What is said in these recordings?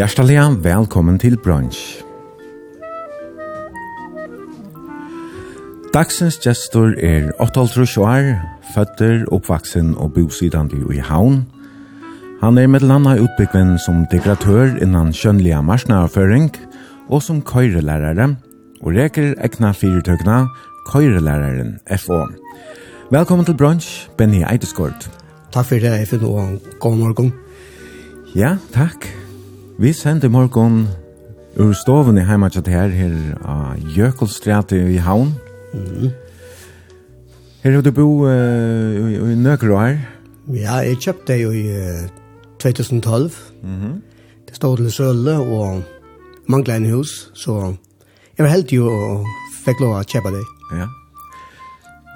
Hjertelig velkommen til brunch. Dagsens gestor er 8,5 år, føtter, oppvaksen og bosidande i Havn. Han er med landa utbyggven som dekoratør innan kjønnelige marsnærføring og som køyrelærere, og reker ekna fyrtøkna køyrelæreren FO. Velkommen til brunch, Benny Eideskort. Takk for det, jeg finner, god morgen. Ja, takk. Vi sender morgon ur stoven i heima tjatt her, her av Jökulstræti i Havn. Mm. Her har du bo uh, i i nøkker år? Ja, jeg kjøpte jo i uh, 2012. Mm -hmm. Det stod til Sølle og manglet en hus, så jeg var heldig jo og fikk lov å kjøpe det. Ja.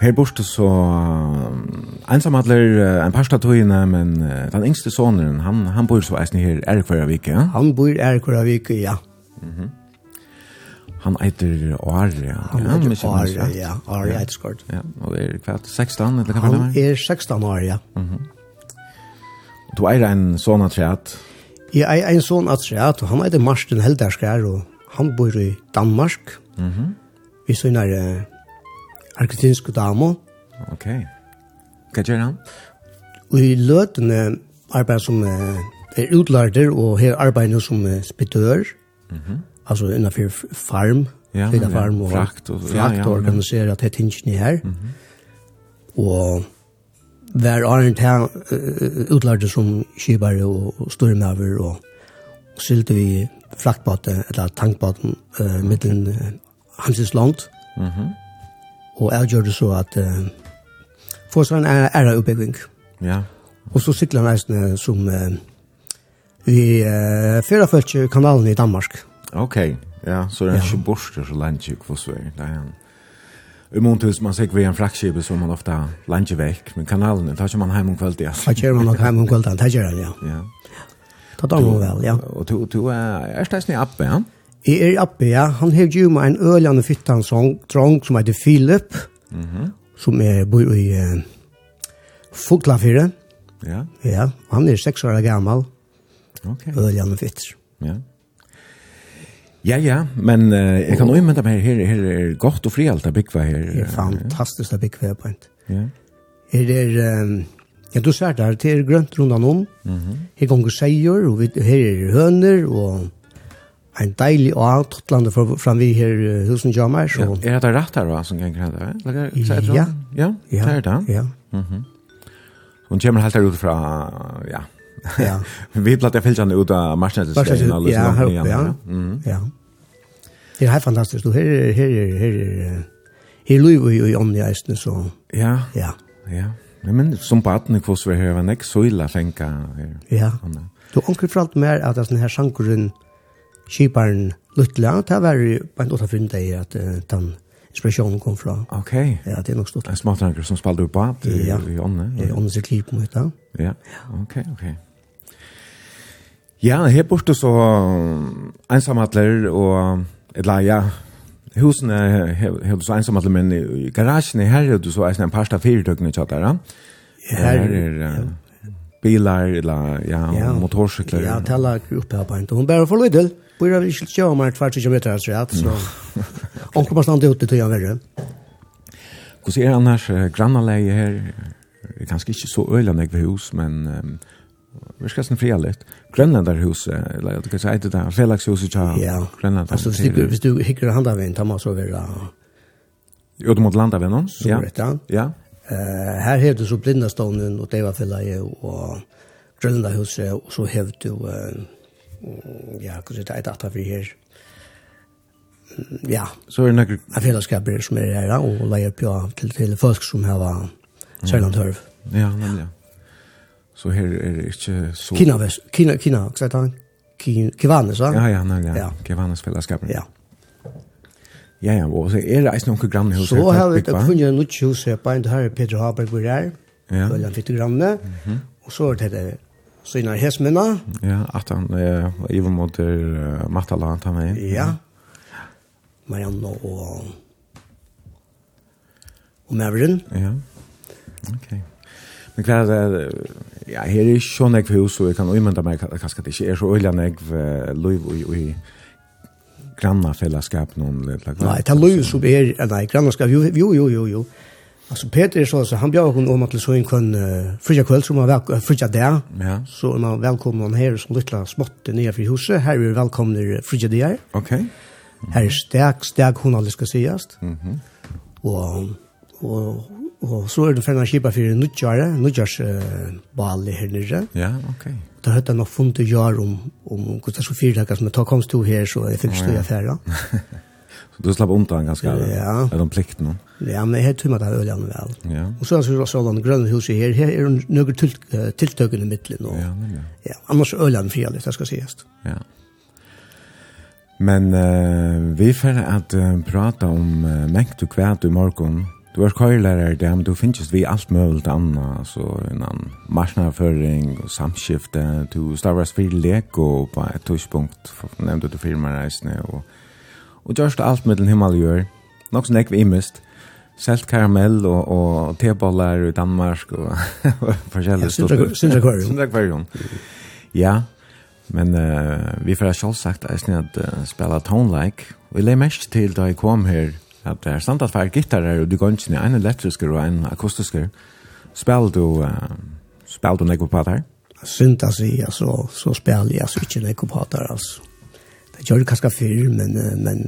Her borte så um, ensam hadler uh, en par statuene, men uh, den yngste sonen, han, han bor så eisen her Erkvaravik, ja? Han bor Erkvaravik, ja. Mm -hmm. Han eiter Åre, ja. Han eiter Åre, ja. ja. Åre ja. Eiterskort. Ja, og det er kvart 16, eller hva var det? Han er 16 år, ja. Mm -hmm. Du eier en sånn treat? Jeg eier en sånn atreat, og han eiter Marsten Helderskær, og han bor i Danmark. Mm -hmm. Vi så nær uh, argentinske damer. Okay. Hva gjør han? I løtene arbeid som er utlarder, og her arbeider som spedør, mm -hmm. altså innenfor farm, ja, ja, farm og frakt, og, frakt ja, ja, ja. og organisere at det tingene her. Mm -hmm. Og hver Arent her uh, utlarder som skibare og, og stormaver, og, og sylte vi fraktbåten, eller tankbåten, uh, mittelen uh, Hamsins land. Mm -hmm. Og jeg gjør det så at... Uh, få sånn æra oppbygging. Ja. Og så sykler han eisene som uh, vi uh, fører kanalen i Danmark. Ok, ja, så det er ikke borster så langt ikke for Sverige. Det er en i måntus man sig vid en fraktskip som man ofta landet väck men kanalen det tar man hem om kvällen ja. Tar kör man hem om kvällen tar kör ja. Ja. Tar man nog väl ja. Och du du är är stas ni uppe ja. I är uppe ja. Han har ju med en ölande fyttan sång drong som heter Philip. Mhm som er, bor i eh, Foglafire. Ja. Ja, han er seks år gammel. Ok. Øljan og fitter. Ja. Ja, ja, men uh, jeg kan også meg her, her, er godt og fri alt av byggva her. Det er fantastisk av byggva her på en. Ja. Her er, um, ja, du ser det her, det er grønt rundt om. Mm -hmm. Her gonger seier, og her er høner, og en deilig og alt hotlande framvi her uh, husen jamar. Så. Ja, er det rett her som kan grænne det? Ja, ja, ja, det er det. Ja. Mm -hmm. Hun kommer helt her ut fra, ja, ja. vi platt jeg fylgjene ut av marsnettelstein og. Ja, her oppe, ja. Mm -hmm. ja. Det er helt fantastisk. Du, Her er, her er, her er, her er liv i ånden i eisen, så. Ja, ja. ja. Men som på 18 kvos vi her var nek så illa fenka. Ja. Du onkel fortalte mer at den her sjankeren, kiparen Lutla, det var jo på en åtta funnet deg at uh, den inspirasjonen kom fra. Ok. Ja, det er nok stort. En smartanker som spalte opp av i ånden. Ja, i åndens klipp mot det. Ja, ok, ok. Ja, her borte så ensamhetler og, eller ja, husen er helt så ensamhetler, men i garasjen her er du så en parst av fyrirtøkene tjattere. Ja, her er... Ja bilar eller ja, ja motorcyklar. Ja, tala upp här på inte. Hon bär får lite. Hvor er vi ikke til å mer kvart kilometer her, tror jeg. Så han kommer snart ut i tøya verre. Hvordan er han her grannaleie her? Det er kanskje ikke så øyland jeg hus, men um, vi skal snakke fria litt. Grønlanderhuset, eller du kan si det der, felagshuset til ja. Grønlander. Altså, hvis du, hvis hikker handaveien, tar man så være... Jo, du måtte landa ved noen? Så rett, ja. ja. Uh, her har du så blindastånden, og det var fella og Grønlanderhuset, og så har du... Uh, ja, hva sier det, et atta vi her. Ja. Så er det noen... Jeg fellesskaper som er her, og leier på til, til folk som har særlig tørv. Ja, men ja. Så her er det ikke så... Kina, Kina, Kina, hva sier det? Kivanes, va? Ja, ja, nei, ja. ja. Kivanes fellesskaper. Ja. Ja, ja, og så er det eisen noen grann hos her. Så har vi funnet en noen hus her, bare en her Peter Haberg hvor er. Ja. Veldig fitte grann. Og så er det Så innan hesmina. Ja, att han eh Ivo mot uh, Matala han tar med. Ja. Marianne och och Mavrin. Ja. Okej. Okay. Men kvar det ja, här är schon ett hus så jag kan imma mig kanske det är så öliga när jag i i granna fällskap någon lilla. Nej, det lov så är nej granna ska jo jo jo jo. Alltså Peter är så så han bjöd hon om att så en kan uh, fria kväll som var fria där. Ja. Så man välkommen här som lilla smått ner för huset. Här är välkomna fria där. Okej. Okay. Mm. Här är stark stark hon alls ska sägas. Mhm. Mm och och och så är det för en skipa för en nutjare, nutjars eh, ball här nere. Ja, okej. Okay. Det hade nog funnit att göra om om Gustav Sofia som tar komst till här så är det förstår i färra. Du slapp undan ganska ja. Är de plikten. Ja, men jag heter mig där öligen väl. Ja. Och så har vi så den gröna huset här. Här är er några till tilltag i mitten och. Ja, men ja. Ja, annars öligen fria det ska ses. Ja. Men uh, vi får att uh, prata om uh, mäkt och kvärt i morgon. Du är kajlärare där, men du finns vi allt möjligt annat. Så innan marsnarföring och samskifte. Du stavras fri lek och på ett tuschpunkt nämnde du firmareisne och og gjørst alt middelen himmel gjør. Nok som vi imest. Selt karamell og, og tebollar i Danmark og forskjellige stoffer. Sindra Aquarium. Sindra Aquarium. Ja, men uh, vi får selvsagt eisen at uh, spela tone-like. Og jeg mest til da jeg kom her, at det er sant at hver gitarer og du går ikke en elektrisker og en akustisker, spela du, uh, spela du nekko på det her? Synt, altså, så, så jeg altså ikke nekko på det altså. Det gjør det kanskje før, men, men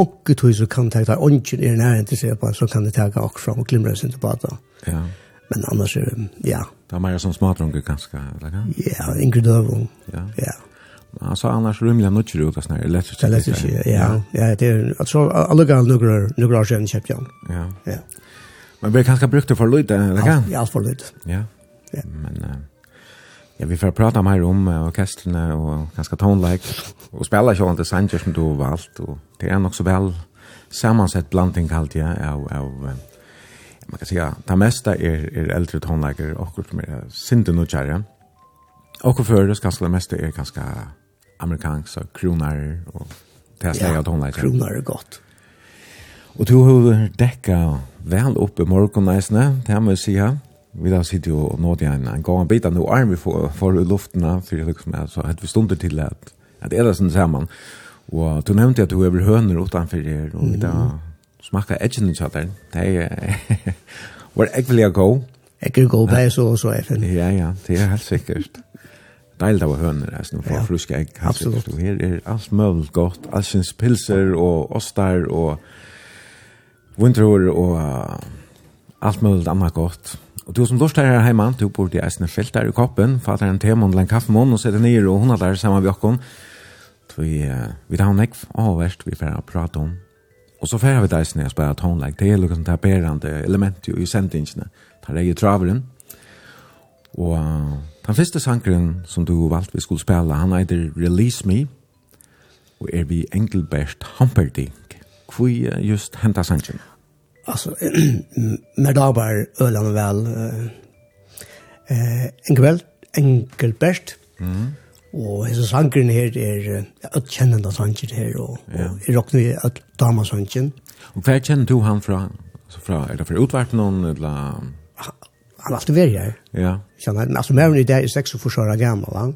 ånke tog så kan det ta ånden i nærheten til seg på, så kan det ta akkurat fram og glimre sin tilbake. Ja. Men annars er det, ja. Det er mer som smadrunke ganske, eller hva? Ja, yngre døvung. Ja. Ja. Men altså annars rymliga nutjer ut av sånne elektriske. Elektriske, ja. Ja, det er, altså alle gale nukker år siden kjøpt igjen. Ja. Ja. Men vi er kanskje brukt det for lyd, eller hva? Ja, alt for lyd. Ja. Ja. Men, Ja, vi får prata mer om orkestrene og ganske tonelike, og spela ikke til Sanger som du har valgt, og det er nok så vel sammansett blanding alltid, ja, av, av man kan säga, det mesta er, er eldre tonelager, og som er sinte og kjære. Og føres ganske det meste er ganske amerikansk, og kroner, og det er slag av tonelager. Ja, kroner er godt. Og du har dekka vel opp i morgenneisene, det må jeg si her vi da sitter jo og nådde en, en gang bit av noe arm vi får, får i luften for jeg liksom, så hadde vi stunder til at, at det er sånn sammen og du nevnte at du er høner utenfor her og vi da smakka edgen i kjatteren det er var jeg vil gå jeg vil gå bare så og så FN ja ja, det er helt sikkert deilig av høner, altså, nå får ja, fruske egg. Absolutt. Og her er alt mulig godt, allsens pilser og ostar og vindror og uh, alt mulig annet godt. Og du som lortar her hjemme, du bor i eisne felt der i koppen, fatter en temon eller en kaffemån og setter nyer og hun er der sammen med jokken. Vi, vi tar nekv, verst vi får prate om. Og så får vi det eisne og spiller tonelike, det er liksom det taperande element i sendingene, Det er i traveren. Og den første sangren som du valgte vi skulle spille, han heter Release Me, og er vi Engelbert Humperdinck. Hvor just henta sangren? alltså när det var ölen väl eh en kväll enkel bäst. Mm. Och hesa sankern här är att känna den sanken här och i rock nu att dama sanken. Och vad känner du han från så er det för utvart noen, eller han har alltid varit här. Ja. Kjenner han altså mer enn i dag er 6 och 4 år gammal va.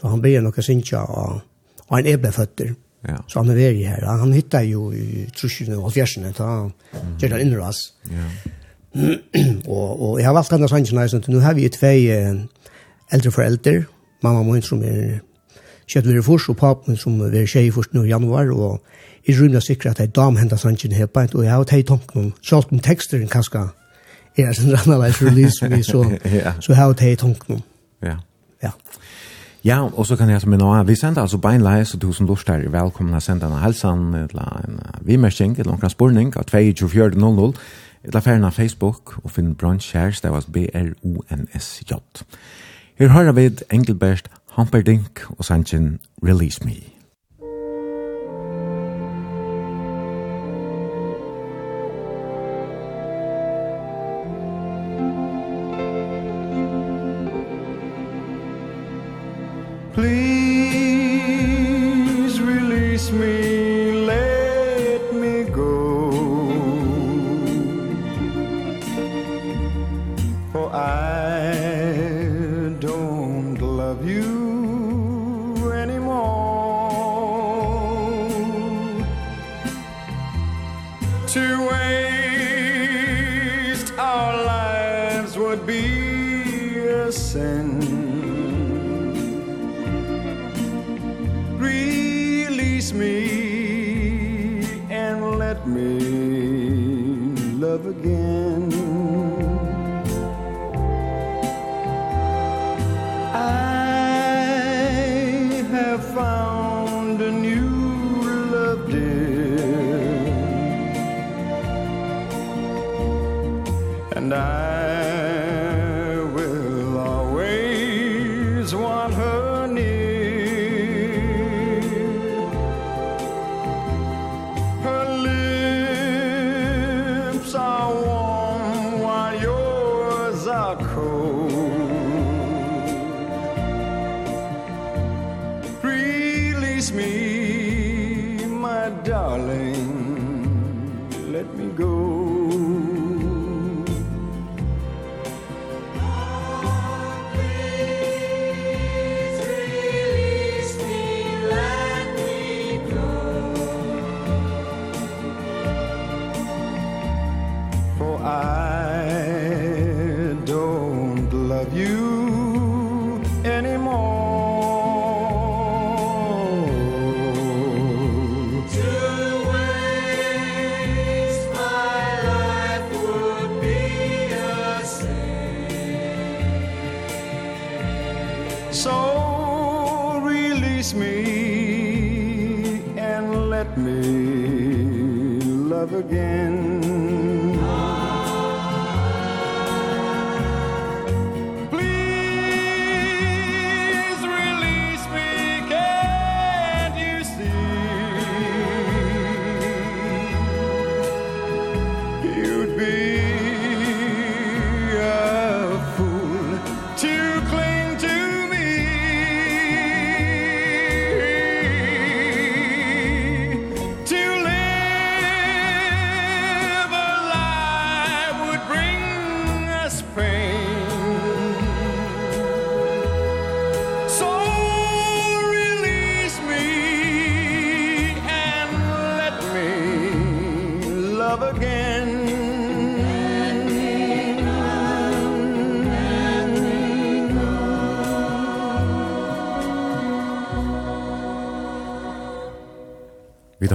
Så han blir nog kanske og, og han er befötter. Mm. Ja. Så han er veri her. Han hittar jo i trusjene og fjersene, da han gjør det innras. Ja. og, og jeg har valgt denne sannsyn sånn at nå har vi tve eldre foreldre, mamma min som er kjøtt ved først, og papen som er tjej først nå i januar, og i rymda sikra at jeg dam hentet sannsyn her på, og jeg har teg tanken om, sjalt om tekster en kanskje, er en sånn rannaleis release, så, ja. så jeg har teg tanken om. Ja. Ja. Ja, og så kan jeg som minna, vi sender altså beinleie, så du som lort er velkommen å sende en helsan, eller en vimersing, eller noen spurning, av 2400, eller ferien av Facebook, og finn bransj her, det var B-R-O-N-S-J. Her har vi Engelbert Hamperdink og sannsyn Release Me. please. me.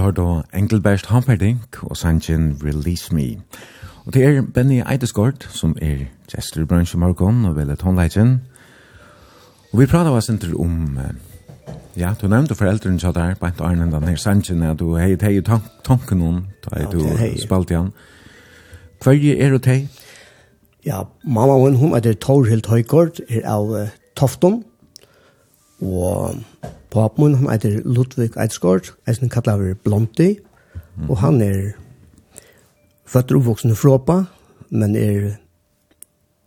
har då Engelbert Hamperdink og Sanchen Release Me. Og det er Benny Eidesgård som er gestor i i morgon og velet håndleitjen. Og vi prater oss ikke om, ja, du nevnte foreldrene så der, på ikke Arne den her Sanchen, at du hei hei tanken om, da du spalt igjen. Hver er du tei? Ja, mamma hun, hun er Torhild Høygård, er av Tofton, og Pap mun han heter Ludvig Eidsgård, eisen kallar Blonti, mm. og han er født og oppvoksen i Fråpa, men er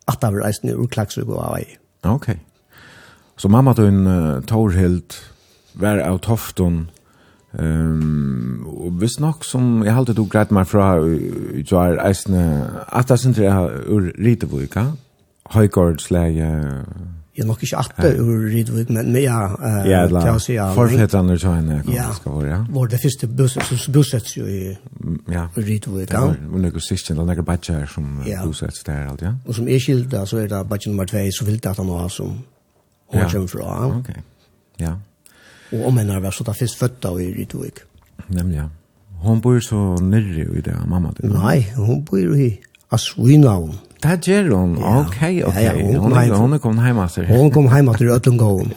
ataver eisen ur Klagsvig og Avai. Ok. Så mamma tog en uh, Torhild, vær av Tofton, Ehm um, og visst nok som jeg halte du greit meg fra jo er eisne at det sindre er ur Ritebuika Høygaardsleie Jeg jag nog inte att ur Rydvig, men men ja uh, ja, kan säga försättan ur China kan ska vara ja. var det første bussen bussets jo i ja. Ridvik ja. och några system eller noen badger som ja. bosetts der, alt, ja. Og som er skilda, så er det batch nummer 2 så vil det at han har som hon kör från okej ja. Og om henne har så da først født fötta i Rydvig. Nemlig, ja. Hon bor så nere i det mamma din. Nei, hun bor i Aswinaun Det gjør hun. Ok, ok. Ja, ja, hun, kom hun kom hjem etter. Hun kom hjem etter Øtlund Gåen.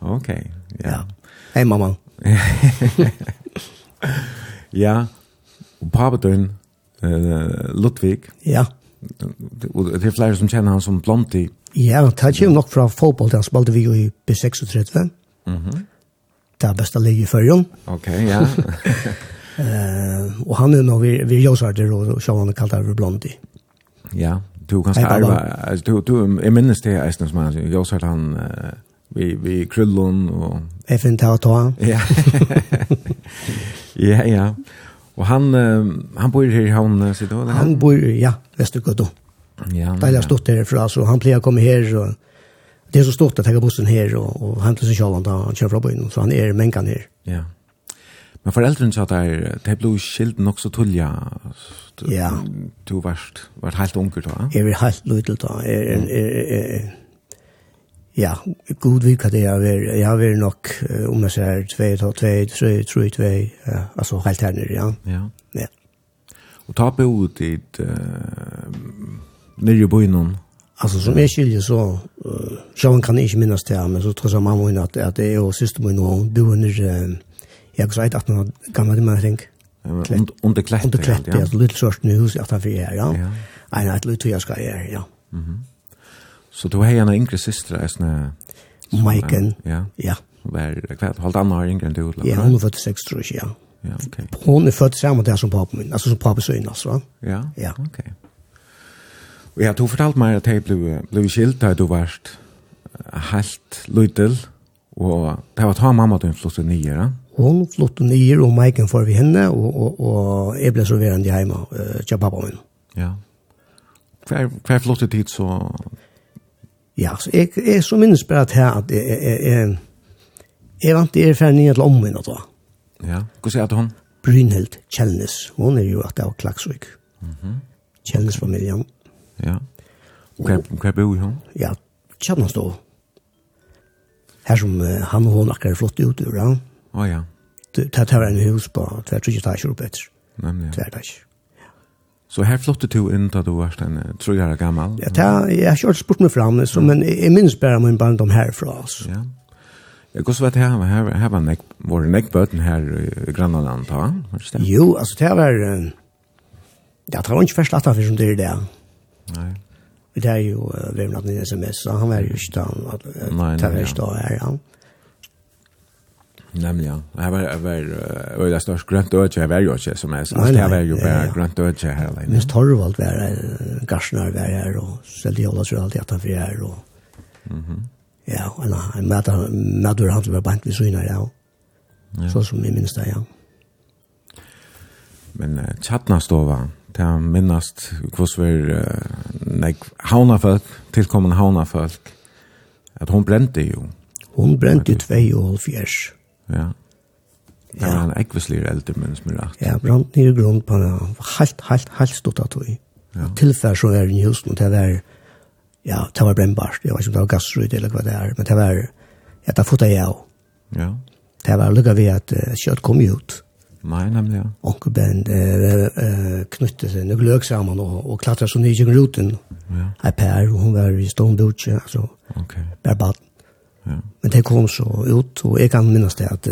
Ok, ja. ja. Hei, mamma. ja, og papetøyen, uh, Ludvig. Ja. Og det er flere som kjenner han som Blonti. Ja, det kommer nok fra fotball, Han spalte vi jo i B36. Mm -hmm. Det er beste leie i førjen. Ok, ja. uh, og han er nå, vi, vi jøsarder, og sjåan er kalt det Blomti. Ja, du kan arva, altså du du jeg minnes det är snart man jeg har han vi vi krullon å ta han. Ja. ja, ja. Og han han bor her i Hamn så då. Han bor ja, Västergötland. Ja. Där har stått därifrån så han plejer komme her, og det er så stort at jeg har bussen her, og, og hämta sig själv när han kjører fra byen, så han er mänkan her. Ja. Men foreldrene sa der, det ble skilt nok så tullja. Ja. Du var, var helt unger da? Jeg var helt lydel da. Ja, god vika det jeg var. Jeg var nok, om jeg ser, 2, 2, 3, 3, 2, ja, altså helt her nere, ja. Ja. Ja. Og ta på ut dit, nere i byen Altså, som jeg skiljer så uh, jag kan jeg ikke minnes det men så tror jeg mamma hon at, at det är syster min hon bor nere jag greit att någon gammal man tänk. Under klett. Under klett, ja. Det lite sorts hus att han för er, ja. Ein att lite jag ska er, ja. Mhm. Så du har en yngre syster, är snä. Maiken. Ja. Ja. Var kvart halvt annan har yngre än du. Ja, hon är 46 tror jag, ja. Ja, okej. Hon är född samma där som pappa min, alltså som pappa syn alltså. Ja. Ja, okej. Og ja, du fortalte meg at jeg ble, ble skilt da du var helt lydel, og det var ta mamma til en nye, da. Hon flott nyer og Maiken får vi henne, og, og, og jeg ble så verende hjemme uh, til pappa min. Ja. Hver, hver flott i tid så... Ja, så jeg, jeg så minnes bare at her at jeg, jeg, jeg, jeg vant til å fære nye til omvendt da. Ja, hva sier du hun? Brynhild Kjellnes. Hun er jo at det var Klaksvik. Mm -hmm. Kjellnes-familien. Ja. Hva, hva bor hun? Ja, Kjellnes da. Her som uh, han og hun akkurat flott ut ur, ja. Å oh, ja det var en hus på tvert ikke etasjer oppe etter. Nemlig, ja. Tvert etasjer. Så her flyttet du inn da du var en tre år gammel? Ja, det er, jeg har ikke spurt meg fram, så, men jeg minns bare min barndom herfra. Altså. Ja. Jeg går så vet jeg, her, her var nek, våre nekbøten her i Grannaland, da? Jo, altså det var, ja, det var ikke først latt av som det er det. Nei. Det er jo, vi har natt en sms, så han var jo ikke da, det var ikke da her, ja. Nei. Nemlig, ja. Jag var över över störst grønt öde jag var jo ikke som är så jag var ju bara grønt öde her alene. Minst Torvald var en garsnar var her, og och sålde jag alltså allt att för här och Mhm. Ja, och nej, jag mötte mötte han var bant vi syna ja. Så som jeg minns det ja. Men uh, chatna det er minnast hur var nej haunafolk tilkommende haunafolk att hon brände ju. Hon brände 2 och 4. Ja. Det var en ekvislig eldre men som er rett. Ja, brant nere grunn på en helt, helt, helt stort av tog. Ja. Tilfær så er i husen, og det var, ja, det var brennbart. Jeg vet ikke om det var gassryd eller hva det er, men det var, ja, det fotet jeg også. Ja. Det var lukket ved at uh, kjøtt kom ut. Nei, nemlig, ja. Onkel Ben uh, uh, knyttet seg noen løk sammen og, og klatret så nye i ruten. Ja. Jeg per, og hun var i stående altså, Ok. bare baden. Ja. Men det kom så ut, og jeg kan minnes det at,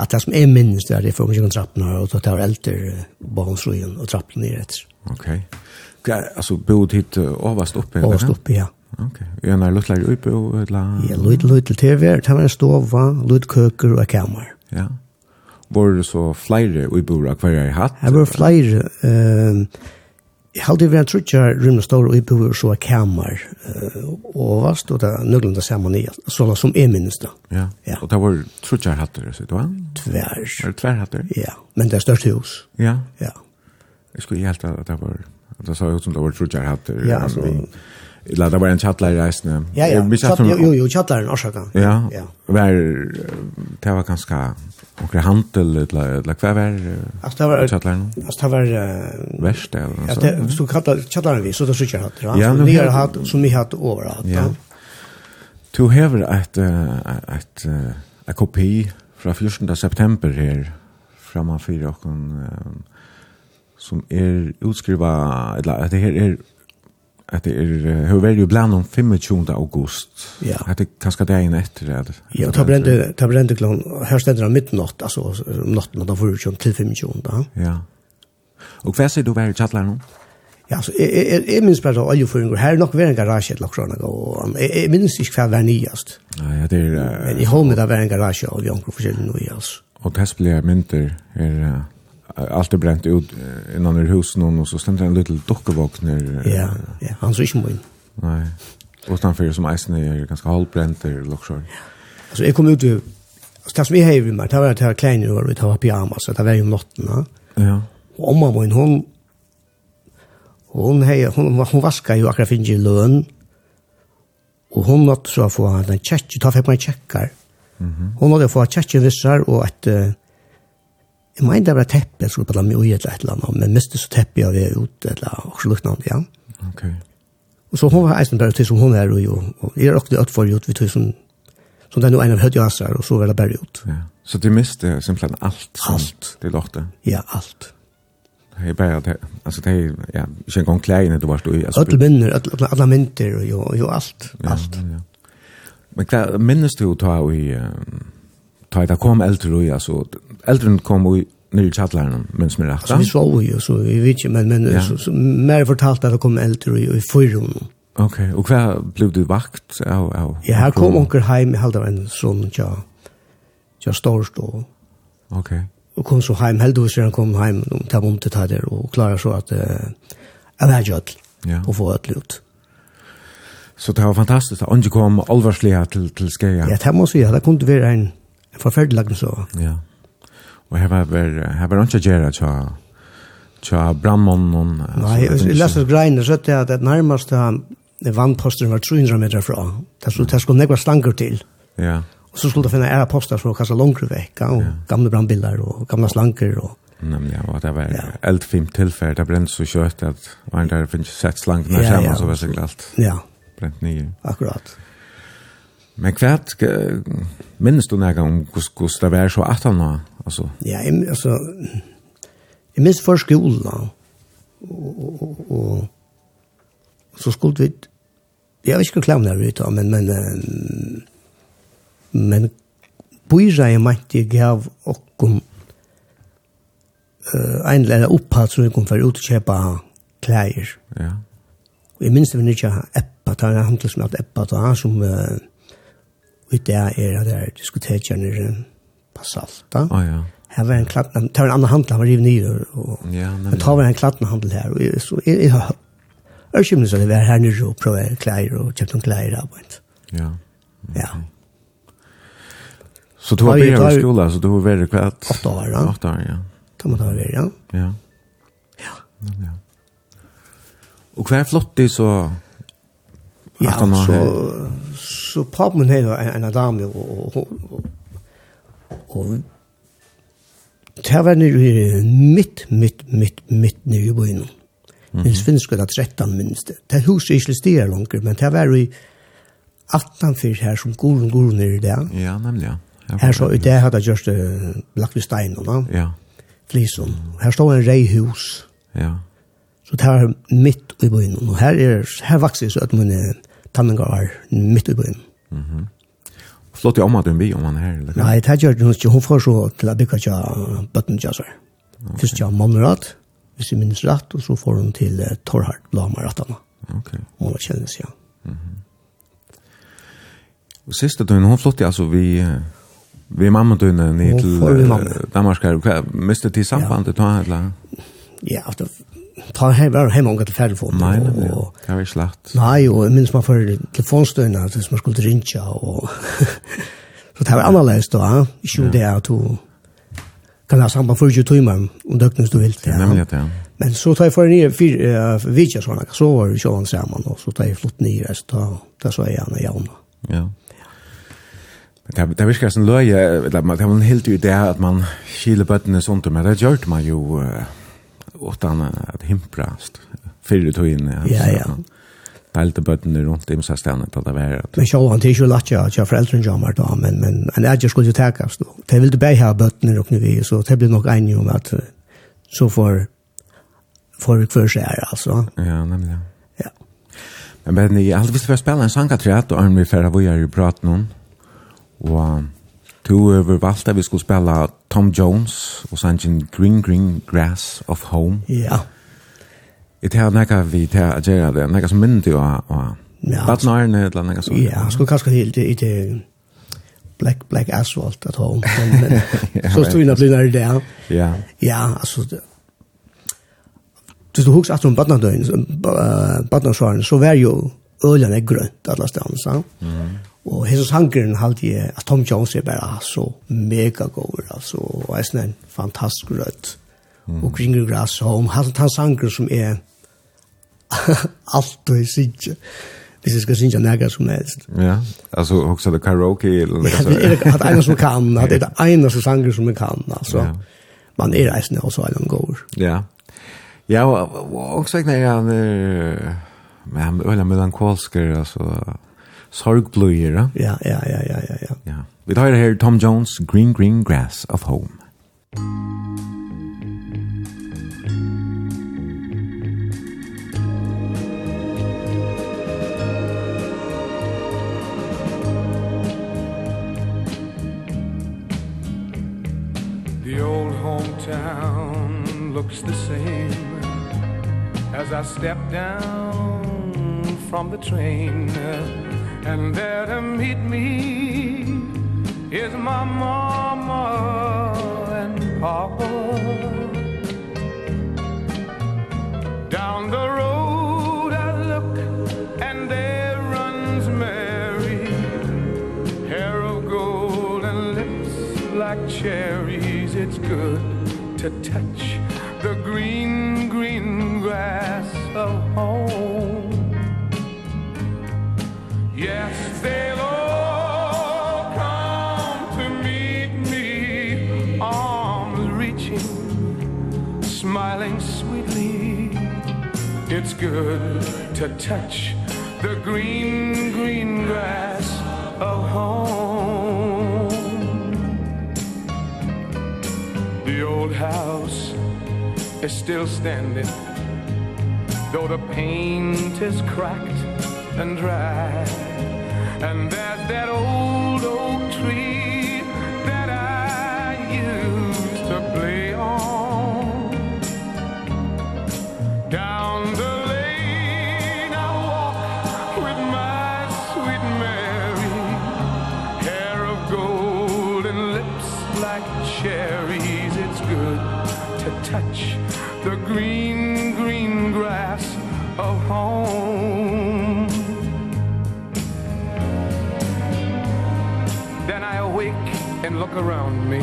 at det som jeg minnes det er det for meg trappene, og det var eldre barnsrøyen og trappene ned etter. Ok. Altså, bod hit overst oppe? Overst oppe, ja. Ok. Gjerne er luttler oppe? Ja, luttler TV, det var en stova, luttkøker og kamer. Ja. Var det så flere uiboere hver jeg hatt? Det var flere, Uh, Jeg hadde vært en trutjar rymne stor og ibo og så kammer og hva stod det nøglende sammen i sånn som jeg minnes da. Ja, ja. og det var trutjar hatter, så det var? Tver. Var det tver hatter? Ja, men det er størst hus. Ja? Ja. Jeg skulle helt at det var, at det sa jo som det var trutjar hatter. Ja, altså, Eller det var en chattlar i reisene. Ja, ja. Chatt, jo, jo, chattlar en årsaken. Ja. ja. Var, det var ganske omkring handel, eller eller hva var Ast det var chattlaren? Altså, det var... uh, Verst, eller noe sånt. Hvis du kallar chattlaren vi, så det er sikkert hatt. Ja, vi har hatt, som vi har hatt overalt. Ja. Du hever et, et, et, kopi fra 14. september her, framan fyrir okken, som er utskriva, eller at det her er at det er hur väl ju bland om 25 august. Ja. Att det kanske det är en efter det. Ja, ta brände ta brände klon här ständer om midnatt alltså om natten då får ju till 25 då. Ja. Och vad säger du väl chatlar nu? Ja, så är är minns bara alla föringar här nog vara en garage eller såna och jag minns inte vad var nyast. Nej, det är Men i Holmen där var en garage och jag kunde försöka nu alltså. Och det här blir mynter är allt är bränt ut innan ur husen och så stämde en liten dockevåkner. Ja, ja, han så inte min. Nej. Och utanför som isen är ganska halvbränt eller lockshore. Alltså jag kom ut ju det som jag har med mig, det var att jag har kläder och det var pyjamas, det var ju om natten. Ja. Och mamma min, hon hon hej hon hon vaskar ju akra finge lön. Och hon nåt så få en check, ta för mig checkar. Mhm. Hon hade fått checka vissar och att Jeg mener det var teppet, jeg skulle bare la meg ui et eller annet, men mest så teppet jeg var ut, eller også lukkende, ja. Ok. Og så hun var eisen bare til som hun er, og, og jeg rakte ut for ut, vi tog som, som det er noe en av høytjøsere, og så var det bare ut. Ja. Så du miste simpelthen alt som alt. du lortet? Ja, alt. Det er bare, det, altså det er, ja, ikke engang klærne du var stå i. Ødel minner, alle mynter, og jo, jo alt, ja, alt. Ja, ja. Men hva minnes du ta i, ta i, ta kom eldre, altså, eldren kom i nere i tjatlaren, mens vi rakta. Så vi sov jo, så vi vet ikke, men, men ja. så, så, mer fortalt at det kom eldre i, i fyrrun. Ok, og hva blev du vakt av? av ja, her kom onker heim, jeg halda en sånn, tja, tja storstå. Ok. Og kom så heim, heldigvis han kom heim, og ta vondt til der, og klarar så at uh, jeg var gjødl, ja. og få ødel ut. Så det var fantastisk, Och ikke kom alvarslige til, til Skeia. Ja, det må jeg si, det kunne være en, en forferdelig lagn så. Ja. Og her var her var ikke gjerne tja tja brannmannen. Nei, jeg leste greiene så at det nærmeste vannposten var 300 meter fra. Det skulle, det skulle nekva stanger til. Ja. Og så skulle det finne ære poster for å kanskje langere vekk. Og ja. gamle brannbiler og gamle slanger. Og... Nemlig, ja, og det var ja. eldfim tilferd. Det brent så kjøtt at man der finnes sett slangene ja, sammen, ja. så var det sikkert alt. Ja. Brent nye. Akkurat. Ja. Men kvært minnes du nægge om hvordan det var så at han altså? Ja, jeg, altså, jeg minnes for skolen, og, og, og, og så skulle vi, jeg vet ikke om klavner vi tar, men, men, men, Bøyra jeg mente jeg gav okkom uh, en lærer opphatt som vi kom for å utkjøpe klær. Ja. Og jeg minns det vi ikke Eppa, det er en handel som heter Eppa, det han som uh, Og det er at det er diskutert gjerne på Salta. Å oh, ja. Her var en klatten, det var en annen handel, han var rivet nye. Og, ja, men det var en klatten handel her, og jeg, så, jeg, jeg har Örskimmen så det var her nere og prøve klær og kjøpte noen klær og. Ja. Okay. Ja. Så du har begynt i skolen, så du har vært kvart? Åtte år, ja. Åtte år, ja. Da må du ha vært, ja. Ja. Ja. ja. Og hva er flott i så... Ja, så så pappen her en, en dame, og, og, og, og det var nere mitt, mitt, mitt, mitt nere i byen. Mm -hmm. Minns finsk det 13 minst det. Det huset er ikke stiger langer, men det var i 18 fyr her som går og går nere i det. Ja, nemlig, ja. Her så, det hadde jeg gjort uh, lagt ved steinen, da. Ja. Flisen. Her stod en reihus. Ja. Så det var mitt i byen, og her, er, her vokser så at man er tanningar er midt i byen. Mm -hmm. Flott i området en by om han er her? Eller? Nei, det gjør det ikke. Hun får så til å bygge ikke bøtten til seg. Først til Mammerat, hvis jeg minnes rett, og så får hun til uh, Torhard Lamaratana. Okay. Ok. hun var kjennes, ja. Mm -hmm. Og siste døgn, hun flott i, altså, vi... Vi mamma døgn ned til Danmark her. Hva, mistet de sambandet da, eller? Ja, det ta hem var hem angått färd för mig och kan vi slakt. Nej, och minns man för telefonstøyna, så man skulle ringa och så det var annorlunda då, ju det att du kan ha samband för 20 timmar om döknen du vill. Ja, nämligen ja. Men så tar jag för ner fyra vidja såna så var det ju samman och så tar jag flott ner så tar där så är jag ja. Men Det det viskar som löje, eller man helt ju det att man skiljer bötterna sånt men det gjort man ju utan att himprast fyrre och in ja ja Delte bøttene rundt i mye stedene på det været. Men sjå, han ikke lagt jeg, at jeg foreldrene jammer da, men, men en er skulle jo nå. For jeg ville bare ha bøttene og i, så det blir nok enig om at så får får vi kvar seg her, altså. Ja, nemlig. Ja. Men, men jeg hadde visst for å spille en sangatræt, og Arne vil fære hvor jeg har pratet noen. Og Du har valgt at vi skulle spela Tom Jones og sangen Green Green Grass of Home. Ja. Det er nekka vi til at gjøre det, nekka som minner til å ha. ja, badnøyerne eller nekka som... Ja, jeg skulle kanskje helt i det Black, black Asphalt at home, men, men så stod vi nok litt nær der. Ja. Ja, altså... Hvis du husker at om badnøyerne, badnøyerne, så var jo øljene grønt alle stedene, sant? Mm. Og hese sangeren halte jeg at Tom Jones er bare så mega god, altså, og er sånn en fantastisk rødt. Mm. Og kring grass, og om han tar sanger som er alt og sikkert. Hvis jeg skal synge nægge som helst. Ja, altså også er det karaoke eller noe. Ja, det er det ene som kan, det er det ene som sanger som jeg kan, altså. Ja. Man er reisende også en gård. Ja, ja og og også ikke når han er, men han er melankolsker, altså, sorgbløyer. Ja, ja, ja, ja, ja. ja. ja. Vi tar her Tom Jones, Green Green Grass of Home. The old hometown looks the same As I step down from the train And there to meet me Is my mama and papa. Down the road I look And there runs Mary Hair of gold and lips like cherries. It's good to touch the green, green grass of home. Yes, they'll all come to meet me Arms reaching, smiling sweetly. It's good to touch the green, green grass of home. The old house is still standing Though the paint is cracked and dry. And there's that old walk around me.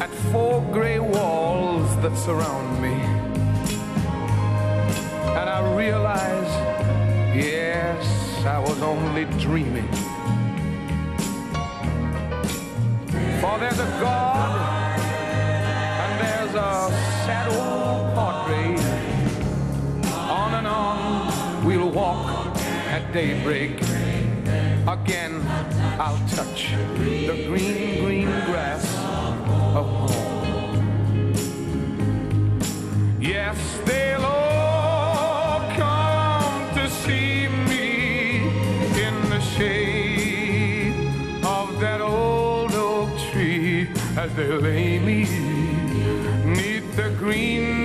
At four gray walls that surround me. And I realize Yes, I was only dreaming. For there's a God And there's a sad old portrait On and on we'll walk at daybreak Again. I'll touch the green, green grass of home. Yes, they'll all come to see me in the shade of that old oak tree as they lay me neath the green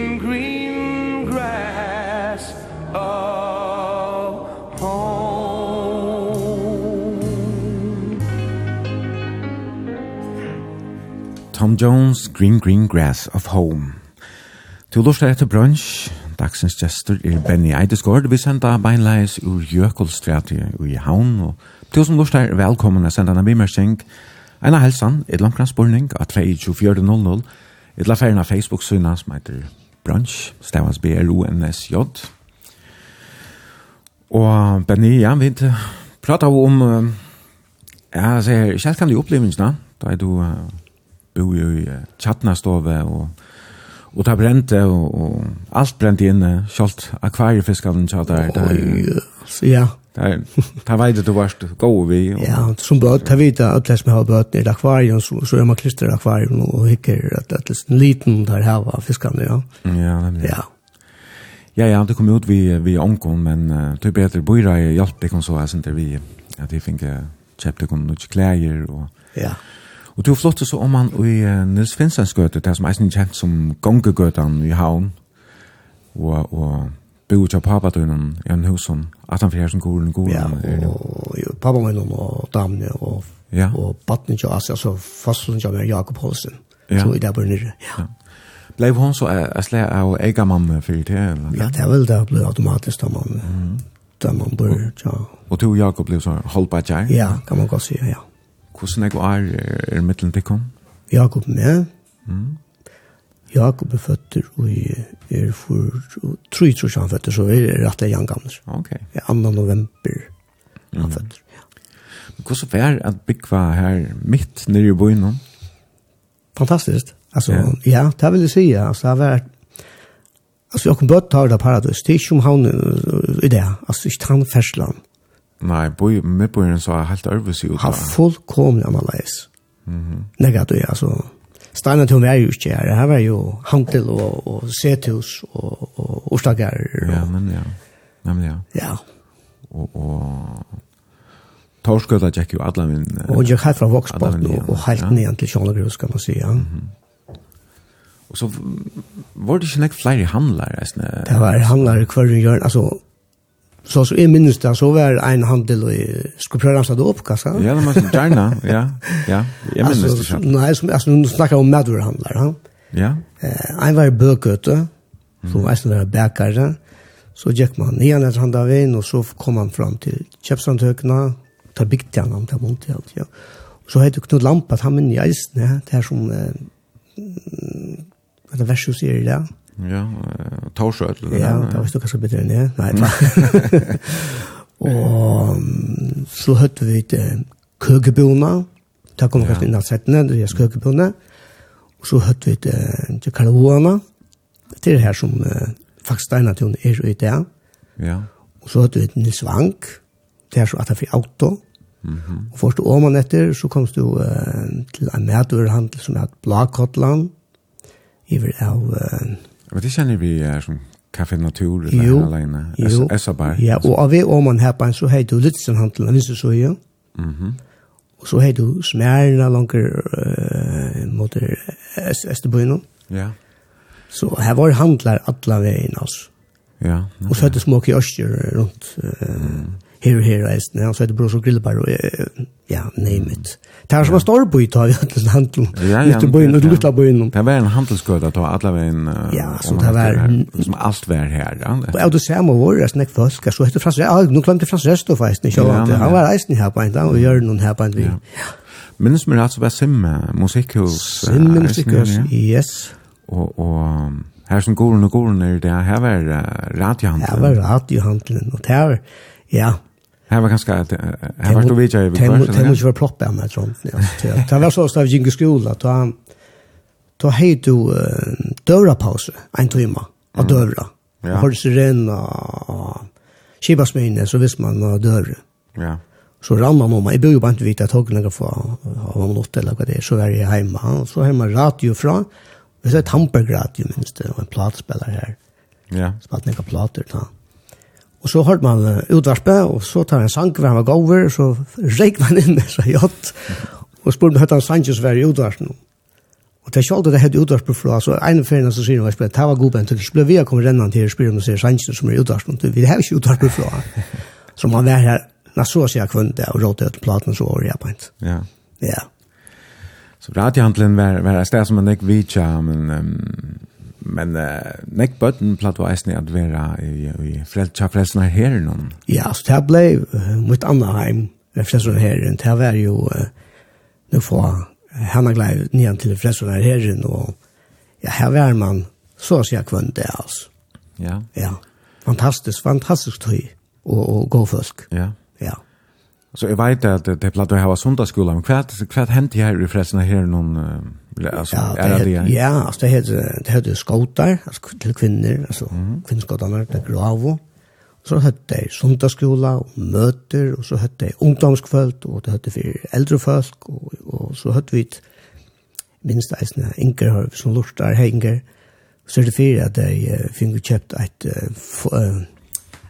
Jones, Green Green Grass of Home. Du lustar etter brunch, dagsens gestor er Benny Eidesgård, vi senda beinleis ur Jøkolstræti i Havn, og til som lustar velkommen å senda en bimersing, en av helsan, et langkransborning, at 22400. et la ferien av Facebook-syna som heter Brunch, stavans B-R-O-N-S-J. Og Benny, ja, vi pratar om, ja, så kan du opplevelsene, da er du... Uh, bo i Tjattnastove og Og ta brente, og, og alt brente inne, kjolt akvariefiskene kjølt der. der ja. Der, der veit du varst gode vi. Og, ja, som bøt, ta vet at det som har bøt i akvarien, så, så er man klister akvarien og hikker at det er en liten der her var fiskene, ja. Ja, nemlig. Ja. Ja, ja, det kom ut vi, vi onkon, men uh, det er bedre i hjelp, det kan så, jeg synes vi, at jeg fikk kom noen klær, og... Ja. Og du flott så om han i uh, Nils Finsens gøte, det som eisen kjent som gongegøten i havn, og, og bo ut av papadøynen i en hus som at han fyrir som går goren goren. Ja, og jo, pappa min og damene og, ja. og batten til Asia, altså fasten til Jakob Holsten, ja. så i der bare nyrre. Ja. Blev hon så æsle av ega mamma för det eller? Ja, det er vel det ble automatisk da man, mm. da man bør, ja. och du og Jakob blev så hållbar holdbar Ja, kan man godt si, ja. Hvordan er det er, er til kom? Jakob med. Mm. Jakob er føtter og er for tre tror jeg han føtter, så er det rett og Jan Gamler. Ok. 2. november han føtter. Ja. Hvordan er det at bygge her midt nere i byen Fantastiskt. Alltså Altså, ja. ja, det vill jeg si. Altså, det har varit Alltså jag kommer bara ta det paradis. Det är som han i det. Alltså inte han färslan. Nei, boi, midbøyren så er helt ærvis i ut. Han fullkomlig annerledes. Mm -hmm. Negativ, altså. Steinatun er jo ikke her. Her var jo hantel og, og sethus og, og orstakker. Og... Ja, nemlig, ja. Nemlig, ja. Ja. Og, og Torskøta tjekk jo alle min... Og gikk helt fra Voksbotten og og helt ja. ned til Sjånagrus, kan man si, ja. Mm -hmm. Og så var det ikke nek flere handlare? Det var handlare hver gjør, altså Så så är minst där så var en handel och skulle pröva ramsa det upp kassa. Ja, men så gärna. Ja. Ja. Jag minns det så. Nej, som alltså nu snackar om madurhandlar, ja. Ja. Eh, en var bököte. Så var det där bäckare. Så gick man ner när han där vägen och så kom man fram till köpsandhökna. Ta bikt han om där mot helt, ja. Och så hade Knut Lampa att han men jag är det här som eh, det versus är det där. Ja, uh, eller Ja, det var ikke kanske bedre enn det. Nei, Nej. och så hørte vi til kökebona. Da kom vi ja. inn av settene, det er kökebona. Og så hørte vi til, til Karloana. Det er det här som faktiskt är nation är i det. Ja. Og så hørte vi til Nils Vank. Det er så at det fikk auto. Mm -hmm. Och först om man etter, så kom du uh, til en mätörhandel som heter Blakotland. Iver av uh, Men det kjenner vi er som Café Natur eller jo, alene, Essa Bar. Ja, og av vi om man her på en så hei du litt hantel, hvis du så jo. Mhm. Og så hei du smærna langer uh, mot Esterbøyene. Ja. Så her var handlar alla veien, altså. Ja. Og så hei du småk i Østjør rundt. Uh, mm her og her og eisen, og så han svetter bror og grillbar, og ja, name it. Det er som en stor by, ta i handel, handel, lytte byen, og lytte byen. Det var en handelsgøyda, ta alle veien, ja, som det var, som alt var her, ja. Og Ja, du ser med våre, snakk folk, så hette Frans, ja, nå glemte Frans Restoff eisen, ikke, han var eisen her på en dag, og gjør noen her på en vi. Minnes meg rett så var Simme Musikkhus. Simme Musikkhus, yes. Og, og, Her som går og går er det her var uh, radiohandlen. Her var radiohandlen, og det her, ja, Här var ganska här var det vidare vi kanske. Det måste vara ploppa med sånt. Ja. Det var så att vi gick i skola att han då hej du dörra paus en timme och dörra. Ja. Har sirena och skibasmine så visst man var dörra. Ja. Så ramma mamma, jag bor bara inte vita tog några få av en något eller vad det är, så är jag hemma. Så hemma radio från, vi säger Tampergrad radio minst, och en platspelare här. Ja. Spalt några plattor då. Og så hørte man utvarpet, og så tar han sang hvor han var gover, så reik man inn så jatt, og spurte om høyt han sanges var i utvarpen. Og det er ikke alltid det hette utvarpen fra, så en av feriene så sier han, det var god, bent, og det ble vi å komme rennan til å spørre om og sier sanges som er i utvarpen, vi har ikke utvarpen fra. Så man var her, na så sier jeg kvunnet, og rådte ut platen så over i Japan. Ja. Ja. Så radiohandelen var, var et sted som man ikke vet, men um, Men uh, nek bøtten platt var eisne at vera i, i frel, tja frelsen av herren noen. Ja, så det ble uh, mot Anaheim, frelsen av herren, det var jo uh, nu få henne glei nian til frelsen av herren, og ja, her var man så å si kvann det, altså. Ja. Ja, fantastisk, fantastisk tøy, og, og god folk. Ja. Ja. Så jeg vet at det det platt var her var sundagsskolen, men hva, hva hendte her i frelsen av herren noen... Uh, Alltså, ja, det är det, ja. ja, alltså det heter det heter skoutar, alltså till kvinnor, alltså mm. kvinnskoutarna, det gravo. Så hette det sundagsskola, og møter, og så hette det ungdomskvöld og det hette for eldre folk og, og så hette vi ett minst eisne Ingerhøv som lortar henger. Så er det fyrir at jeg uh, finner kjøpt et uh,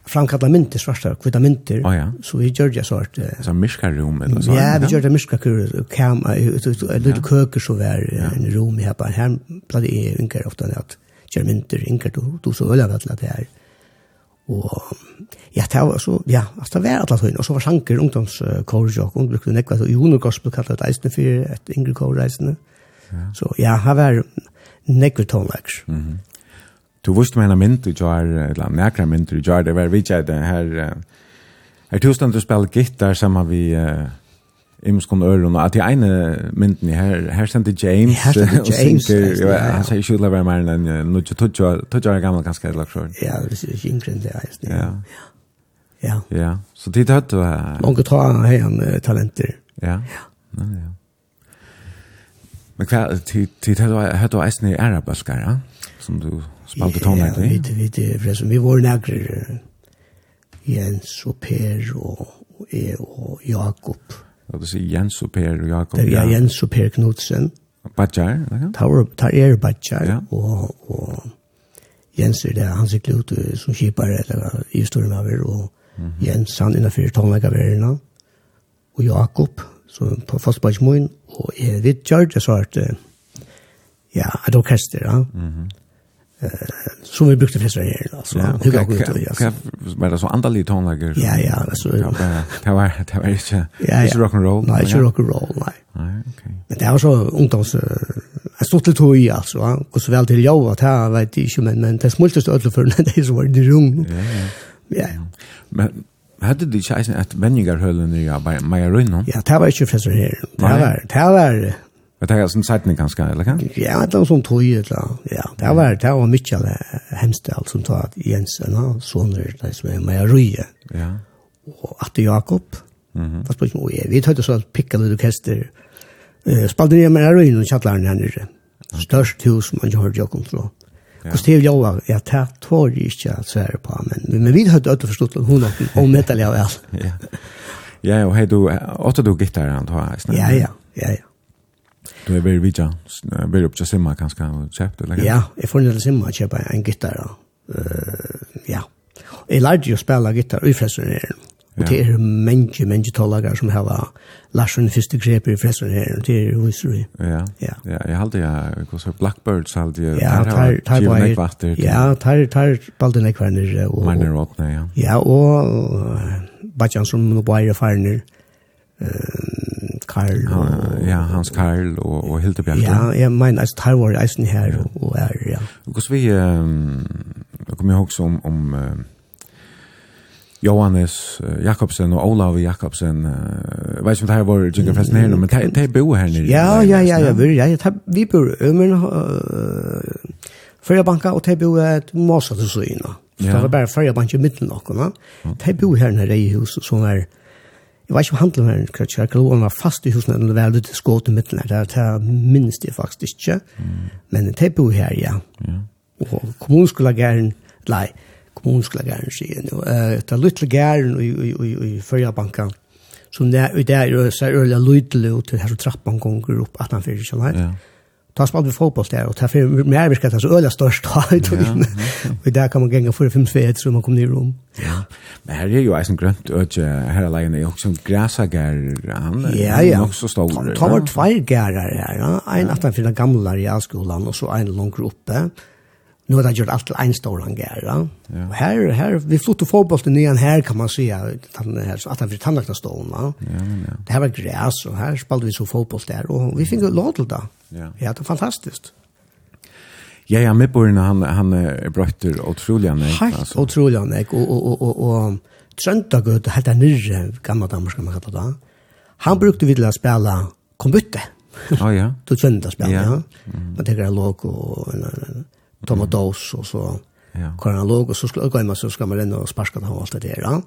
framkalla mynter svarta kvita mynter oh, ja. så vi gjorde så att så miska rum eller så ja vi gjør det miska kur kam lite køker så var en rom här på Her plade jeg inkar ofta at gör mynter inkar du, du så ölla vart det här Og ja det var så ja att det var alla tiden og så var sanker ungdomskor og hon brukade nekva og Jonas gospel kallat det för ett ingre kor reisende så ja her var nekva tonlags Du visste meg en mynd i jar, eller nekra mynd i jar, det var vi tjede her, her tusen du spiller gitar sammen vi uh, imskon øren, og at i ene mynden her, her sendte James, her sendte James, han sier ikke ulla utlever mer enn nu ikke tog år gamle ganske eller akkur. Ja, det er ikke yngre enn det, ja. Ja. Ja, så tid hatt du her. Mange tar han talenter. Ja, ja, ja. Men hva, tid hatt du eisen i ærabalskar, ja? Som du spalte tonen? Ja, vi, vi, vi, vi var nærkere Jens og Per og, og jeg og Jakob. Og du sier Jens og Per og Jakob? Det er Jens og Per Knudsen. Badjar, eller? Tar, tar er Badjar, ja. og, og Jens er det, han sikker ut som kipar eller i historien av er, og mm -hmm. Jens han innenfor tonleggaverna, og Jakob, som på fastbadsmoen, og jeg vet, Gjørg, jeg svarte, ja, et orkester, ja. Mm -hmm som vi brukte flest här alltså ja, okay, hur går det alltså var det så andra tonlager ja ja alltså det var det var inte ja, ja. rock and roll nej inte rock and roll nej nej okej men det var så ungdoms jag stod till tog i alltså och så väl till jag att här vet inte men men det smultes ödlor för när det så var det rum ja ja. Men hade det ju att vänningar höllen i Maja Rönn ja det var inte flest här det var det var Men det er sånn sättning ganske, eller hva? Ja, det var sånn tog det då. Ja, det var det var mye av det hemste, alt som tog Jensen och sånne, där som er med Røye, Ja. og Atte Jakob. Mhm. Fast på ju vi hade så picka lite orkester. uh, spalte ned med Røye, och chatlaren her nere. Størst hus man har Jakob då. Och Steve Joa, jag tar två riktiga svære på men men vi hade inte forstått at hun om metal av alt. Ja. Ja, och hej du åtte du gitarr han då. Ja, ja, ja, ja. Du er veldig vidja, veldig opptja simma kanskje og kjøpt, eller? Ja, jeg får nere simma kjøpa en gitar, uh, ja. Jeg lærte jo å spela gitar i Fresneren, og det er mange, mange tålager som hava Larsen første grep i Fresneren, det er husru. Ja, ja, ja, jeg halte jeg, hva så Blackbirds halte jeg, ja, tar, tar, tar, ja, tar, tar, balden jeg kvarner, og, Marner Rotne, ja. Ja, og, Bajan som nå bare farner, eh Karl. Og, ja, Hans Karl og, og Hilde Bjarke. Ja, jeg mener, altså, tar var eisen her ja. og er, ja. Hvordan vi, um, kommer jeg også om, om uh, Johannes uh, Jakobsen og Olav Jakobsen. Jeg vet ikke om det her var Jyngerfesten her, nå, men det de bor her nere. Ja, ja, ja, ja, vi, ja, ja, vi bor i Ømeren, uh, Førjabanka, og det bor et Masa til Søyna. Så det var bare Førjabanka i midten av oss. Bor her nere i hus som er Jeg vet ikke om handelen var en krøtje, jeg tror han var fast i husen, eller var litt skåt i midten, her, det er minst jeg faktisk ikke, men det bor her, ja. Og kommunen skulle gæren, nei, kommunen skulle gæren sier jeg nå, det er litt gæren i Førjabanka, som det er det jo så er øyelig lydelig, og det er så trappan gonger opp, at han fyrir seg, nei. Ja ta spalt vi fotboll där och ta för mer viskat alltså öliga störst halt och och där kan man gänga för fem fet så man kommer ner rum. Ja. Men här är ju isen grönt och här är lägen också gräsagar han ja, ja. också stor. Ta vart två gärar här. En han den gamla realskolan och så en långt uppe nu har det gjort allt till en stor hangar. Ja. Och här, här, vi flyttar fotbollen nyan här kan man säga, den här, att han för stålen. Ja, ja. Det här var gräs och här spelade vi så fotboll där och vi fick mm. låt till det. Ja. ja, det var fantastiskt. Ja, ja, med på han, han är brötter otroliga nek. Helt otroliga nek och, och, och, och, och Trøndagøt, helt der nyrre, gamla damer skal man kalla det. Han brukte vi til å spille kombytte. Oh, ja. Du trøndag spille, ja. ja. Mm. Man tenker jeg låg og ta med dos och så ja. kvar han låg och så skulle gå hem så ska man renna och sparka han allt det där. Ja.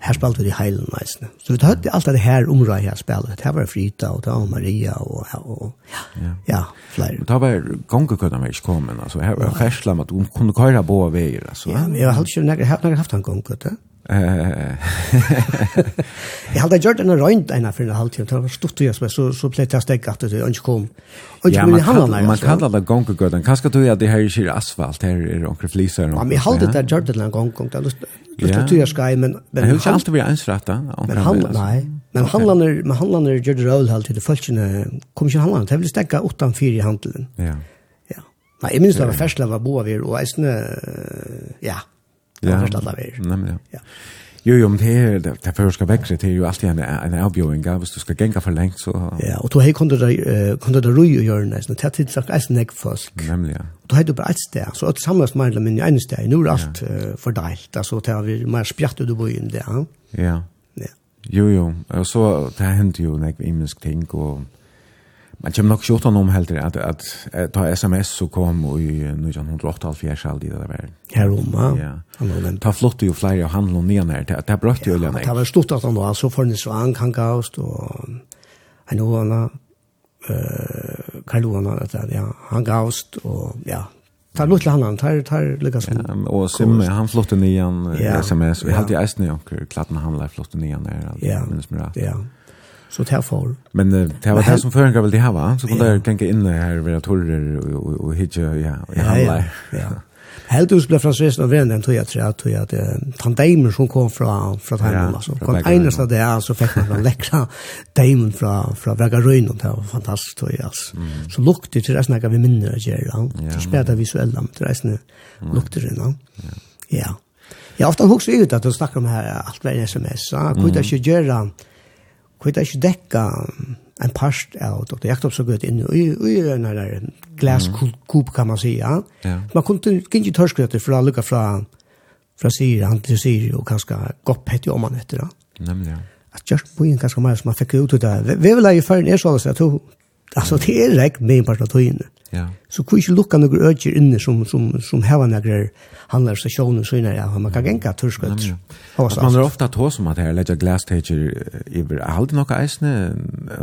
Här spelade vi i Heilen nice. Så vi hade allt det här området här spelet. Här var Frida och var Maria och och ja, ja fler. Det var gånger kunde man inte komma alltså här var färslam att hon kunde köra båda vägar alltså. Ja, men jag har aldrig haft några haft han gånger. Jeg hadde gjort en røynt ena for en halvtid, det var stort å så så, så ble det stegg at det ikke kom. Ja, man kallar, man kallar det gongegøden. Kanskje du at det her ikke er asfalt, her er onker fliser. Ja, men jeg hadde det gjort det en gong, det var stort å gjøre skaj, men... Men det er ikke alltid vi er ansrett, da. Men han, nei, men handlander, men handlander gjør det røyl halvtid, det følgende kom ikke handlander, det ble stegg 8-4 i handelen. Ja. Ja. Nei, jeg minns det var fersla var boa vir, og eisne, ja Det var förstått av er. Nämligen. Ja. Jo, jo, men det er, det er først skal vekse, det er jo alltid en en avbjöring hvis du skal genga for lengt, så Ja, og du hej kunde det kunde det roja göra nästan det tid sagt är snack först. Nämligen. Då hade du bare et sted, så att samlas med men en er alt uh, fördelat altså det har vi mer spjärt du bo in det, Ja. Ja. Jo, jo, og så det hendte jo nek, imensk ting og... Man kommer nok sjått om helt at, at, at ta sms så kom i 1908-1904 all det der. Her om, ja. ja. Ta flott jo flere av handel og nye nær, det er brøtt jo lønne. Det var stort at han var så for en svang kan gavst, og han og han, Karl Johan, ja, han gavst, og ja, Tar lutt han han tar tar som Ja, och Simme han flotte nian ja, SMS. Vi hade ju eisne onkel klatten han flott nian där. Ja, minns mig. rätt Ja. Så det får. Men det var det som förringar vill det ha Så kunde jag gänga in här vid torrer och hitcha ja, i handla. Ja. Helt du blev fransvist av vännen tror jag tror jag tror jag att tandaimen som kom från från Thailand alltså. Kom av där så fick man den läckra daimen från från Braga och det var fantastiskt tror jag alltså. Så lukte det resten snacka vi minner att göra. Så spelade vi så elda med resten luktade det då. Ja. Jag ofta hooks ut att de snackar om här allt vad sms. Så kunde jag ju göra Hvor det ikke dekka en parst av Dr. Jakob Jakobsen gøtt inn i den der glaskop, kan man si. Ja. Man kunne ikke tørskretter fra lukka fra fra Siri, han til Siri, og kanskje gopp hette om han etter da. Nemlig, ja. At på en kanskje mer som man fikk ut ut av. Vi vil ha i ferden er sånn at Alltså det är rätt med en part av tog Ja. Så kunne ikke lukka noen øker inne som, som, som hever noen handler seg sjånen sønne, ja, man kan genka turskut. Ja. At man er ofta tå som at her ledja glastager iver, er aldri nokka eisne,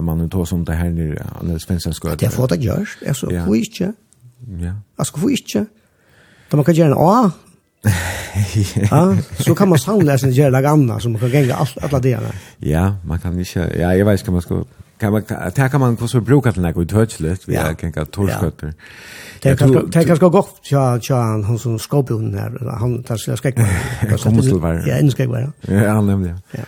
man er tå som det her nir, Anders Finsen skøt. Det er fått at gjørs, altså, ja. hvor ikke? Ja. Altså, hvor ikke? Da man kan gjøre en A, ja, så kan man sannläsa en jävla gamla så man kan gänga alla delarna. Ja, man kan ikke, ja, jeg vet ikke hva man skal kan man ta kan man kusur bruka til nokkuð touchlet við yeah. kan ka torskøttur. Ja. Ta kan skal gott ja ja han som skopun her han tar skal skekk. Kom til var. Ja, inn skekk var. Ja, han nemlig. Ja.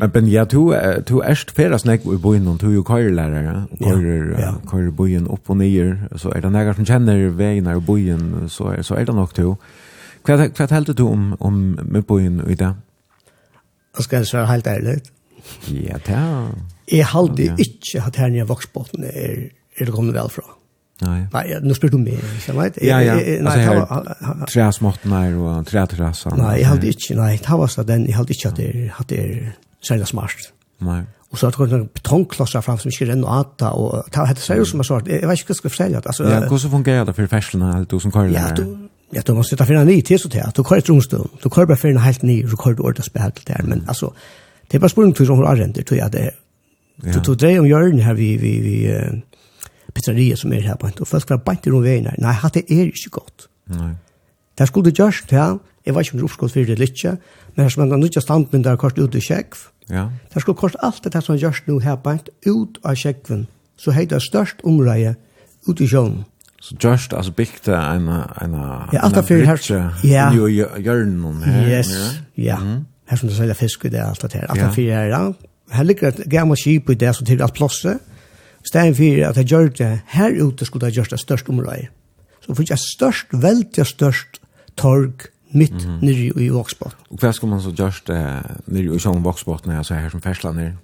Men ben ja tu du erst ferast nek við boin og tu jo køyrlærar, køyr køyr boin upp og nýr, så er det nægar som kjenner vegin av boin, så er så er det nok tu. Kvat kvat heldur du om om med boin í dag? Jeg skal svare helt ærlig. Ja, det er... Jeg halde ja. ikke at her nye voksbåten er, er det kommet vel fra. Nei. Nei, nå spør du meg, ikke vet? Ja, ja. Nei, altså, her, tre småttene her og tre. Nei, jeg halde ikke, nei, det var så den, jeg halde ikke at det, er, at det er særlig smart. Nei. Og så har det kommet betongklosser fram som ikke renner og ata, og det heter seriøst som jeg svart. Jeg vet ikke hva jeg skal fortelle. Altså, ja, hvordan fungerer det for ferslene, eller du som kører? Ja, du, Ja, du måste ta för en ny till så at Du kører et rumstol. Du kör bara för en helt ny, du kör ordentligt spel der, men altså, Det er bare spørsmål til hun arrender, tror jeg det er. Ja. Du dreier om hjørnet her vi, vi, vi uh, pizzeriet som er her på og folk var bant i rundt veien her. Nei, hatt det er ikke godt. Nei. Det skulle det gjørst her, jeg vet ikke om det er oppskått for det litt ikke, men her som en nødja standmynd der kort ut i kjekv, ja. det skulle kort alt det som gjørs nå her bant ut av kjekven, så heit det størst omreie ut i sjøen. Så just alltså bygde en en en Ja, allt fyrir her. Ja. Jo, Jörn hon här. Yes. Ja her som du selger fisk i det, alt det her. Alt det fire her, Her ligger et gammelt skip i det, som til alt plåse. Stein fire, at jeg gjør det her ute, skulle jeg gjøre det størst området. Så finnes jeg størst, veldig størst torg mitt mm -hmm. nere i Vågsbåten. Og hva skal man så gjøre det nere i sånn Vågsbåten, altså her som fersler nere?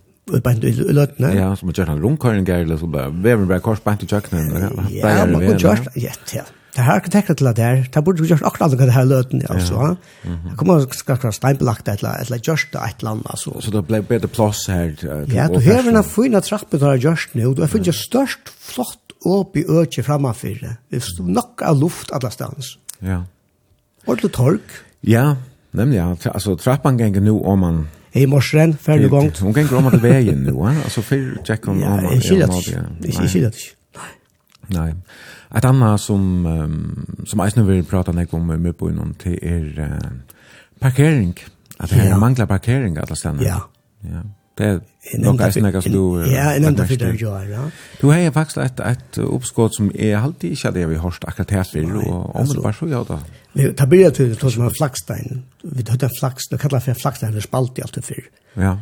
bant i løtene. Ja, som man gjør han rundkøring, eller så bare, veven bare kors bant i kjøkkenen. Ja, man kan gjøre det, ja, ja. Det här arkitekter till det här, det borde gjort akkurat det här löten, alltså. Det kommer skakra steinbelagt ett eller ett just ett land, alltså. Så det blev bättre plats här. Ja, du har en fina trappor där just nu, du har funnit störst flott upp i öke framför det. Det stod nog av luft alla stans. Ja. Och det tork. Ja, nämligen, alltså trappan gänger nu om man Hei morsren, ferdig gång. Hon kan gå om att vägen nu, altså fyrir Jack hon om. Ja, jag känner jeg Jag känner det. Nej. Et annet som um, som jag nu vill prata nek om med på innom, till er uh, parkering. At det ja. yeah. mangler parkering alle stedene. Ja. Ja. Det er är nog ganska som du. Ja, en enda för dig gör, ja. Du har faktisk et, et oppskått som er alltid ikke det vi har hørt akkurat her till og om det var så ja då. Vi tar bilder til det som er flaxstein. Vi tar flax, det kallar for flaxstein, det er spalt i alt allt för. Ja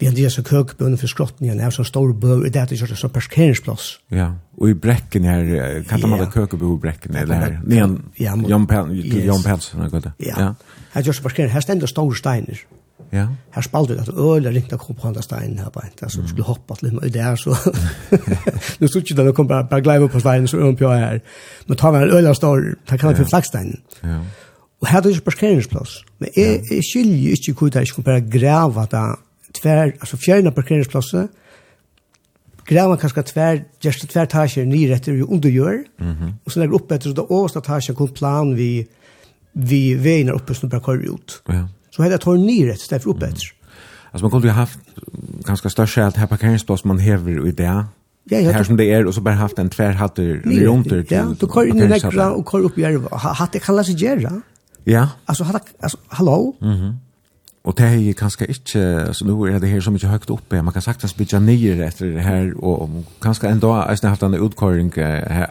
vi hadde disse køkbønne for skrotten igjen, så stor bøv, det er ikke så parkeringsplass. Ja, og i brekken her, kan man ha køkbøv i brekken, eller her, nedan Jan Pelsen, eller det. Ja, her gjør så parkering, her stender store steiner. Ja. Her spalte det at øl ringt av kom på andre steinen her bare, altså, du skulle hoppe til og det er så nu stod ikke det, og kom bare, bare gleiv på steinen, så øl på her. Men tar man en øl av stor, da kan man finne flaggsteinen. Ja. Og her er det ikke parkeringsplass. Men jeg, jeg skiljer ikke hvor det er ikke bare grava det tvær, altså fjerna parkeringsplasset, grava kanskje tvär just tvär tager ni rätt ju under gör. Mhm. Och så opp etter, så det åsta tasjer kom plan vi vi vänar uppe som bara ut. Ja. Så hade jag tar ni rätt stäff upp efter. Alltså man kunde ju haft ganska störst helt här parkeringsplats man hever i det. Ja, ja. Här som det är och så bara haft en tvärhatter runt det. Ja, då kör in i nägra och kör upp i Hatt det kallas ju Ja. Alltså hallå. Mhm. Och det är ju kanske inte så nu är det här så mycket högt uppe. Man kan sakta spitcha ner efter det här och, och kanske ändå har haft en utkorring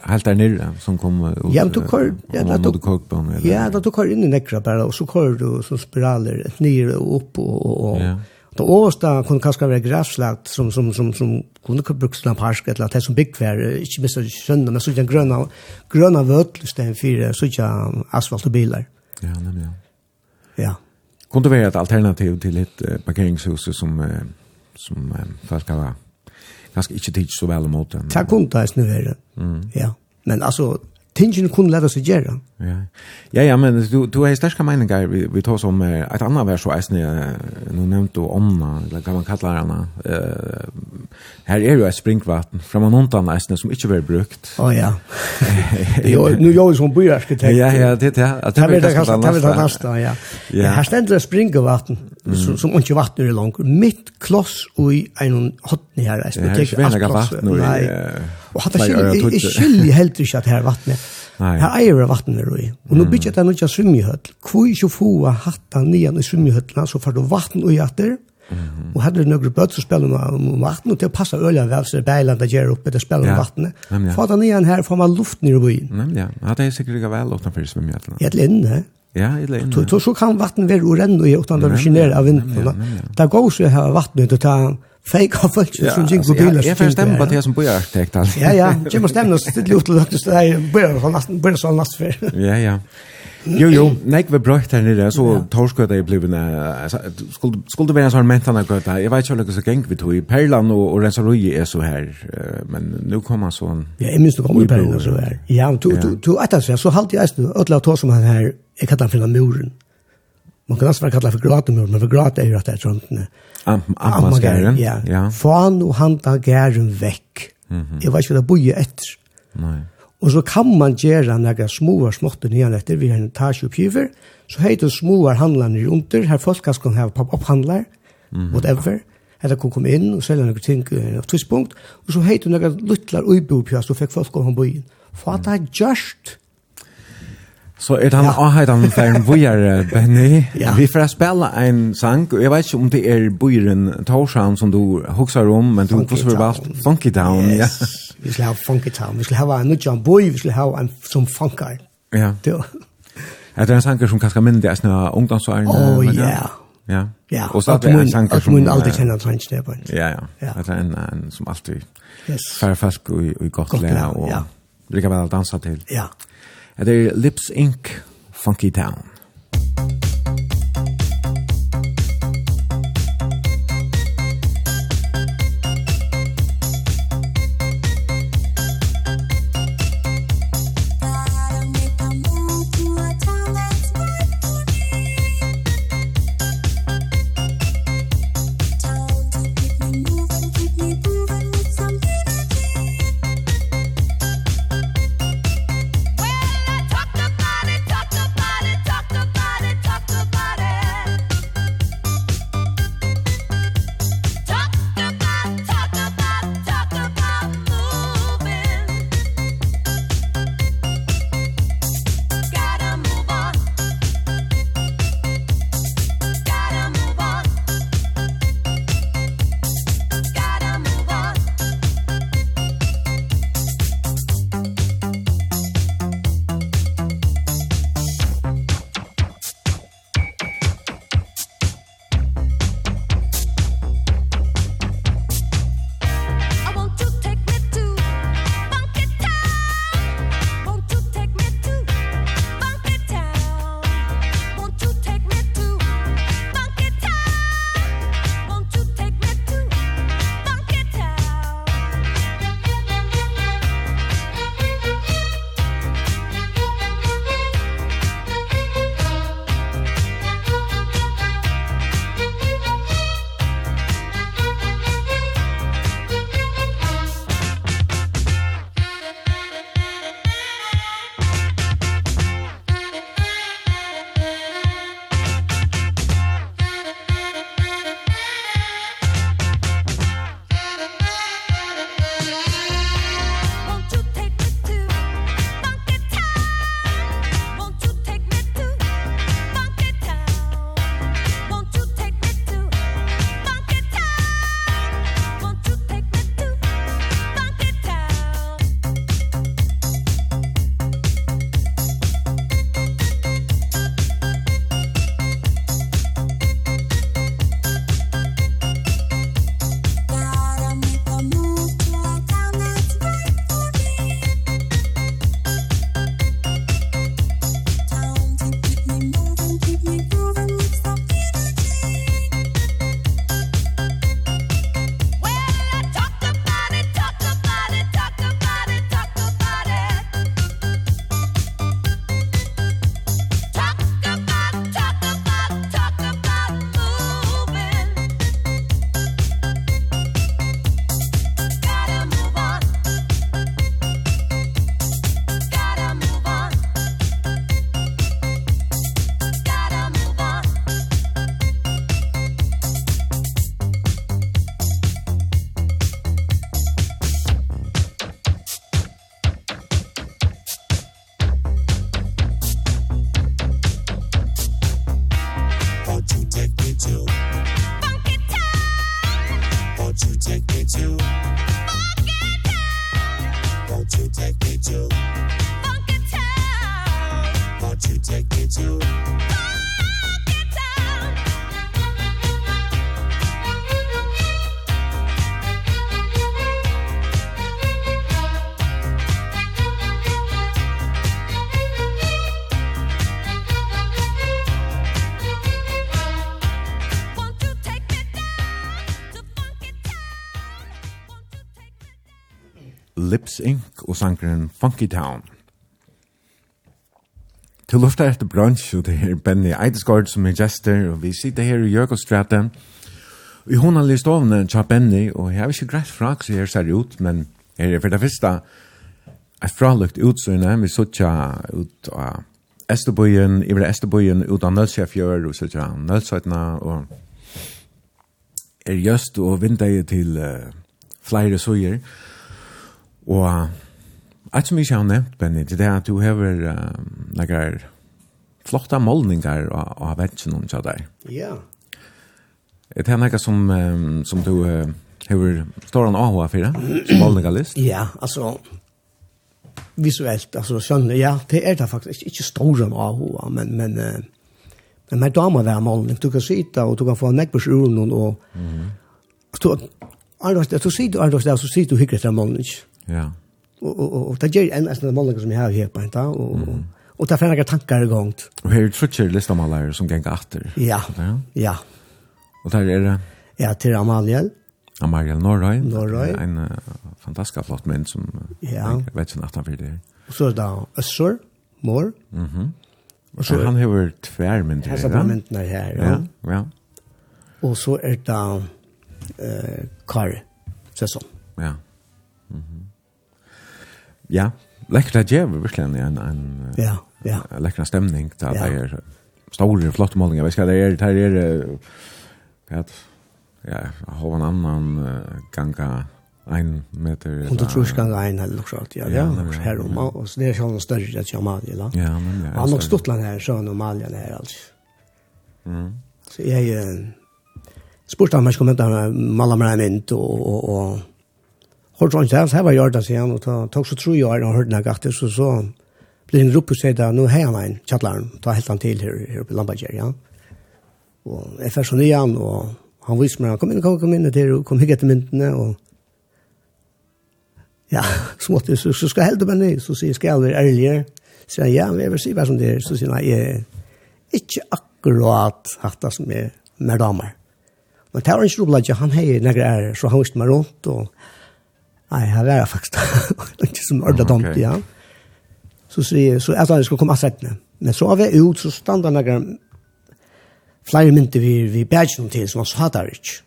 helt där nere som kom ut. Ja, men du kör ja, då du kör. Ja, da du kör in i nekra bara och så kör du så spiraler ett ner och upp och och. Ja. Då åsta kunde kanske vara gräslagt som som som som kunde kunna brukas en park eller att det som byggfär inte missa sjön men så den gröna gröna vötl sten fyra så jag asfalt och bilar. Ja, nämligen. Ja kunde vara ett alternativ till ett parkeringshus som som folk har ganska inte tid så väl emot. den. Tack kunde det nu är det. Ja. Men alltså tingen kunde lära sig göra. Ja. Ja, ja, men du du har starka meningar vi vi tar som ett annat vers så är snä nu nämnt då omna eller kan man kalla det Eh här är ju ett springvatten från en annan nästan som inte blir brukt. Ja ja. Jo nu jag som byarkitekt. Ja ja, det ja. Att det det kanske det det nästa ja. Ja, här ständer springvatten som som inte vatten är långt mitt kloss och i en hotne här är det. Det är vatten och nej. Och hade sig i skilj helt inte att här vattnet Her eier av vatten er i. Og nå bygger det noe svimjehøtt. Hvor ikke få hatta nian i svimjehøttene, så får du vatten og hjertet. Og her er noen bøtt som spiller om vatten, og til å passe ølen vel, så det er beiland gjør oppe, det spiller om vattnet. Får den nian her, får man luft nere i byen. Nemlig, ja. Det er sikkert ikke vel utenfor svimjehøttene. Jeg er inne, Ja, det lein. Så så kan vatten være urenn og utan å skinere av vinden. Det går så her vatten ut og ta fake av folk som gikk på biler. Jeg får stemme på det som bøyarkitekt. Ja, ja, jeg må stemme oss til ut til dere, så det er bøyarsallen natt før. Ja, ja. Jo, jo, nek vi brøyt her nere, så torskøyta i blivene, skulle det være en sånn mentana gøyta, jeg vet ikke hva som geng vi tog i Perlan og og Rensarui er så her, men nu kommer han sånn... Ja, jeg minns du kommer i Perlan så her. Ja, men du etter seg, så halte jeg eisen, ødela tog som han her, jeg kallar han for muren. Man kan også være kallar for gratemuren, men for grat er jo at det er trøntene. Ja Ammaskæren, ja. ja. Fan og handa gæren vekk. Mm -hmm. Jeg vet ikke hva det boi etter. Nei. Og så kan man gjøre noen små småtter nyan etter, vi har en etasje oppgiver, så heter små handlene rundt, her folk kan ha pop-up-handler, mm -hmm. whatever, eller kan komme inn og selge noen ting på et tidspunkt, og så heter noen luttler uibo på, så fikk folk gå om byen. For at det er gjørst, Så er det den avheten for en bøyere, Benny. ja. Vi får spela en sang, og jeg vet ikke om det er bøyeren Torshavn som du hokser om, men du har også valgt Funky Town. Yes. Ja. vi skal ha Funky Town, vi skal ha en nødjan bøy, vi skal ha en som funkar. Ja. Det er det en sanger som kanskje minner det, sånn ungdomsvaren. Åh, oh, ja. Ja. Ja. Och så att man tänker som man alltid känner sig där på. Ja, ja. Att en en som alltid. Yes. Färfast och och gott lära och lika väl dansa till. Ja. Det er Lips Inc. Funky Town. Funky Town. Lips Inc. og sangren Funky Town. Til lufta etter brunch, og det er Benny Eidesgaard som er gester, og vi sitter her i Jørgårdstraten. I hun har lyst tja Benny, og jeg har ikke greit fra, så her ser ut, men her er for det første et fralukt utsøyne, vi sitter ut av Esterbøyen, i vre Esterbøyen, ut av Nølsjafjør, og sitter av Nølsjøtna, og er just og vindeie til uh, flere søyer, og Og alt som jeg ikke har nevnt, Benny, det er at du har um, noen flotta målningar av vetsen om deg. Ja. Er det noe som, um, som du uh, har stående av AHA for, som målningarlist? Ja, altså, visuellt, altså, skjønner, ja, det er det faktisk, ikke stående av men, men, uh, men med damer være målning, du kan sitte, og du kan få en nekbørs og, mm -hmm. Du, Ardost, du sitter, Ardost, så sitter du hyggelig etter målning. Ja. Och och och det gjør en av målene som jag har här på inte och og, mm. og, og det er flere tanker i gang. Og her er trutcher listamalere som ganger atter. Ja, ja. ja. Og der er det? Ja, til Amaliel. Amaliel Norrøy. Norrøy. En uh, fantastisk flott mynd som ja. jeg vet ikke at han fyrer. Og så er det Øssor, Mår. Mm -hmm. Og så, han har tværmynder her. Han har myndene här. ja. ja. ja. Og så är det uh, Kare, Sesson. Ja. Ja, lekkert läckra djävul virkelig, en en en ja, ja. Läckra stämning där ja. är stora flotta målningar. Vi ska det är här er, kat ja, har en annan ganga ein meter och då tror jag ganga en eller något sånt. Ja, ja, här om, och så det är sån större att jag man gillar. Ja, men ja. Han har och Stottland här så normalen här alltså. Mm. Så jag spurte han meg om jeg kunne ta med malamremint og, og, og Hör hørte inte alls, här var jeg da, sier han, og det tok så tro jeg, og hørte han gatt, så så ble han ropt og sier da, nå har han en kjattlaren, ta helt han til här her på Lambager, ja. Och jag først så igjen, och han visste mig, kom in, kom, kom inn, der, kom hygge etter myntene, och ja, så måtte jeg, så, så skal jeg helde meg ned, så sier jeg, skal jeg være ærligere? Så sier han, ja, men jeg vil si hva som det er, så sier han, jeg er ikke akkurat hatt det som er med damer. Men det var ikke rolig, han har nægre ære, så han visste meg rundt, og Nej, han var faktisk. Ikke som ordentligt dumt, okay. ja. Så så så att han skulle komma sättne. Men så var vi ut så stod stannade några flere mynte vi vi badge noen til, som han sa der ikke.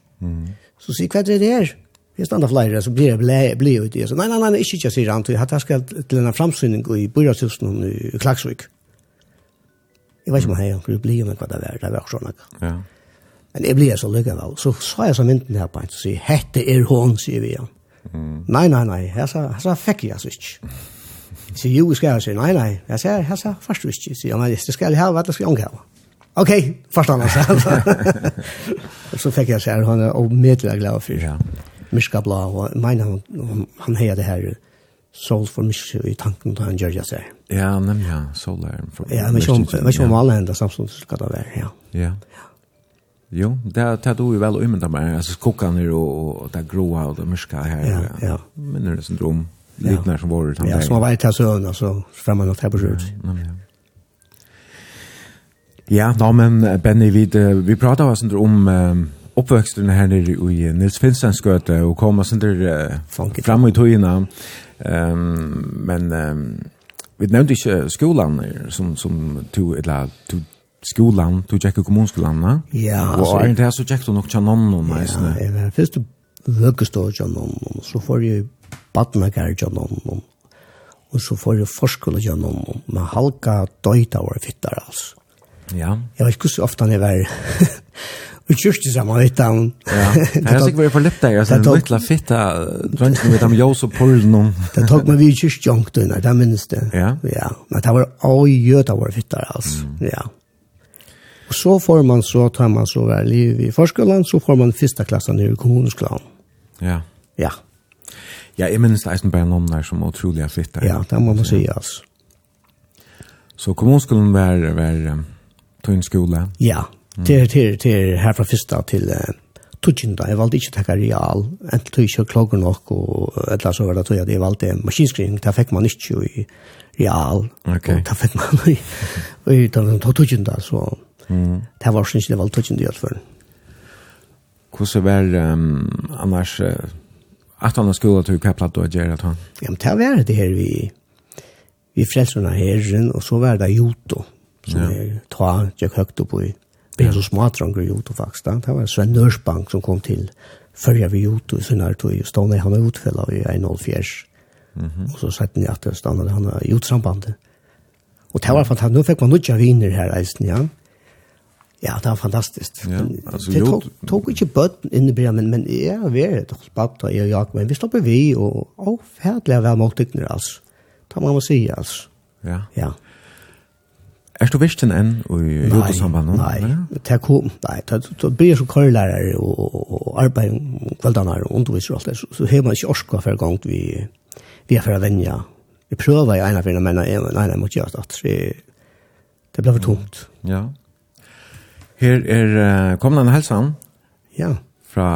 Så sier hva er det her? Vi stannade flere, så blir jeg blä blä ut det. Så nei, nei, nei, inte ikke, sier han Jeg att jag til en framsyning i Burgasusen i Klagsvik. Jeg vet ikke om jeg skulle bli med hva det var. Det var noe. Ja. Men jeg blir så lyckad. Så sa jeg så mynten her på en så säger hette er hon sier vi. Ja. Nei, nei, nei, her sa, her sa fikk jeg altså ikke. Jeg sier, jo, skal jeg si, nei, nei, jeg sa, her sa først du ikke. sier, ja, men det skal jeg ha, hva det skal jeg ikke ha. Ok, forstår han altså. så fikk jeg sier, han er omedelig glad for. Ja. Myrka blå, og jeg mener han, han heier det her, soul for myrka i tanken da han gjør jeg seg. Ja, nemlig, ja, soul er for myrka. Ja, men ikke om alle hender samtidig skal det være, ja. Ja. Ja. Jo, det er det du er om det mer. altså skockan og, og och det gråa og det mörka her. Ja, ja. Men det är syndrom liknar som vårt han. Ja, som var det så alltså framåt något här på sjön. Ja. Ja, no, men Benny vi vi pratar alltså om um, oppvøksten her nere i Nils Finstansgöte og kom sen där uh, fram i tojorna. Um, men um, vi nevnte ikke skolan som som to eller to skolan, du tjekk kommunskolan, ne? Ja. Og er det her så tjekk du nok tja noen ne? Ja, jeg var først vøkestå tja nonnen, så får jeg badnagar tja noen, og så får jeg forskole tja noen, men halka døyta var fittar, altså. Ja. Jeg vet ikke så ofte han er vær. Og kjørst i samme han. Ja, jeg har sikkert vært for litt der, altså en litt fitta, drønnsene med dem jås og pullen og... Det tok meg vi kjørst jongt det minnes det. Ja? Ja, men det var å gjøta våre fittar, altså. Ja. Og så får man så, tar man så vær liv i forskjellan, så får man fyrsta klassen i kommuneskolan. Ja. Ja. Ja, jeg minnes det eisen bare noen der som er utrolig er fitt der. Ja, det må man si, altså. Så kommuneskolen var, var um, tøyn skole? Ja, til, til, til her fra fyrsta til uh, tøtjinda. Jeg valgte ikke å takka real, enten tøy ikke klokker nok, og eller så var det tøy at jeg valgte maskinskring, det fikk man ikke i real, Ok. og det fikk man i, i tøtjinda, så... Det var ikke det var tøtjen det for. Hvordan var um, annars uh, at han skulle til kaplat og gjøre det han? Ja, men det var det her vi vi frelserne herren, og så var det Joto, som ja. er ta, jeg høyt opp i Det er så smart drang i Joto faktisk. Da. Det var Sven Nørsbank som kom til førja vi Joto i sin tog, og stående han var utfella i 1.04. Mm -hmm. Og så sette han i at det stående han var i Joto-sambandet. Og det var fantastisk. Nå fikk man nødja viner her eisen, ja. Mm Ja, det var fantastiskt. Ja, alltså det tog, tog ikke bøtten in i början, men, men jag har varit og spatt og jeg og jag, men vi stopper vi og, och fædlig var mot dig nu alltså. Man si, altså. Ja. Ja. Er du visst enn i jobbsamband? nei. det kom, nei. det blir så karlærer og, og arbeid arbete kvällarna og underviser og alt det. Så, så har man ikke orska for gang vi, vi er for å vänja. Vi prøver ju ena för ena, men nei, nei, måste göra det. Det blir för tomt. Ja. Her er uh, kommende helsan Ja. Fra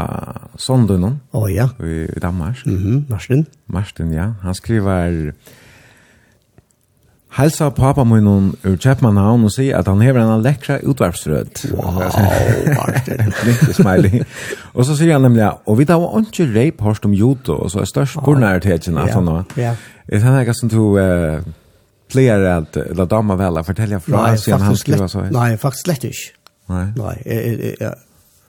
Sondønnen. Å oh, ja. I, Danmark. Mm -hmm. Marsten. Marsten, ja. Han skriver... Halsa pappa min hon ur Köpenhamn och säger att han har en läckra utvarvsröd. Wow, Martin. Riktigt smiley. och så säger han nämligen, och vi tar inte rape hörst om judo, och så är störst på den här tiden. Ja, ja. Det här som du eh, pläger att la damer väl att för från. Nej, faktiskt, han skriva så. nej, faktiskt lätt. Nei. Nei, jeg, jeg, jeg,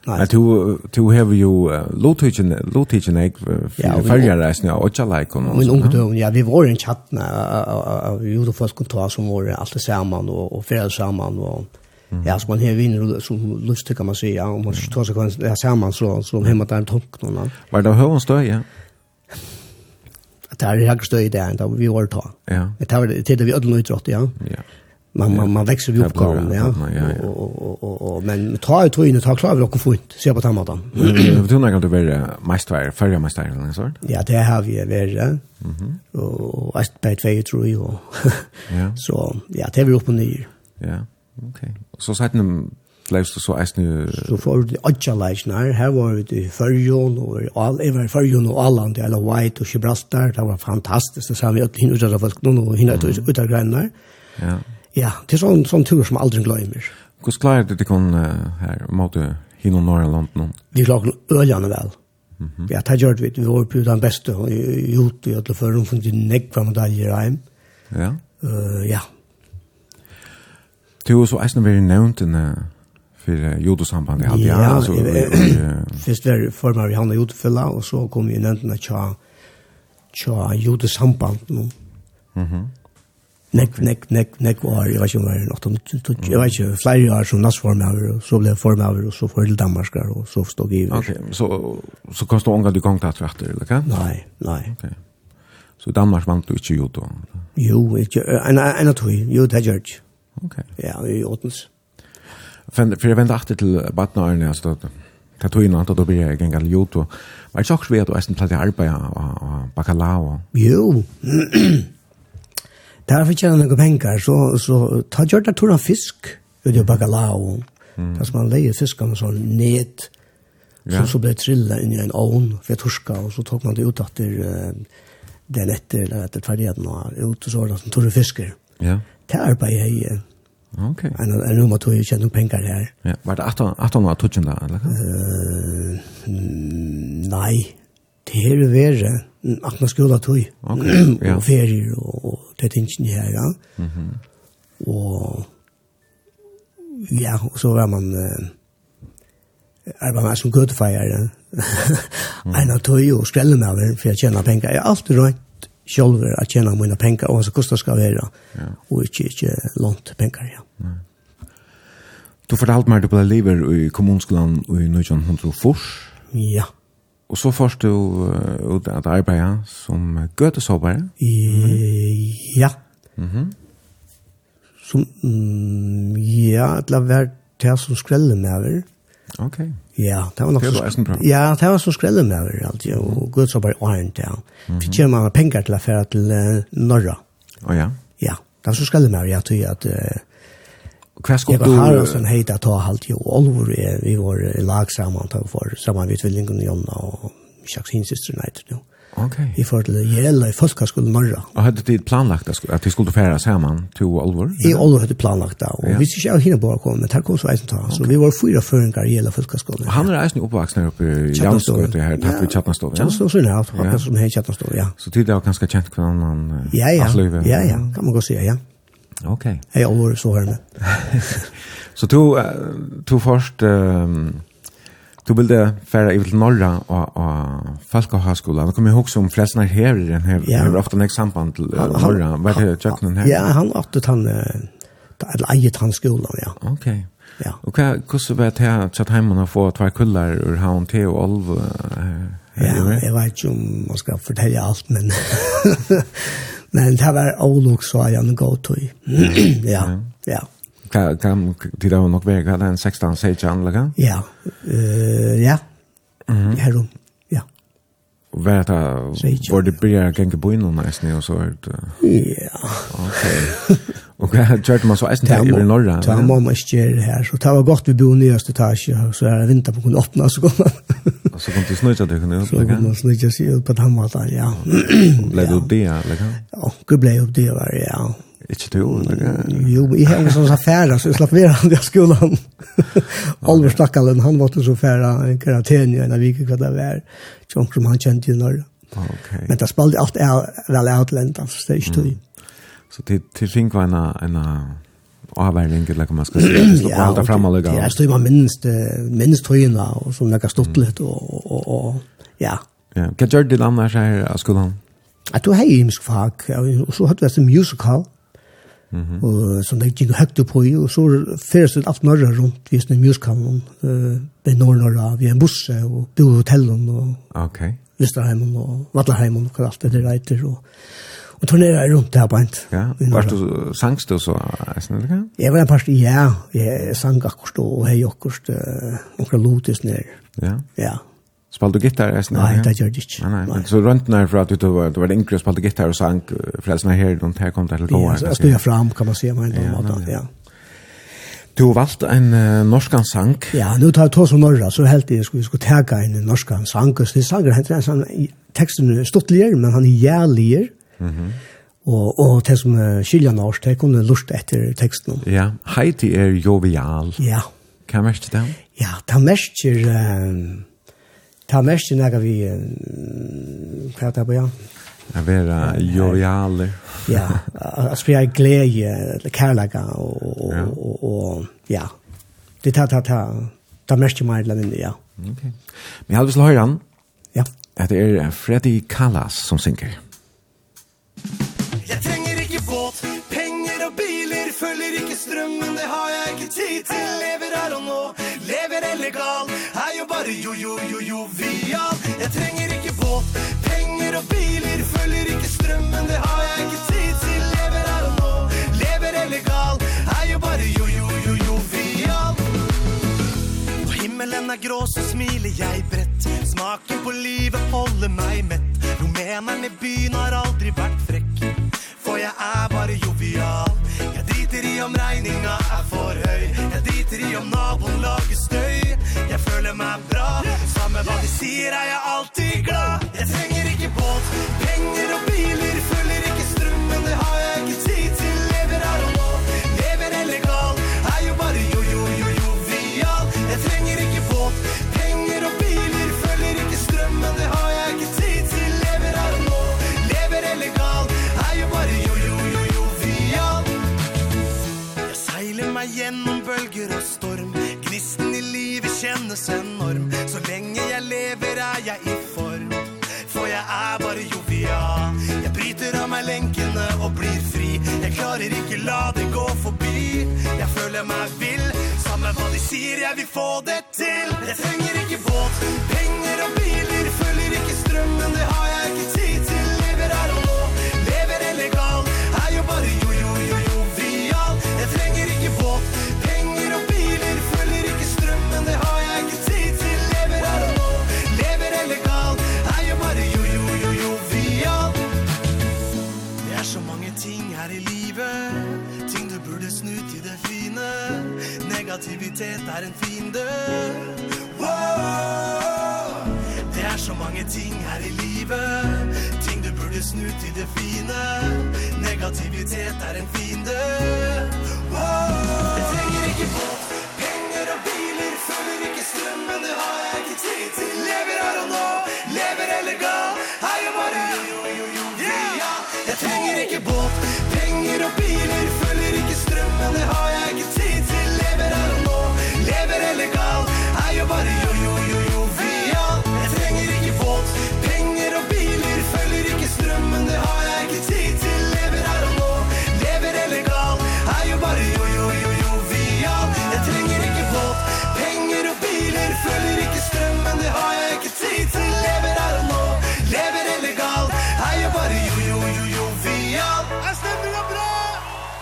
Nei. Men Du du har ju lotitchen lotitchen ek ja, reisen ja och alla ikon Min unge døgn, ja vi var en chatt när vi gjorde först kontor som var allt sammen og, og fredag sammen og ja så man här vinner som lust kan man säga om man tar sig kan ja samman så så hemma där en tok någon. Var det hör støy, ja. Det är högst stö där då vi var ta. Ja. Det var det vi ödlade utåt ja. Ja man man man växer ju upp kan ja och och och och men ta ut in och ta klar och fint se på tamatan. du tror nog att det blir mästare förra mästare eller så. Ja, det har vi väl. Mhm. Och att på två tror jag. Ja. Så ja, det är vi uppe nu. Ja. Okej. Så sett en Leivst du så eisne... Så får du åtja leisnar, her var vi i Førjon, og all, jeg var i Førjon og Alland, eller White og Gibraltar, det var fantastisk, det sa vi at hinne utdrag av folk, og hinne ut av greinar. Ja. Ja, det er sånn, sånn tur som aldri glemmer. Hvordan klarer du det kon uh, her, mot hinn og norra land nå? Vi klarer øljene vel. Mm -hmm. Ja, det gjør vi. Vi var på den beste og gjort i alle før. Hun funnet nekva medaljer hjem. Ja. Uh, ja. Du har så eisen vært nevnt en for judosambandet. Ja, ja altså, først var det for meg Hanna Jodefella, og så kom vi nevnt en tja, tja jodosamband nå. Mm nek nek nek nek var jeg vet ikke om det var något jeg vet ikke, flere år som näsform över och så blev form över og så för til Danmark og så stod jeg i Ok, så så kostar hon gång där tvätter eller hva? Nei, nei. Ok. Så i Danmark vant du ikke ju då Jo ikke, en en att vi ju det ikke. Ok. Ja i åtens För för jag vände åter till Badnaren det tog inn, att då blir jag en gal ju då Men jag tror att du är sen till arbeta och bakalao Jo Det har fortjent noen penger, så, så ta gjør det tog fisk ut i bakalao. Mm. Da skal man leie fiskene sånn ned, ja. så, så ble trillet inn i en ovn for torska, og så tok man det ut etter uh, den etter, eller etter ferdigheten, og ut og så var det som tog fisker. Ja. Det arbeidet jeg uh, Okay. En en nummer tog ju tjänar pengar her. Ja, var det 18 18 år tog den där eller? Eh nej. Det är det akna skola tog. Okay, ja. og ferier og, og det er tøytingene her, ja. Mm. Og ja, og så var man uh, arbeid med som gøtefeier. en av tøy og skrelle med over for jeg tjener penger. Jeg har alltid rønt selv at tjener mine penger, og så koster skal være, ja. og ikke, ikke lånt penger, ja. Mm. Du fortalte meg at du ble lever i kommunskolen i 1904. Ja. Ja. Og så først du ut at arbeide som gøtesåpere. gøtesåper? Ja. Mm -hmm. Som, mm, ja, det var vært det som skrelle med over. Ok. Ja, det var nok så Ja, det var så skrelle med over alltid, og gøtesåper og en til. Det kommer man penger til å fære til uh, Norra. Å ja? Ja, det var så skrelle med over, jeg tror at... Uh, Hva skal du... Jeg var her også en heit at ta halvt jo. Olvor er vi var lag sammen til for sammen med tvillingen Jonna og Sjaks Hinsisteren heit nå. Ok. Vi får til Gjella i Folkaskolen Norra. Og hadde du planlagt at vi skulle fære sammen til Olvor? I Olvor hadde planlagt det, og ja. hvis ikke jeg hinner bare kom, men her kom så eisen ta. Så vi var fyra føringar i Gjella Folkaskolen. Og han er eisen oppvaksen her oppe i Jansgøte her, takk tatt ved Kjattnastov, ja? Kjattnastov, ja, akkurat som her i Kjattnastov, ja. Så tid er ganske kjent hva han... Ja, ja, ja, ja, kan man godt si, ja. Okej. Okay. Jag var så här så du du först um, du ville färra i vill norra och och folkhögskolan. Då kommer jag ihåg som flesna här i den här ja. ofta en samband till norra. Vad heter Jackman här? Ja, han åt att han eller eget han skolan, ja. Okej. Okay. Ja. Och vad hur vet jag att hemma har få två kullar ur han till och Olv. Ja, jag vet ju om man ska fortälja allt men Men det var olok så jag gå till. ja. Ja. Kan kan det då nog väga den 16 sage anlägga? Ja. Eh ja. Mhm. Ja, då. Ja. Vad det var det blir gänga bo in och nästan och så Ja. Okej. Och jag körde man så eisen där i norra. Ja, mamma skjer här så det var gott vi bor i nyaste etage så är det vinter på kon öppna så kom man. Och så kom det snöja det kunde öppna. Så kom det snöja sig upp på den matta ja. Blev det upp det eller kan? Ja, det blev upp det var ja. Ikke du, eller? Jo, jeg har en sånn affæra, så jeg slapp vera han i skolan. Oliver Stakkalen, han var så færa en karanten i en av hva det var. Tjonk som han kjente i Norge. Okay. Men det spalte alt vel outland, altså, det er ikke tog. Så till till think var en en avvärdning eller kan man ska säga det på allt fram alla gånger. Ja, står man minst minst tröna och som några stottlet och och och ja. Ja, kan jag det annars här av skolan? Att du har ju himsk fag och så hade vi en musical. Mhm. Och som det gick högt på ju och så förs det allt norra runt just den musicalen eh den norra vi en buss och bo hotellen och Okej. Visst där hemma och valla hemma och allt det där och Og turnerer rundt her på ent. Ja, var du sangst du så? Eisen, eller hva? Jeg var en parst, ja. Jeg sang akkurat og hei akkurat noen lotis nere. Ja? Ja. Spalt du gitar? Eisen? Nei, det gjør det ikke. Nei, nei. Så rundt nær fra at du var, du var yngre og spalte gitar og sang for det som er her, rundt her kom det til gåa. Ja, så stod jeg fram, kan man si, men ja, måte, ja. Du har valgt en uh, norskan sang. Ja, nu tar jeg to som norra, så helt jeg skulle, skulle tega en norskan sang. Så det sanger henter en sånn, teksten er stuttligere, men han er jæligere. Mm. Og, og det som skiljer norsk, det kunne lust etter teksten. Ja, Heidi er jovial. Ja. Hva er mest det? Ja, det mest er... Um, det mest er nægge vi... Hva er det på, ja? Jeg være jovial. Ja, altså vi er glede, kærlega og, og, ja. og, og ja. Det tar, tar, tar. Det mest er meg eller mindre, ja. Ok. Men jeg har lyst til å høre han. Ja. Det er Freddy Callas som synker. Ja. vi till lever her og nå Lever illegal legal. Är ju bara jo jo jo jo vi all Jag trenger inte på Pengar och biler Følger inte strömmen Det har jag ikke tid till Lever her og nå Lever illegal legal. Är ju bara jo jo jo jo vi all På himmelen er grå så smiler jag brett Smaken på livet håller mig mett. Romänen i byen har aldrig varit frekk. For jeg er bare jovial i om regninga er for høy. Jeg driter i om naboen lager støy. Jeg føler meg bra. Samme hva de sier er jeg alltid glad. Jeg trenger ikke båt Penger og biler. Følger ikke strømmen Det har jeg gjennom bølger og storm. Gnisten i livet kjennes enorm. Så lenge jeg lever er jeg i form. For jeg er bare jovial. Jeg bryter av meg lenkene og blir fri. Jeg klarer ikke la det gå forbi. Jeg føler meg vill. Samme hva de sier, jeg vil få det til. Jeg trenger ikke båt. identitet er en fiende. Wow! Det er så mange ting her i livet. Ting du burde snu til det fine. Negativitet er en fiende. Wow! Det trenger ikke på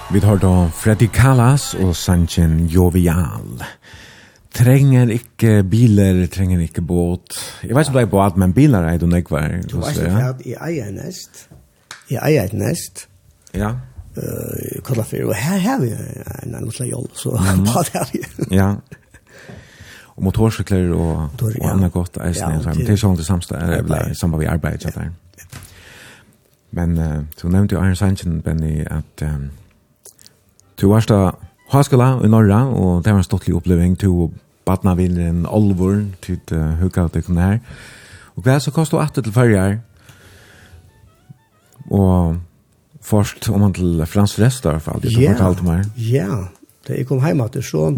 Vi tar da Freddy Callas og Sanchin Jovial. Trenger ikke biler, trenger ikke båt. Jeg vet ikke om det er båt, men biler er du nekvar. Du vet ikke at jeg eier nest. Jeg eier et nest. Ja. Uh, Kolla for, og her har vi en lille joll, så bare det har vi. Ja. Og motorsykler og, Motor, og annet godt eisen. Ja, det er sånn det samstå, eller samme vi arbeider. ikke Ja. Men uh, du nevnte jo Iron Sanchin, Benny, at... Um, Du var da Haskala i Norra, og det var en stortlig oppleving til badna vinneren Olvor, til uh, hukka at det kunne her. Og hva så kostet du til fyrjar, og først om han til Frans Resta, for alt det du fortalte meg. Ja, da jeg kom hjemme til så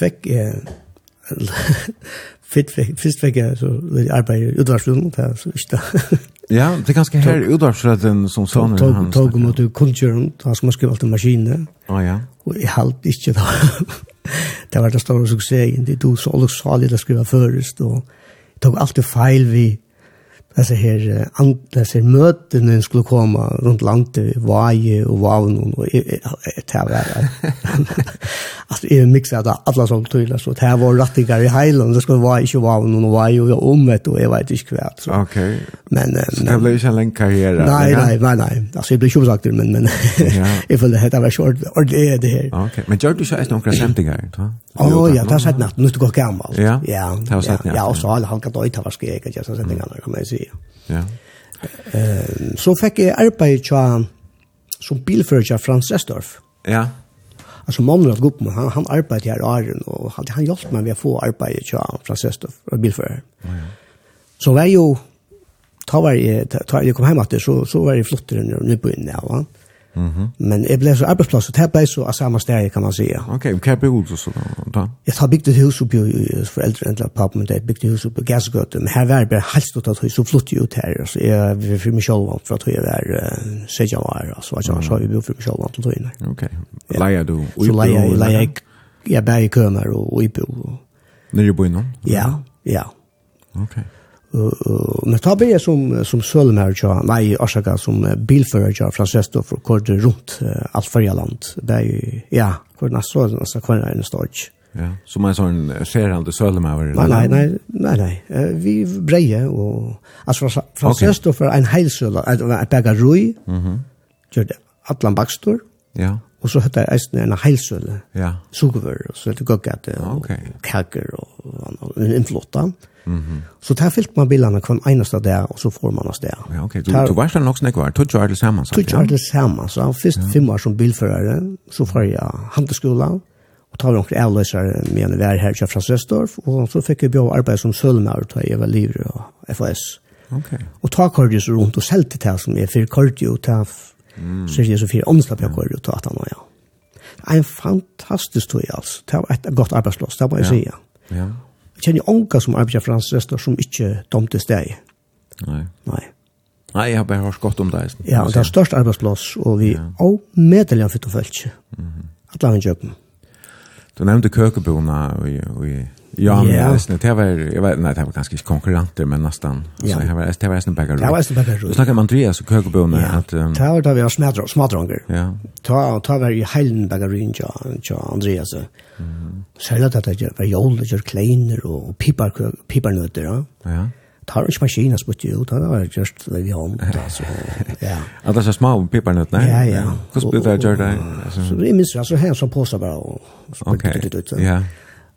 fikk jeg Fyrst fikk jeg så arbeid i utvarsruden, det er så ikke det. Ja, det er ganske her utvarsruden som sånne. Tog om at du kulturen, da skal man skrive alt i maskinen. Å ja. Og jeg halte ikke da. Det var det store suksessen, det er så alle salig å skrive først, og jeg tog alltid feil vi dessa här dessa möten när skulle komma runt landet vaje och vavn och det här var alltså är mixat av alla som tydliga så det här var rattigar i Highland det skulle vara inte vavn och vaje och om vet och jag vet inte kvärt så. Okej men så det blev ju en lång karriär nej nej nej nej alltså jag blev ju sagt men men jag föll det här var short och det är det här okej men gjorde du så är några samplingar va Oh ja, det har sett natt. Nu är det gått gammalt. Ja, det har sett natt. Ja, och så har han kan dojta vad ska jag göra. Så sett det gamla, kan man sier. Ja. Eh, så fikk jeg arbeid til som bilfører Frans Restorff. Ja. Alltså mannen att gå på han han arbetade här åren och han han hjälpte mig med att få arbete till Frans Restorff och bilförare. Ja. Så var ju ta var jag ta jag kom hem att så så var det flottere nu på inne va. Mm Men jeg ble så arbeidsplass, og det ble så av samme sted, kan man si. Ok, hva bygde du så da? Jeg har bygd et hus oppi i foreldre, endelig av papen, jeg bygde et hus oppi i Gassgøte, men her var det bare helst stått at hun så flott ut her, så jeg var for meg selv for at jeg var 16 år, så var jeg så vi bor for meg selv til tøyene. Ok, leier du? Så leier jeg, leier jeg, jeg bæg i kømer og ibo. Nere i byen nå? Ja, ja. Ok. Uh, Men ta be som som sölmer jag nej orsaka som bilförare jag Francesco för kort runt allt förra land. Det är ju ja, kort nästa så så kvar en storch. Ja, som en sån skärhande sölmer. Nej nej nej nej nej. Vi breje och alltså Francesco för en hälsöl att bäga roi. Mhm. Gjorde Atlan Baxter. Ja. Og så hette jeg eisen en hälsöl. Ja. Sugvör så det gick og, och kalker og, og, og, Mm. Så där fyllt man bilarna kvar enaste där och så får man oss där. Ja, okej. Okay. Du, du var sen också när kvar. Tog Charles hemma så. Tog Charles hemma så han först fem år som bilförare så får jag handelsskolan och tar några avlösare med en vär här i Fransestorf och så fick jag börja arbeta som sölmare och ta över livre och FOS. Okej. Och ta kordius runt och sälja till det som är för kordio ta mm. så är det så för omslapp jag kordio ta att han och ja. En fantastisk tur alltså. Det var ett gott arbetslös, det var jag säga. Ja kjenner onka som arbeider fransk restaurant som ikke domtes deg. Nei. Nei. Nei, jeg har bare hørt godt om det. Ja, og det er størst arbeidsplass, og vi er ja. medelig av fyrt og følt. Mm -hmm. At langt kjøkken. Du nevnte køkebona i, i Ja, men yeah. det här var jag vet nej det var kanske konkurrenter men nästan yeah. så här var det var nästan bagger. Det var nästan bagger. Du snackar med Andreas och Kökebona yeah. att um, Det var det vi har smadra smadronger. Ja. Ta ta var ju Helen bagger in ja ja Andreas. Mm. Så det att det var jol det gör kleiner och pipar piparnötter ja. Ja. Tar inte maskinen så mycket ut, det var just det vi har alltså. Ja. Att det är så små piparnötter, nej? Ja, ja. Hur spelar det gör det? Så vi minns alltså här som påsar bara och Okej. Ja.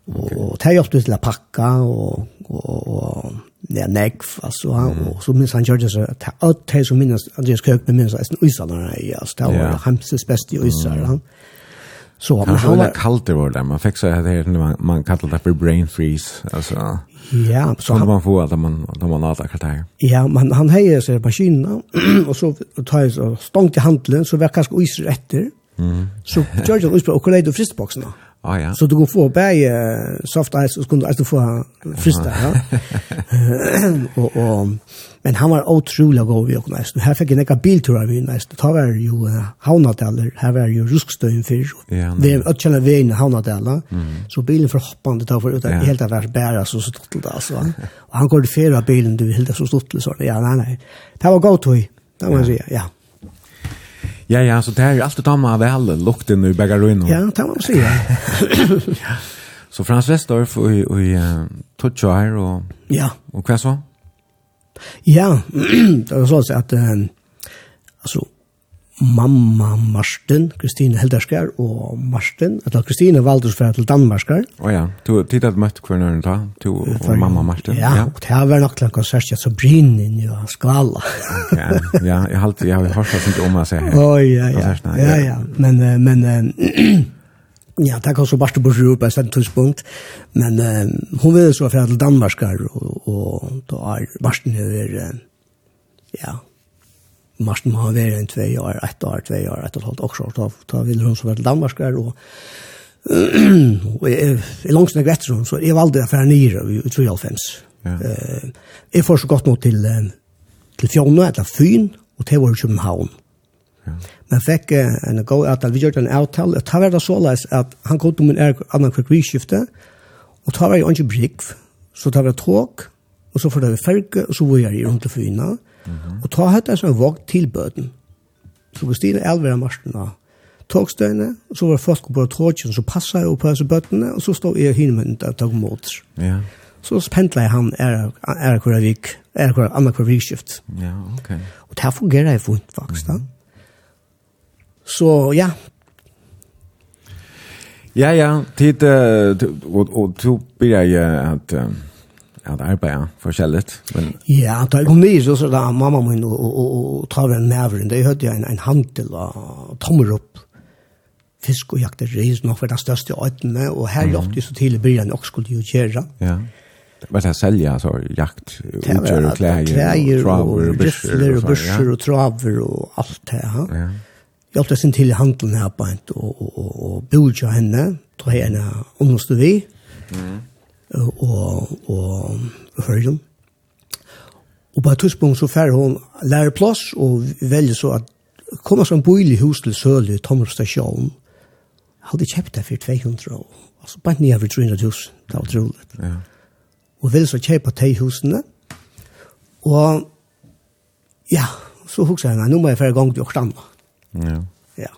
Okay. Och det hjälpte till att packa och och och det näck alltså mm. och så minns han George så att allt det som minns Andreas Kirk minns är en isar när jag står var yeah. hamses bäst i isar mm. han. Så han han har var kallt det var där man fick så här det man, man kallar det för brain freeze alltså. Ja, så han man får att man att man låter kallt här. Ja, men han hejer sig på maskinen och så tar jag så stångt i handen så verkar kanske isar efter. Mm. Så George och Isbro och kollade fristboxen. Ah, ja. Så du kan få bäge soft ice och du alltså få frista. Ja. och, och, men han var otroligt god vi och nästan. Här fick jag några bilturer vi nästan. Det var ju uh, Havnadaler, Här var ju ruskstøyen för. Ja, vi är ötkänna vägen i Havnadaler. Mm. Så bilen för hoppande tar för ut. Ja. Helt av värst bära så stått det alltså. Och han går i fyra bilen du helt så stått så. Ja, nej, nej. Det var gott tog. Det var man säga, ja. Ja, ja, så det här är alltid ta med väl lukten i bägge ruin. Ja, det var så ja. Så Frans Westorf och och uh, Tutchair och Ja. Och vad så? Ja, det var så att eh alltså mamma Marsten, Kristine Helderskar og Marsten, eller Kristine Valders fra til Danmarskar. Å oh, ja, du tid hadde møtt hver nøyren da, du og For, mamma Marsten. Ja, ja. og det har vært nok til en konsert jeg så brinner inn i ja, skvala. ja, ja, jeg har alltid, jeg har hørt sånn om å se her. Å ja, ja, ja, ja, men, men, Ja, det kan så bare bort rop på et tidspunkt, men eh, hun vil så fra til Danmarskar, og, og da er Marsten er, ja, Marsten må ha vært en tvei år, ett år, tvei år, ett og et halvt også, da, da ville hun så være til danmarskere, og, og jeg, jeg langt snakker etter hun, så jeg valgte å fære nyere i 93. Ja. Uh, jeg får så godt nå til, til Fjone, eller Fyn, og til vår København. Ja. Men fikk uh, en god avtal, vi gjorde en avtal, og ta var det så såleis at han kom til min er, annan kvarkvirskifte, og ta var jeg ikke brygg, så ta var det tåk, og så får det ferge, og så var jeg rundt og fyna. Mm -hmm. Og ta hatt en sånn våg til bøten. Så Kristine Elvera av togstøyene, og så var folk på togjen, så passet jeg på disse bøtene, og så stod jeg hinne med og tog mot. Ja. Så spentla jeg han er, er hver vik, er hver annet hver vikskift. Ja, ok. Og det her fungerer jeg fint, faktisk. Mm -hmm. Så ja, Ja, ja, tid, og, og, og du blir jeg at, att arbeta forskjelligt. Men... Ja, da jeg kom ned, så, så da mamma min og, og, og, og tar en nævren, da hørte jeg en, en handel og tommer opp fisk og jakter ris, nok for den største øytene, og her mm. ofte så tidlig blir jeg skulle jo gjøre. Ja. Vad det sälja alltså jakt utgör och kläder och traver og och börsor och börsor og traver og alt det här. Ja. Jag åkte sen till handelen her på en, og, og, og, og bodde henne, tog henne understod vi. Mm og, og Hørgen. Og på et tidspunkt så færre hun læreplass og velger så at komme som bolig hus til sølje i Tommer stasjon. Jeg hadde kjøpt det for 200 år. Altså bare nye for 300 hus. Det var utrolig. Ja. Og velger så kjøpe de husene. Og ja, så husker jeg, nå må jeg færre gang til Åkland. Ja. Ja.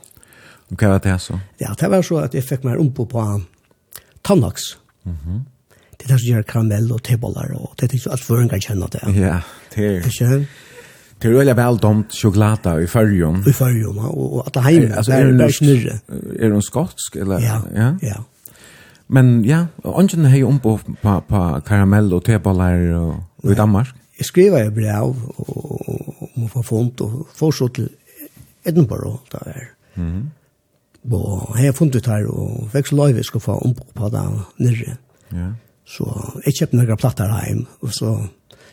Og hva var det så? Ja, det var så at jeg fikk meg ombå på Tannaks. Mhm. Mm det er som gjør karamell og tebollar, og det er ikke alt for en kan kjenne det. Ja, det er... Ikke? Det är veldig väl domt choklad i fyrjon. I fyrjon, ja, og, og at det heim, er, är, er, det er snurre. Er hun skotsk, eller? Ja, ja. ja. Men ja, ungen har ju ombå på, på karamell och tebollar och, og i Danmark. Jeg skriver jo brev og må få fond og så til Edinburgh, da er. Mm -hmm. Og jeg har funnet ut her, og vekst løyve skal få ombå på det nere. Ja. Så jeg kjøpte noen platter hjem, og så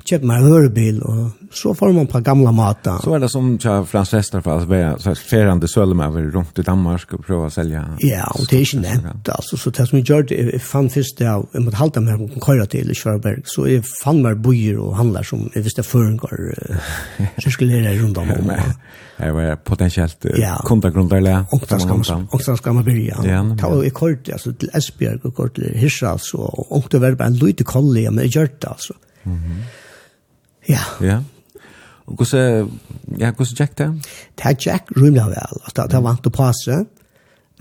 kjøpte meg en hörbil och så får man på gamla matar. Så är det som tja Frans Westerfall var så här färande sölma över runt i Danmark och prova att sälja. Ja, og det er ikke nevnt. Altså, så det som jeg jag jeg fann først det av jeg mot halta med på köra til i Körberg så jeg fann meg bojer og handlar som jeg visste det förengår så skulle det runt om. Det var potentiellt kontagrundar Och där skal man och där ska man börja. Ta i kort alltså till Esbjerg og kørte til Hirschals og ångte det var bara en lite kolli men jag gjorde alltså. Mhm. Ja. Ja. Og hvordan, ja, hvordan Jack det? Det er Jack rymlig vel, altså det det vant å passe,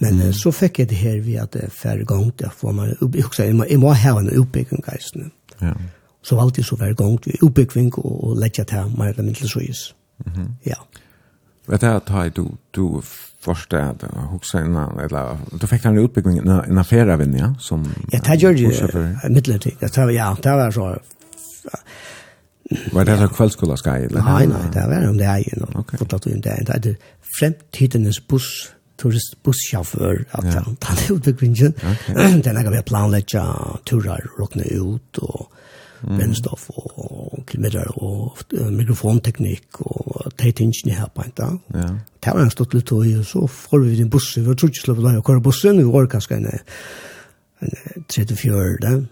men mm. så fikk jeg det her ved at det er færre gang til, for man, jeg, må, jeg må ha en utbygging, geisene. Ja. Så valgte jeg så færre gang til oppbygging og, og lette til mer eller mindre såis. Mm -hmm. Ja. Vet jeg at du, du första huxa innan eller då fick han utbyggning en affär av ja som Ja, det gjorde jeg midlertid. Det var ja, det var så Var det så kvällskola ska i? Nej, nej, det var om det är ju någon. Okay. Fått att det är det framtidens buss turistbusschaufför att han tar ut på grinchen. Den har vi planlägga turer rockna ut och brennstoff, och kilometer och mikrofonteknik och tätingen här på en dag. Ja. Det var en stort lite och så får vi din buss. Vi tror inte släppa där och köra bussen Vi var kanske en 34 där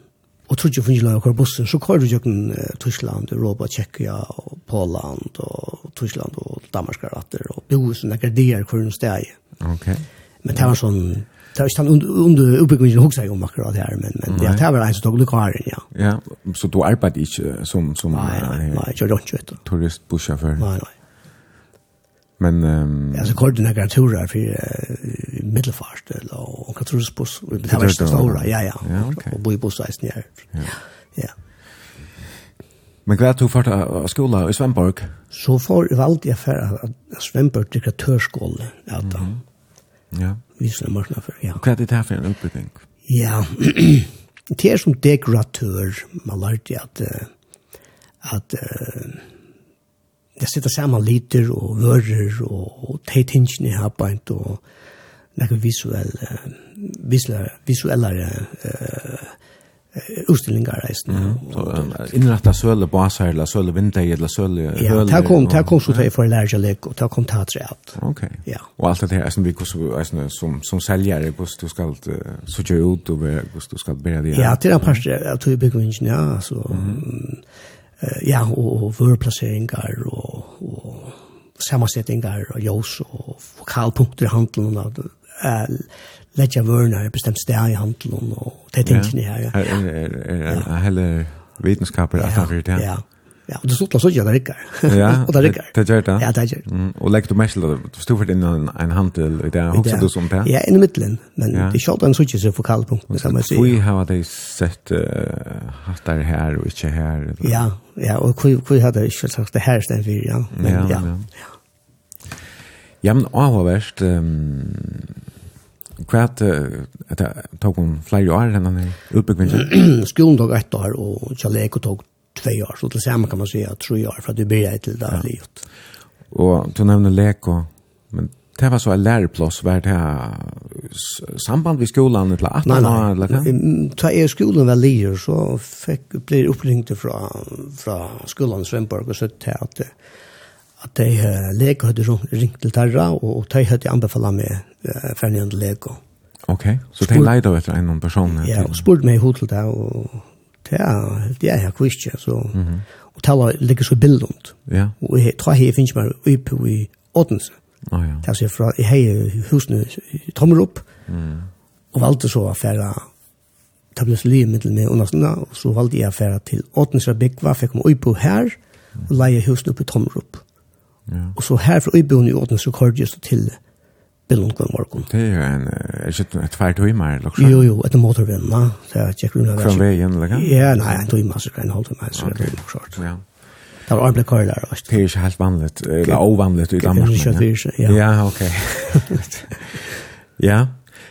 og tror ikke finnes lager bussen, så kører du jo eh, Tyskland, Europa, Tjekkia, og Poland, og Tyskland, og Danmark er atter, og Bohusen, det er der hvor hun steg. Ok. Men det var sånn, det var ikke den under oppbyggingen hos seg om akkurat her, men, men ja, det var en som tog lukaren, ja. Ja, så du arbeidet ikke som, som nei, nei, nei, ikke rønt, vet du. Turistbussjåfør? Nei, nei. Men ehm um, alltså kort några turer för uh, mittelfast eller och katrusbuss det var det stora. Ja ja. Och bo i bussreisen ja. Ja. Men kvar du fart av skola i Svemborg? Så får valde jag för att Svemborg till kreatörskola. Ja. Ja. Vi skulle markna för. Ja. Vad är det här för en utbildning? Ja. Det är som dekoratör. Man lärde att att uh, det sitter sammen liter og vører og, og tei tingene her beint og nekka visuell, visuelle, visuellare uh, utstillingar reisen. Mm. Så um, innrätta söle basar eller söle vinter eller söle Ja, det kom det kom så till för lägre lek og det kom til at trätt. Okej. Ja. Och allt det här som vi som som som säljare kus du ska så ut och kus du ska bära det. Ja, till en par att du bygger ingen ja, så ja, og, og vørplasseringar og, og samansettingar og ljós og vokalpunkter i handelen og uh, letja vørnar i bestemt sted i handelen og det tingene her. Ja. Er, er, er, er, er, er, er, er, er, er, Ja. Ja, og det stod så jag det rikar. Ja, och där rikar. Det gjør det. Ja, det gör. Mm, och lägger du mässel då står för en en handel i där också du som det? Ja, inn i middelen, men ja. det är short en switch så för kallt det samma sig. Vi har det sett uh, hatt der her og ikke her? Eller? Ja, ja, och hvor hur hade ikke sagt det her stedet for, ja. Men ja. Ja, ja men avvärst ehm kvart det, tog hun flere år enn han innan utbyggnaden. Skolen tog ett år och jag lekte tog två år, så till samma kan man säga tre år för att du började till det ja. Och du nämner leko, men det var så en lärplats var det här samband vid skolan eller att nej, nej. eller kan? Ta er skolan var lier så fick blir uppringte från från skolan Svemborg och så till att att de leker hade ringt till Tarra och, och de hade anbefallat mig uh, för en leko. Okej, okay. så de lejde efter en person? Ja, och spurte mig hur till det och Ja, det er jeg kvisje, så... Og tala ligger så bildund. Ja. Og jeg tror jeg finnes meg oppe i Odense. Oh, ja. Det er så fra, jeg har husene tommer opp, mm. og valgte så å fære tablet liv middel med understående, og så valgte jeg å fære til Odense Bygva, fikk meg oppe her, og leie husene oppe tommer opp. Ja. Og så her fra oppe i Odense, så kørte jeg så til det bilen kvar morgon. Det är en är det ett fart timmar eller så. Jo jo, ett motorvägen va. Så jag checkar runt där. Från vägen lägga? Ja, nej, en timme så kan jag hålla mig så det är kort. Ja. Det var ordentligt kvar där. Det är inte helt vanligt, eller ovanligt i Danmark. Ja, ja okej. Ja,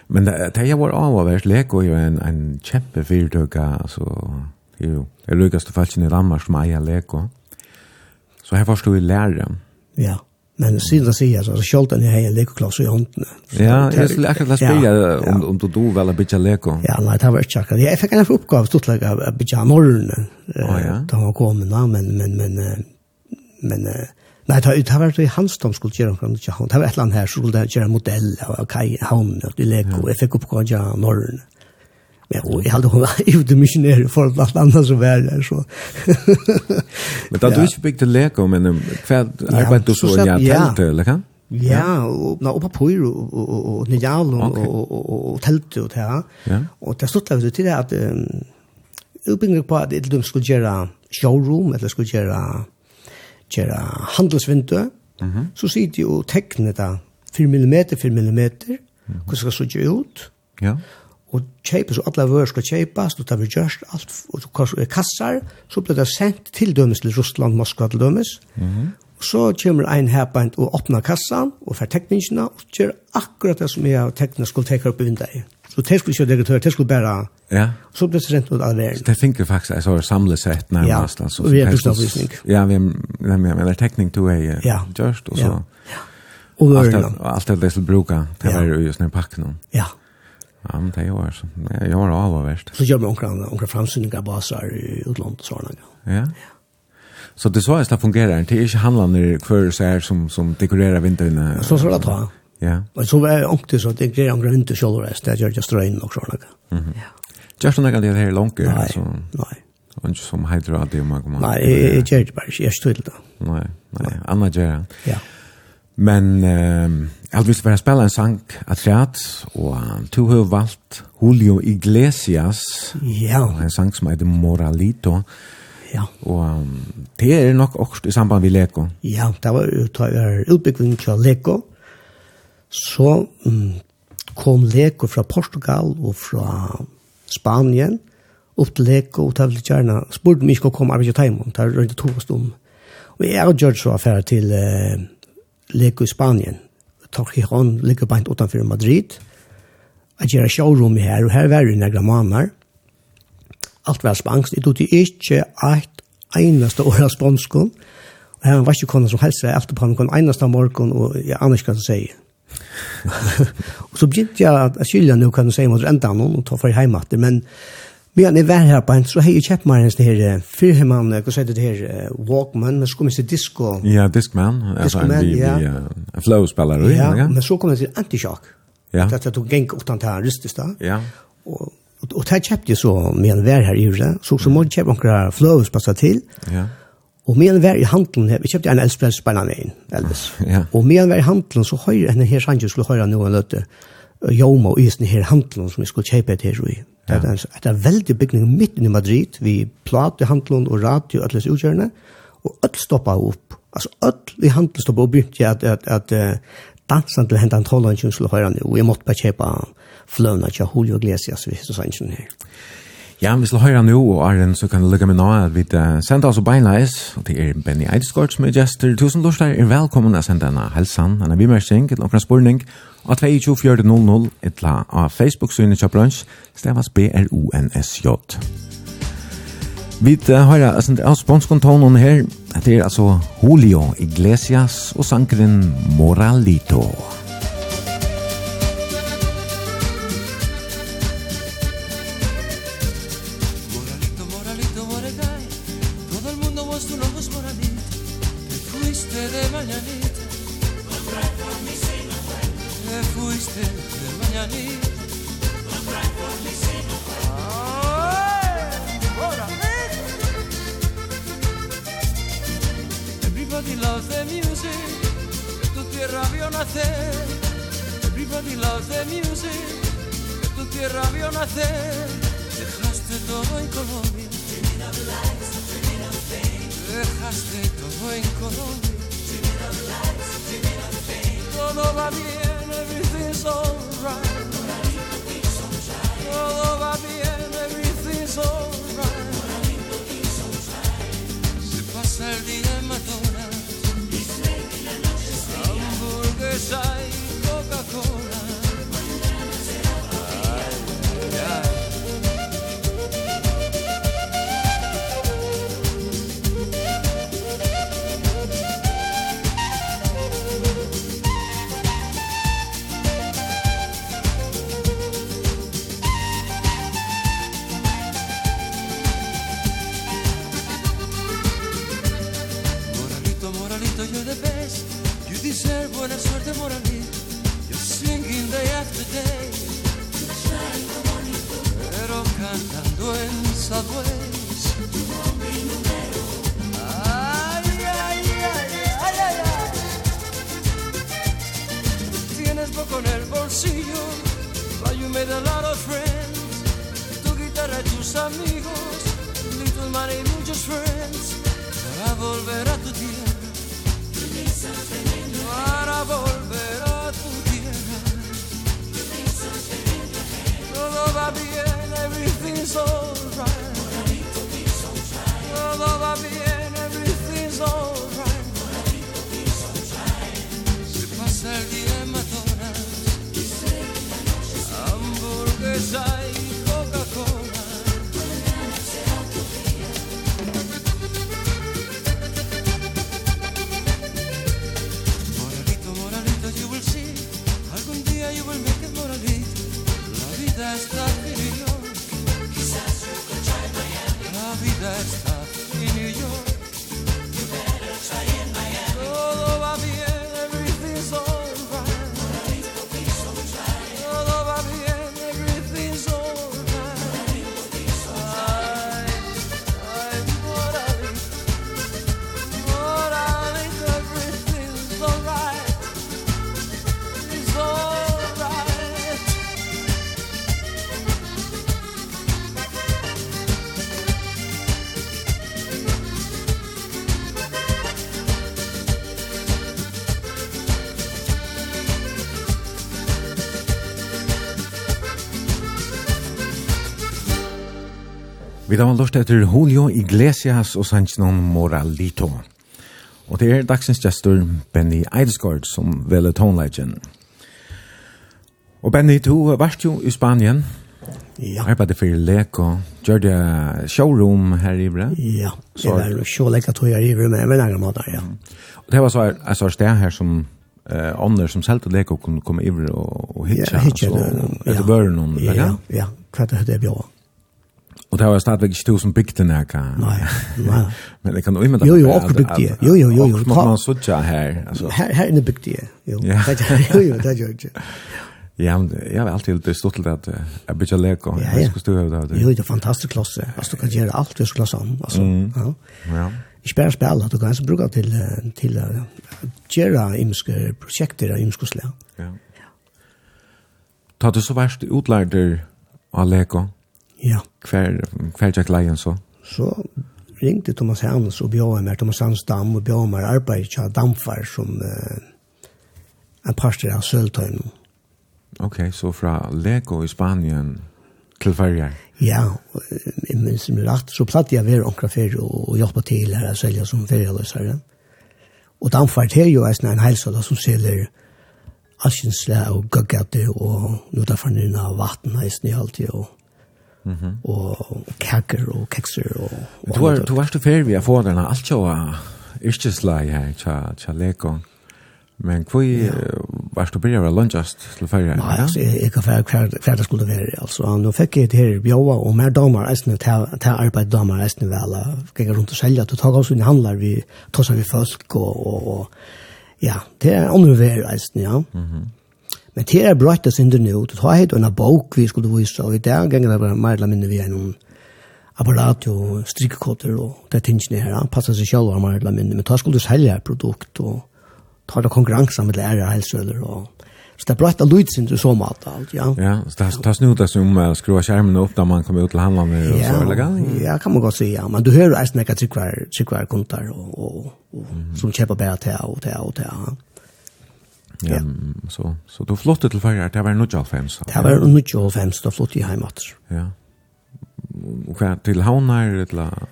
men det är ju vår avvärst lek och ju en, en kämpe fyrtöka, alltså, det är ju det lyckaste fallet i Danmark som eier lek och så här förstår vi lära. Ja. Men siden sier så skjolt den her lekoklass i hånden. Ja, jeg skulle akkurat lese bygge om, om du do vel å bygge Lego. Ja, nei, det var ikke akkurat. Jeg fikk en oppgave stort lege å bygge morgenen da han kom, men, men, men, men, nei, det var ikke hans de skulle gjøre omkring til han. Det var et eller annet her, så skulle det gjøre modell av Kai havn, og leko. Jeg fikk oppgave å gjøre morgenen. Ja, og jeg hadde hun ute misjonere for blant andre som var der, så. men da du ikke bygde lego, men hva arbeidde du så i telt, eller hva? Ja, og na opa pyr og og nyal og og og telt og det. Og det stod der til det at uppbygging på at det skulle gjøre showroom eller skulle gjøre gjøre handelsvindu. Mhm. Så sitter jo tekne da 4 mm 4 mm. Hvordan skal det se ut? Ja og kjøper så alle vører skal kjøpes, og det blir gjørst alt, og kassar, så blir det sendt til dømes til Russland, Moskva til dømes, mm -hmm. og så kommer ein herbeint og åpner kassan, og får tekningene, og gjør akkurat det som jeg og tekningene skulle teke opp i vinduet. Så det skulle ikke direktør, det skulle bare, ja. så blir det sendt ut av verden. Det finner faktisk, jeg så samlet sett nærmest, ja. altså. og vi er bursdavvisning. Ja, vi er, eller tekning to er ja. gjørst, og så. Ja. Og vørene. Alt det som brukar, det er jo just nere pakken. Ja. Ja, men det gör så. Jag gör av og verst. Så gjør vi omkring omkring framsynningar basar i utlandet så där. Ja. Så det så är det fungerer. Det er ikke handlende hver så här som som dekorerer vintern. Så så det ta. Ja. Og så var jeg också så att det är omkring vinter själva rest. Det gör just regn och sådana. Mhm. Just några det her langt? Nei, altså. nei. Og ikke som heiter heter det man kommer. Nej, jeg gjør det bare ikke. bara. Jag står det. Nei, nei. Anna gjør det. Ja. Men eh, jeg vil bare spille en sang at rett, og du har valgt Julio Iglesias, ja. og en sang som heter Moralito. Ja. Og det er nok også i samband med Leko. Ja, det var utbygging til Leko. Så mm, kom Leko fra Portugal og fra Spanien opp til Leko, og det ville gjerne spurt om jeg skulle komme arbeid til Taimon, det er rundt to oss om. Og jeg og George var ferdig til Leko, leker i Spanien. Torquijon leker beint utanför Madrid. Jeg gjør showroom her, og her var det några måneder. Alt var spansk. Jeg tog ikke et eneste år av spanskon. Og her var ikke kona som helst, jeg alltid på ham eneste av morgen, og jeg aner ikke hva kan sier. og så begynte jeg at skylde nu kan du säga mot enda noen, og ta for hjemme men Men jeg var her på en, så har jeg kjøpt meg en det her, før man, hva sier det her, Walkman, men så kom jeg til Disco. Ja, Discman. Discman, ja. En flow-spillere. Ja, men så kom jeg til Antishock. Ja. Det er at hun gikk til Ristis da. Ja. Og Og det kjøpte jeg så med en vær her i huset, så så måtte jeg kjøpe noen fløvespasser til. Ja. Og med en vær i handelen her, vi kjøpte en elspels på en Elvis. Ja. Og med en vær i handelen så høyre, henne her sannsyn skulle høyre noen løte, Joma og isen her handelen som vi skulle kjøpe til her i. Det er, det er veldig bygning midt i Madrid, vi plate, handlån og radio, alle disse utgjørende, og alt stoppa opp. Altså, alt i handlån stoppa opp, begynte at, at, at uh, dansen til hentan tålen skulle høre nu, og jeg måtte bare kjøpe fløvna til Julio Iglesias, vi så sannsyn her. Ja, vi skal høre nå, og Arjen, så kan du lykke med nå at vi uh, sender oss og beinleis, og det er Benny Eidskort som er gjester. Tusen lortar er velkommen å sende denne helsan, denne bimersing, et nokre spurning, av 2200, et la av Facebook-synet til brunch, stavas B-R-O-N-S-J. Vi uh, hører uh, av sponskontonen her, det er altså Julio Iglesias og sankeren Moralito. Moralito. Vi har lort etter Julio Iglesias og Sanchinon Moralito. Og det er dagsens gestor Benny Eidesgaard som veler tonelegen. Og Benny, du varst jo i Spanien. Ja. Arbeidde for lek og Gjør det showroom her i Bre? Ja, det var showleka tog jeg i Bre, men jeg vil måte, ja. Og det var så et sånn sted her som eh ånder som selte lek og kunne komme i Bre og hitja. Ja, hitja. Så, etter børen, ja? Ja, ja. Hva er det det bjør? Och det har jag snart väg stor som byggt den här kan. Nej. nej. Men det kan du inte. Jo jo, och byggt det. Jo jo jo jo. Man så tjä här alltså. Här här inne byggt det. Jo. Jo jo, det gör det. Ja, men jag har alltid lite stort till att jag Ja, lego. Jag skulle stå över det. Jo, det är fantastisk klasse. Alltså du kan göra allt i klassen alltså. Ja. Ja. Ich spär spel du kan så bruka till till göra imske projekt där imske slä. Ja. Ta du så värst utlärder av lego? Ja. Hver, hver tjekk leien så? Så ringte Thomas Hans og bjør meg, Thomas Hans Dam og bjør meg arbeid til Damfar som uh, en parster av Søltøyen. Ok, så fra Lego i Spanien til Færger? Ja, jeg minns som rett, så platt jeg være omkring ferie og, og hjelpe til her og selge som ferieløsere. Og Damfar til jo er en helsøla som selger Alkinsle og Gaggate og nå derfor nynne av vatten heisen i alltid og Og kaker og kekser og, og Du var du varst du ferdig å få den alt jo yrkeslei her tja tja lekon. Men kvøy ja. varst du byrja var lunchast til ferja. Nei, altså jeg kan ferja hver hver det skulle være. Altså nå fikk jeg det her bjåa og mer damer eisne til til arbeid damer eisne vel. Gikk rundt og selja til tag oss inn handlar vi tosa vi folk og og, og ja, det er andre vær eisne ja. Mhm. Men det er brøtt det synder nå, det har hett en bok vi skulle vise, og i dag ganger det var mer eller mindre vi er noen apparat og strikkotter og det tingene her, han passer seg selv og mer eller mindre, men da skulle du selge et produkt og ta det konkurranse med lærere og helsøler og Så det er brøtt at det lyder sin så mat alt, ja. Ja, så det tas nu det som uh, skrua skjermen opp da man kommer ut til handlene og så, eller Ja, kan man godt si, ja. Men du hører eisen ikke tryggvær, tryggvær kontar og, og, og mm. som kjøper bare til og til og til. Ja. Så, så du flyttet til Førjar, det var nu 95? Det var nu 95, da flyttet jeg hjemme. Ja. Og hva, til Havnar? eller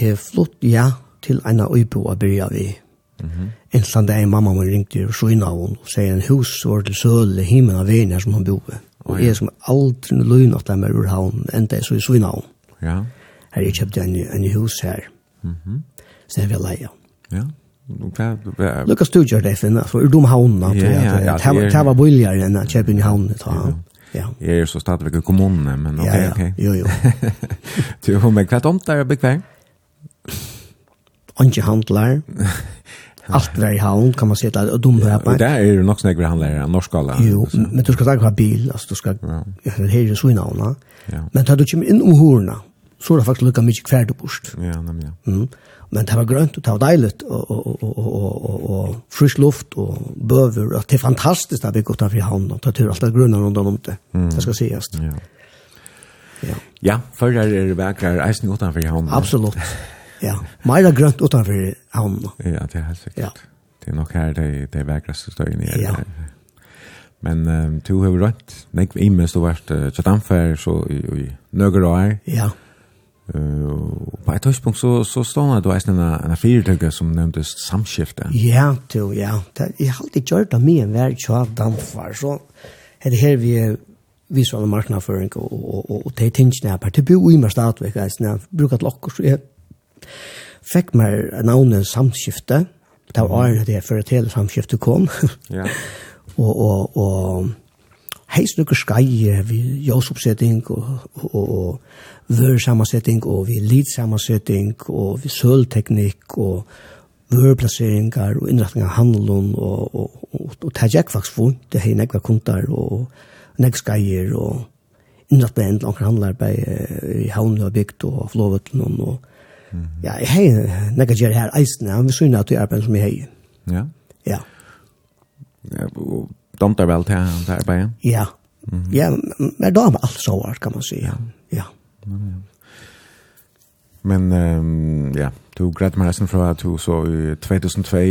Jeg flott, ja, til en av Øybo og byrja vi. Mm -hmm. En sånn dag mamma må ringte og så inn av henne og sier en hus var til Søle, himmel av veien her som han bor. Og jeg som aldri løgn at dem er ur havn, enda jeg så i så inn av Søle Ja. Her jeg kjøpte en, en hus her. Mm -hmm. Så jeg vil leie. Ja. Lucas Studier det finna för dom havna tror jag. Det var billigare än att köpa i havnen ta. Ja. Jeg er så stadigvæk i kommunen men okej ok. Jo jo. Du har mig kvart om der, Bekvær? Anki handlar. Allt var i havn kan man se att och dom här. Där är det nog snägg handlar i norskala. Jo, men du ska ta en bil alltså du ska höra så i havna. Men tar du ju in om horna så er det faktisk lukka mykje kverd bort. Ja, nemlig. Ja. Mm men det var grønt og det var deiligt og, og, og, og, og, og frisk luft og bøver. Og det er fantastisk at vi går utenfor havn og tar tur alt det grunne rundt om det. Mm. Det skal sies. Ja. Ja, ja førre er vekker eisen utenfor havn. Absolutt. Ja, mer grønt utenfor havn. Ja, det er helt sikkert. Ja. Det er nok her det de vekreste støyene er. Ja. Men um, du har rønt, nekv mest du har vært uh, Chatamfer, så i, i Nøgerøy. Ja. Ja Uh, på et tidspunkt så, så stod det en, en fyrtøkke som nevntes samskifte. Ja, du, ja. Det, jeg har alltid gjort det mye enn av dampfar, så er det her vi er visuelle marknadsføring og, og, og, og de tingene her, det bor i meg stadigvæk. jeg bruker et lokk, så jeg fikk meg navnet samskifte, det var åren det før et hele samskifte kom, ja. og, og, og heis nukker skei, vi, jøsoppsetting og, og, og vørsammansetting og vi lidsammansetting og vi sølteknikk og vørplasseringar og innretting av handelen og, og, og, og det er faktisk vondt, det er nekva kontar og nekva skeier og innretting av endel anker handlarbeid i havnene og bygd og flåvetlen og ja, jeg har nekva gjer her eisene, han vil synne at det er arbeid som jeg har. Ja? Ja. Ja, og damtar vel til det arbeidet? Ja, ja, men da er det alt så kan man si, ja. ja. Men, men um, ja, du grad meg resten fra at du så i 2002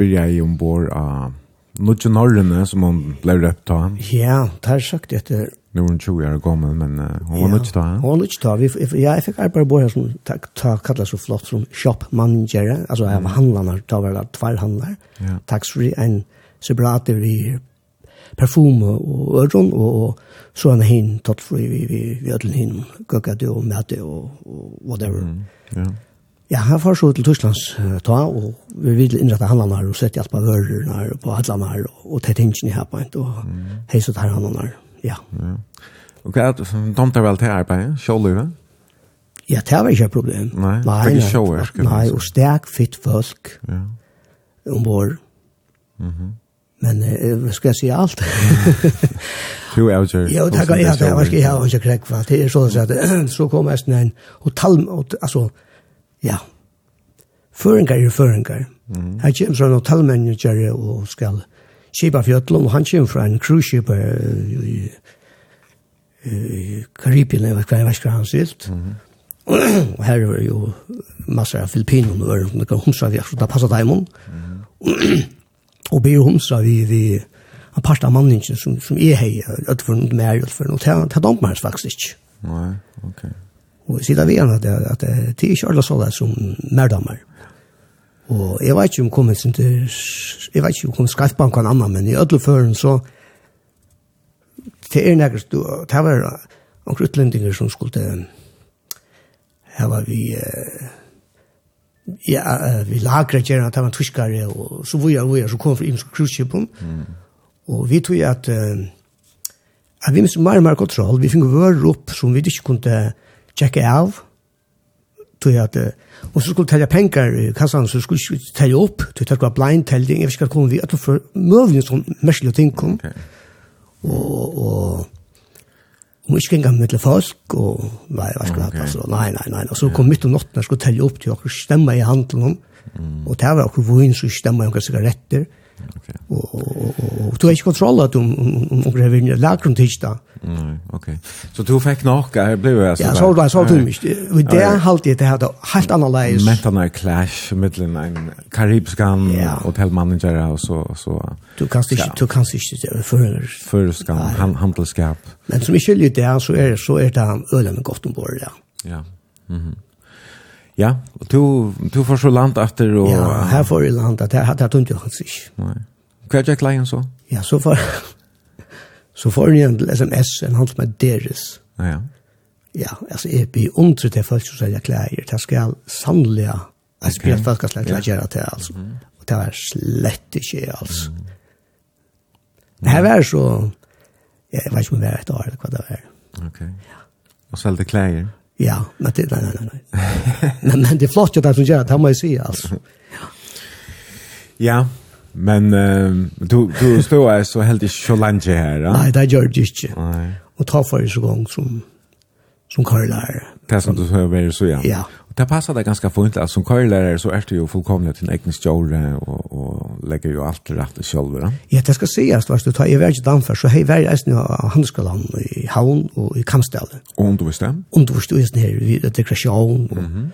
byrja jeg ombord av Nudje Norrene som hon ble røpt av. Ja, det har sagt etter. Nu er hun 20 år gammel, men uh, hon var nudje da. Hon var nudje da. Vi, ja, jeg fikk arbeid på her som ta, ta, kallet så flott som shop manager, altså jeg var handlander, da var det tverrhandler. Ja. Takk for en separat i perfume og øron, og, og så han hin tatt fri vi, vi, vi ødelen hin, gøkkade og mæte og, og whatever. Mm, ja. Ja, han får så til Tysklands uh, ta, og vi vil innrette handlene her, og sette hjelp av ørene her, på handlene her, og, og tett hensyn i her på en, og mm. heiset her handlene her, ja. ja. Og hva er det tomter vel til arbeidet, sjålivet? Ja, det var ikke et problem. Nei, nei det er ikke sjåer. Nei, og sterk, fitt folk, ja. ombord. Mm -hmm. Men eh, ska jag säga allt? Jo, jag tror. Jo, det tack. Ja, det var jag har inte kräck för det är så att så kommer jag en och tal och alltså ja. Föringar är föringar. Här kommer så en talmanager och ska skipa fjötlum han kommer från en cruise ship Karibien, jag vet inte vad han silt. Og her er jo massor av filippiner, og det er hundra vi har, så det passer dem og ber homsra vi, vi en part av manningen som, som er hei, at for noe mer, at for noe, det er dampen hans faktisk ikke. Nei, ok. Og sida vi gjerne at, at det er ikke alle sånne som mer damer. Og jeg vet ikke om kommer sin til, jeg vet ikke om kommer skaffbank og en annan men i ødelføren så, det er nekker, det var noen utlendingar som skulle, her var vi, eh, ja, vi lagret gjerne at det var tyskere, og så var jeg, var jeg, så kom fra imenske cruiseskipen, mm. og vi tog at, uh, at vi mistet mer og mer kontroll, vi fikk vører opp som vi ikke kunne tjekke av, tog at, uh, og så skulle telle penger i kassan, så skulle vi ikke telle opp, tog at det var blind telling, jeg vet ikke hva kom vi, at det var møvende som merkelig ting kom, okay. og, og, Og ikke engang med folk, og nei, hva skal okay. altså, nei, nei, nei. Og så kom midt om natten, jeg skulle telle opp til dere, stemmer i handelen mm. og det var dere vun som stemmer i noen sigaretter, Og du har ikke kontroll at om om om det vill lägga runt hitta. Nej, okej. Så du fick nog här blev jag så. Ja, så var då så du mig. Vi där halt det här då helt annorlunda. er clash mellan en karibskan hotellmanager og så så. Du kan ikke, du kan inte för för skan handelskap. Men som ikke skiljer det så är så er det ølende godt ombord ja. Ja. Mhm. Ja, og du, du får så land etter og... Ja, her får jeg land etter, her tar tungt jo hans ikke. Nei. Hva er Jack Lyon så? Ja, så får, så får jeg en sms, en hand som er deres. Ja, ja. Ja, altså, jeg blir ondret til folk som selger klær, det skal sannelig, jeg spiller at folk skal selger klær gjøre til, altså. Og det er slett ikke, altså. Mm. Det her var så, jeg vet ikke om det var et år, eller hva det var. Ok. Ja. Og selger klær? Ja, men det, nej, nej, nej. men, men det är flott att det som gör det, här må jag säga alltså. Ja, men uh, du, du står är så helt i Kjolanje här, ja? Nej, det gör det inte. Nej. Och ta för sig så gång som, som Karl är. Det som du hör med så, ja. Ja det passar det ganska fint att som körlärare så är det ju fullkomligt till egen stjåre och, och lägger ju allt rätt i själva. Ja, det ska sägas att du tar i världs danför så hej värld är nu handelsskolan i Havn och i Kamställe. Och om du visste? Om du visste just nere vid degression och, mm -hmm.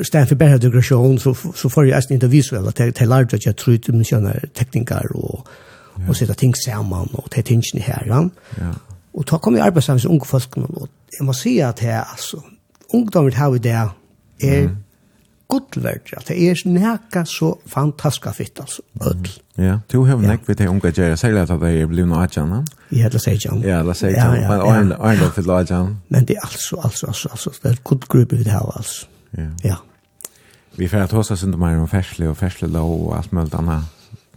och stand för bättre degression så, så får jag inte visuella till, till large att jag tror att man känner tekniker och, ja. och sätta ting samman och ta tingen här. Ja. ja. Och ta kommer jag arbetsamma som unga folk och jag måste säga att det är alltså ungdommer har vi det er mm. godverdig, at det er nækka så fantastisk fitt, altså, öll. Ja, du har nekk vidt til unga gjerra, særlig at det er blivna adjan, Ja, det sier jeg. Ja, det sier jeg, men Arne til adjan. Men det er altså, altså, altså, altså, det er god gruppe vi har, altså. Ja. ja. Vi får ta oss inte mer om färsle och färsle då och allt möjligt annat.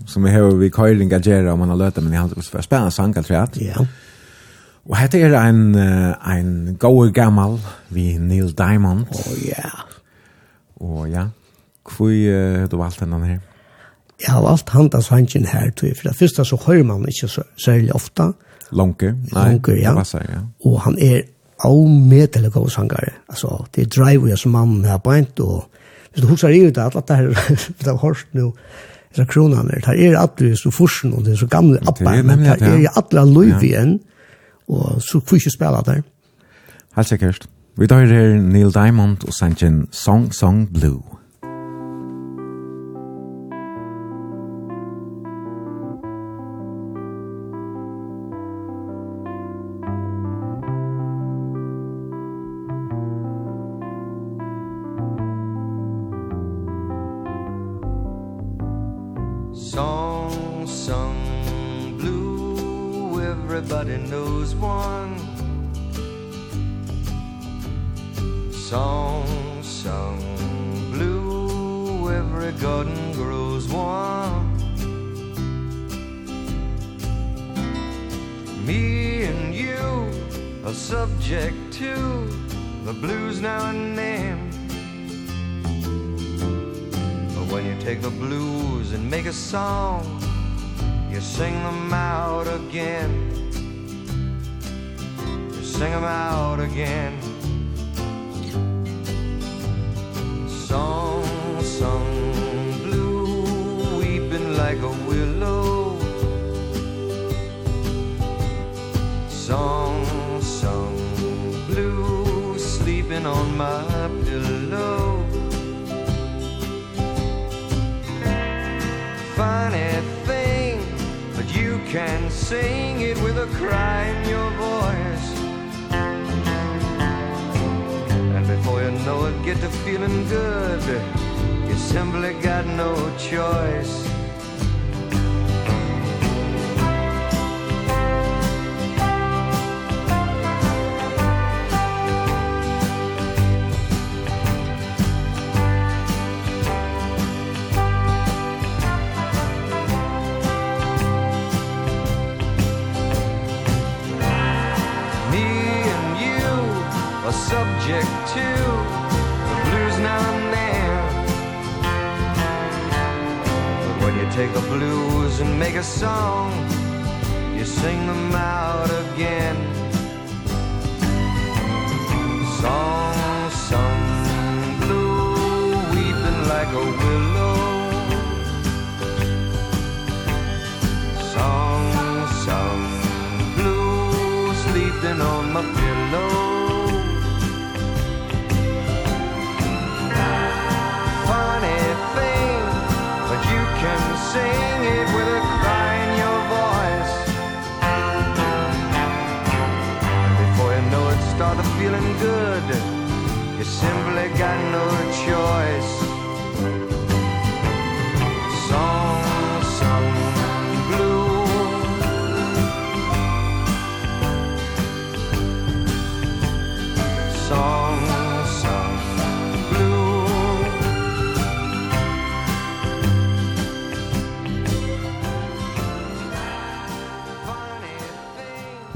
Som vi har vi kajlingar gjerra om man har löta, men jag har inte spännande sankar, tror jag. Ja. Og hette er ein, ein gode gammal vi Neil Diamond. Åh, oh, ja. Yeah. Og ja, hvor uh, du valgte henne her? Jeg har valgt han da sannsyn her, tror jeg. For det første så hører man ikke så særlig ofte. Lonke? nei. Lanker, ja. Passer, ja. Og han er avmedelig god sangare. Altså, det er driver jeg som mannen her på en, og hvis du husker i det, at det her, det har hørt nå, så kronene, det er at du er så forsen, og det er så gamle appa, men det er alle løyvien, ja og så får ikke spela der. Helt sikkert. Vi tar her Neil Diamond og sangen Song Song Blue.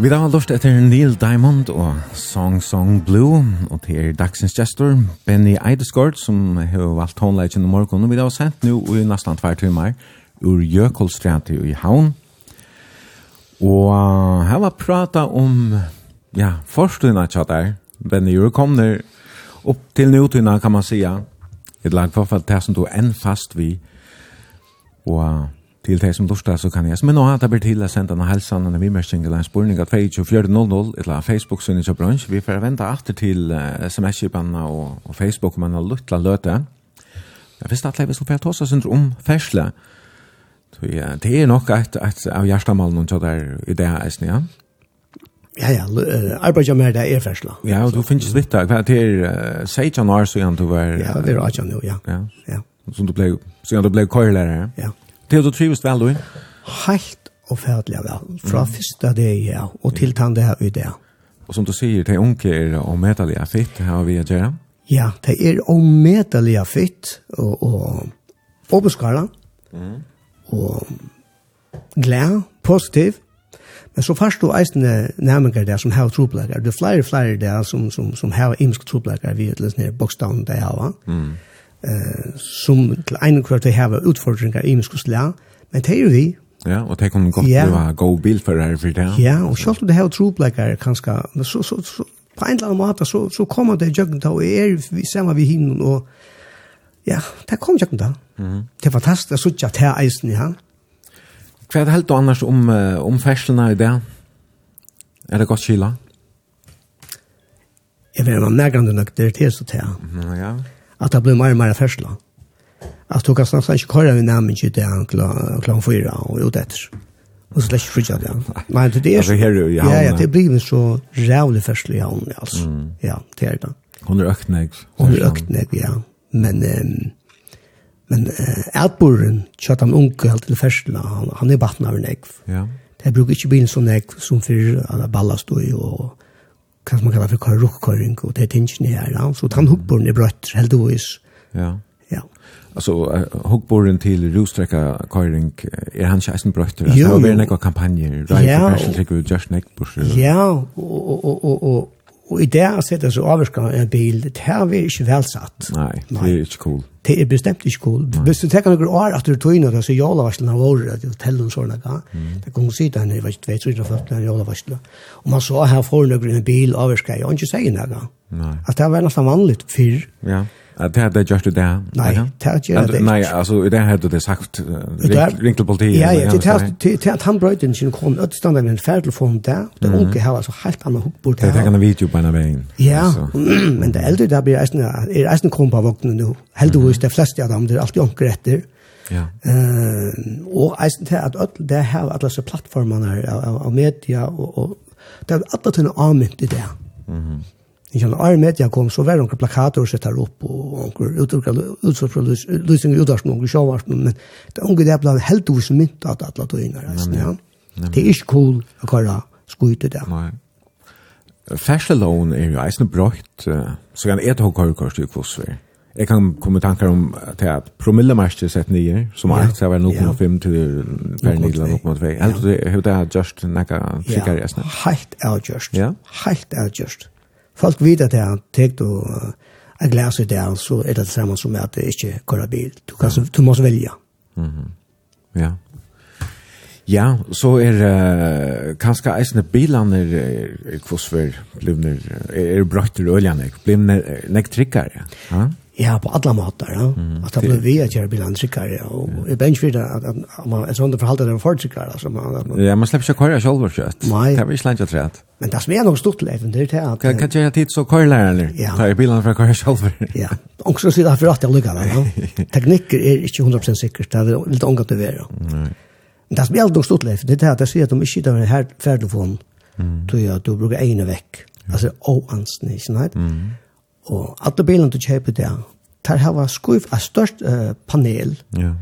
Vi da har lust etter Neil Diamond og Song Song Blue, og til dagsens gestor, Benny Eideskort, som har valgt tonleggen i morgen, og vi da har sendt nu i nesten tvær timer ur Jøkolstræti i Havn. Og her var prata om, ja, forstuna tja der Benny, du kom der opp til nutøyna, kan man sija, et lag for det som du enn fast vi, og Til det som lortar så kan jeg som er nå at jeg blir til å senda en helsan vi vimersing eller en spurning av 2400 eller Facebook-synet til bransj. Vi får vente after til SMS-kipanna og, og Facebook om man har luttla løte. Jeg visste at leivis som fyrir tåsa synder om fersle. Så ja, det er nok et, et av hjertemålen og tjadar i det her eisen, ja? Ja, ja, arbeidet med det er fersle. Ja, og du finnes vitt da, hva det er 16 år siden du var... Ja, det er 18 år, ja. Ja, ja. Som du ble, siden du ble køylærer, ja? Ja. Det er du trivist vel, du? Helt og færdelig vel. Fra mm. første det ja, og til tann det her i det. Og som du sier, det unge er omedelig fitt her har vi å gjøre. Ja, det er omedelig fitt og, og oppskala. Mm. Og glad, positiv. Men så først du eisende nærmengar der som har troplegger. Det er flere og flere der som, som, som har imenske troplegger vi er litt nere, bokstavn der har. Mm eh, som til ene kvart de har utfordringar i muskuslag, men det er jo vi. Ja, og det kan godt ja. være god bilfører for det. Ja, og selv om det har troblekker kanskje, så, så, så, på en eller annen måte så, så kommer det jøkken da, og er vi sammen vi hinner, og ja, det kom jøkken da. Mm. Det er fantastisk, jeg synes at det er eisen, ja. Hva er det helt annars om, om ferslene i det? Er det godt kila? Jeg vet ikke om nærkende nok det er til så ta. Ja, ja at det blir mer og mer fersla. At du kan snart ikke kåre vi nærmere ikke det han klant fyra og ut etter. Og så slett ikke frutja det. Nei, det er så... Ja, ja, det blir så rævlig fersla i havn, altså. Ja, det er det. Hun er øktnegg. Hun er øktnegg, ja. Men... Um, Men uh, atborren, kjøtt han unge helt til fersla, han, han er batten av en egg. Ja. Det bruker ikke bilen som egg som fyrir alla ballast og, og, hva man kallar for rukkøring, og det er tingene her, ja. Så den hukkboren er brøtt, heldigvis. Ja. Ja. Alltså Altså, hukkboren till rostrekka køring, är han ikke eisen brøtt? Jo. Det var veldig några kampanjer, right? Ja. for Og, just neck nek, ja, og, og, og, og, og, og i det å sette så avvirka en bil, det her er ikke velsatt. Nej, det är ikke cool det er bestemt ikke cool. Mm. Hvis du tenker noen år at du tog inn, så jala varslen av året, at du teller en sånn, det kan du si det henne, jeg vet ikke, jeg vet ikke, jala varslen. Og man så her får noen en bil avvarskei, og ikke sier noe. At det var nesten vanligt før. Ja. Yeah. Att det hade gjort det där. Nej, det hadde gjort det. Nej, alltså det hade det sagt, ringte politiet. Ja, ja, det hadde han brøyde den sin kom, ødestanden en ferdtelefon der, det unge har altså helt annet hukkbord der. Det hadde en video på en väg. Ja, men det eldre der blir eisen, er eisen kom på vognene nå. Heldigvis, det fleste av dem, det er alltid unge etter. Ja. og eisen til at öll det har alle disse plattformene av media, og det er alle tøyne avmynt i det. Mhm. Jeg kjenner Arne Media kom, så var det noen plakater å sette her opp, og noen utsatt fra løsning i Udarsmån, noen sjåvarsmån, men det er noen det blant helt over mynt at alle tøyene reisende, ja. Det er ikke cool å kjøre skuite det. Nei. Ferselån er jo eisende brøkt, så kan jeg ta kjørkors til Kvosvær. Jeg kan komme tankar om til at promillemarster sett nye, som er alt, så var 0,5 til per nidla 0,2. Helt det er just nekka sikker reisende. Helt avgjørst. Helt avgjørst folk vet at jeg har tekt og er glas i det, så er det det samme som at det ikke kører bil. Du, kan, mm. du må velge. Mm -hmm. Ja. Ja, så er uh, kanskje eisne bilene er, er kvossver blimner, er er brøtter og øljene, blimner, nek trykkere. Ja? Ja, på alla måter. Ja. Mm. Att det blir vi att göra bilen tryckare. Och jag bänks vid att, att, att man är sånt förhållande där för tryckare. Alltså, man, man, ja, man släpper sig köra själv och kött. Nej. Det är inte längre trätt. Men det som är nog stort leven, det är att... Kan, kan jag tid så körläraren nu? Ja. Ta i bilen för att köra själv? ja. Och så sitter jag för att jag lyckas. Ja. Tekniker är inte 100% säkert. Det är lite ångat att vara. Nej. Men det som är nog stort leven, det är att jag ser att de inte hittar den här färdofon. Mm. Tror jag att du brukar ena väck. Alltså, oansnig, nej. Mm Og alle bilene du kjøper der, der har vært skuif av størst uh, panel. Ja.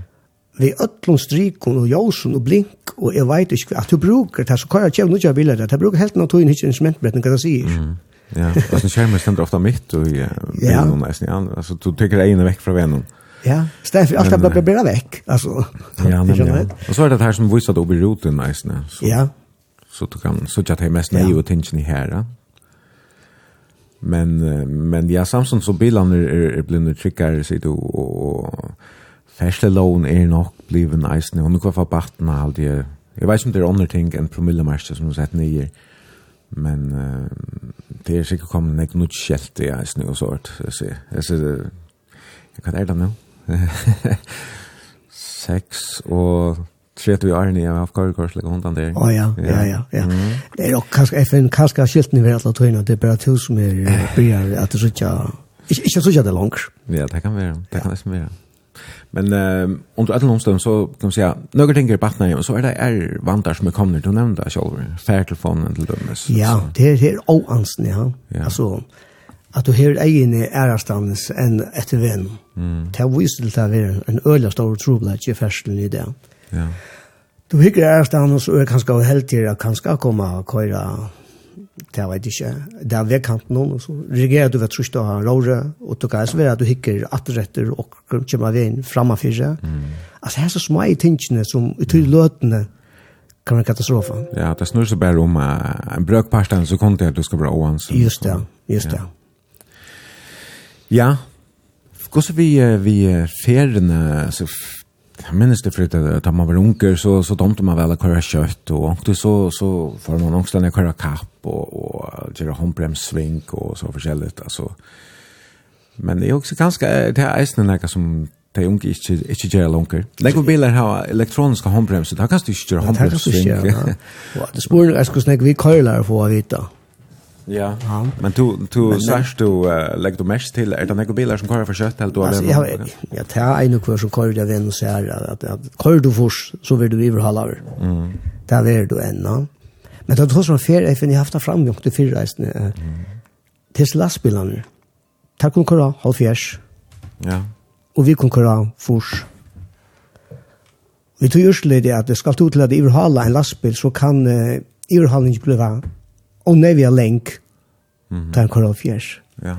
Vi øtlån strikon og jåsen og blink, og jeg vet ikke at du bruker det, så kan jeg kjøpe noen biler der. Jeg bruker helt noen tog inn, ikke instrumentbretten, hva det sier. Mm. Ja, altså skärmen ständer ofta mitt och i ja, bilen, nesten, ja. Alltså du tykker deg inn vekk fra venen. Ja, Steff, allt det blir bara veck alltså. Ja, men ja. Och så är det här som visar då i roten nästan. Så. Ja. Så du kan så att jag tar mest nej och tingen i här. Men men ja Samsung så bilarna är är er blivna trickare så då och Fastelån är nog bliven nice nu och kvar för batten allt det. Jag vet inte det är andra ting än promillemarsch som sett nio. Men uh, det är säkert kommer något nytt skält i isen och sånt. Jag ser jag ser jag kan ärda nu. Sex och Tret vi Arne, jeg har haft karrikorslig hundan der. Å ja, ja, ja. ja. Det er nok kanskje, FN kanskje skilt ni ved alle tøyene, det er bare to som er bryr at det sutja, ikke ikke sutja det langt. Ja, det kan være, det kan nesten være. Men um, under alle omstånd så kan man säga, några ting är partner och så är det är vantar som är kommande, du nämnde det själv, färtelefonen till dömes. Ja, det er det är oansen, ja. ja. Altså, at du hör egen i ärastannes än ett vän. Mm. Det har visat til att det är en øyla stor trobladje i ferselen i det. Mm Ja. Du hikker er stannet, så er kanskje også helt til at kanskje komme og køyre det vet ikke, det er vedkanten noen, og så reagerer du ved trusht å ha råre, og du kan være at du hikker atretter og kommer av inn fremme fyrre. Mm. Altså, her er så små i tingene som i tydelig løtene kan være katastrofa. Ja, det snur seg bare om uh, en brökpastan så kom det at du skal bra åan. Just det, just det. Ja, ja. Vi, vi feriene, så Jag minns det för att man var unger så så domte man väl att köra kött och och så så får man också när köra kapp och och göra handbremssvink och så förskälet alltså men det är också ganska det är nästan där som de unge inte inte gör longer. Lägger bilar ha elektroniska handbremsar. Där kan du inte göra ja Och det spår jeg skulle snakke, vi kölar för å vite. Ja. ja. Men du du sagst du uh, lägger du mest till är det några bilar som kör för kött helt då eller? Ja, ja, det är en kurs som kör där vem och säger att att kör du först så vill du överhålla. Mm. Där är du ännu. Men det tror som fel FN jag haft en framgång till fyra resten. Mm. Tills lastbilarna. Tack och köra halvfjärs. Ja. Och vi kunde köra fors. Vi tror just det att det ska till att överhålla en lastbil så kan uh, överhållningen bli og nevja lenk mm -hmm. til en koral fjers. Ja.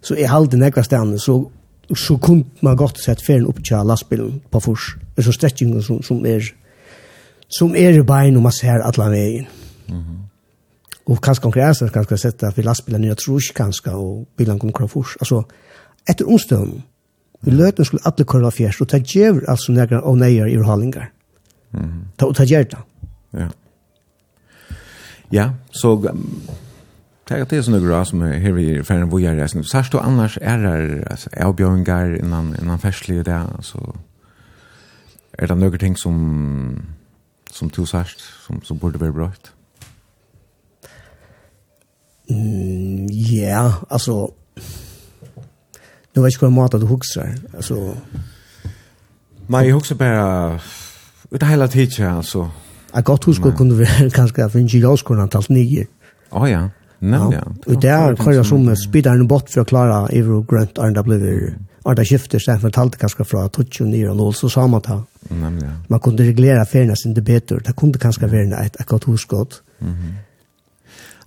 Så i halden ekva stedene, så, så kunne man godt sett ferien opp til lastbilen på fors, så stretchingen som, som er som er i bein og man ser alle veien. Mm. Og kanskje konkurrensen kan skal sette for lastbilen nye trus kanskje, og bilen kommer kvar fors. Altså, etter omstøvn, vi løten skulle alle koral fjers, og ta gjør altså negre og neier i urhalingar. Mm -hmm. Ta, og ta gjør det. Ja. Ja, så Det er det som er bra som er her vi är för en voyage resan. Sørst då annars er det alltså erbjudningar innan innan färslig det, så er det noen ting som som du sørst, som som burde være bra. Mm, ja, altså, Nu vet ikke hva måte du huxar. altså. Nei, jeg husker bare, ut av hele tiden altså, Jeg godt husker kunne være kanskje at vi ikke gjør talt nye. Å ja, nemlig. Ja. Og det er hva jeg som spiller en bort for å klare Euro Grønt Arne ble vi Arne skifter seg for talte kanskje fra 20 nye og 0, så sa man det. Nemlig. Man kunne reglere feriene sin det bedre. Det kunne kanskje være et godt huskott. Mm -hmm.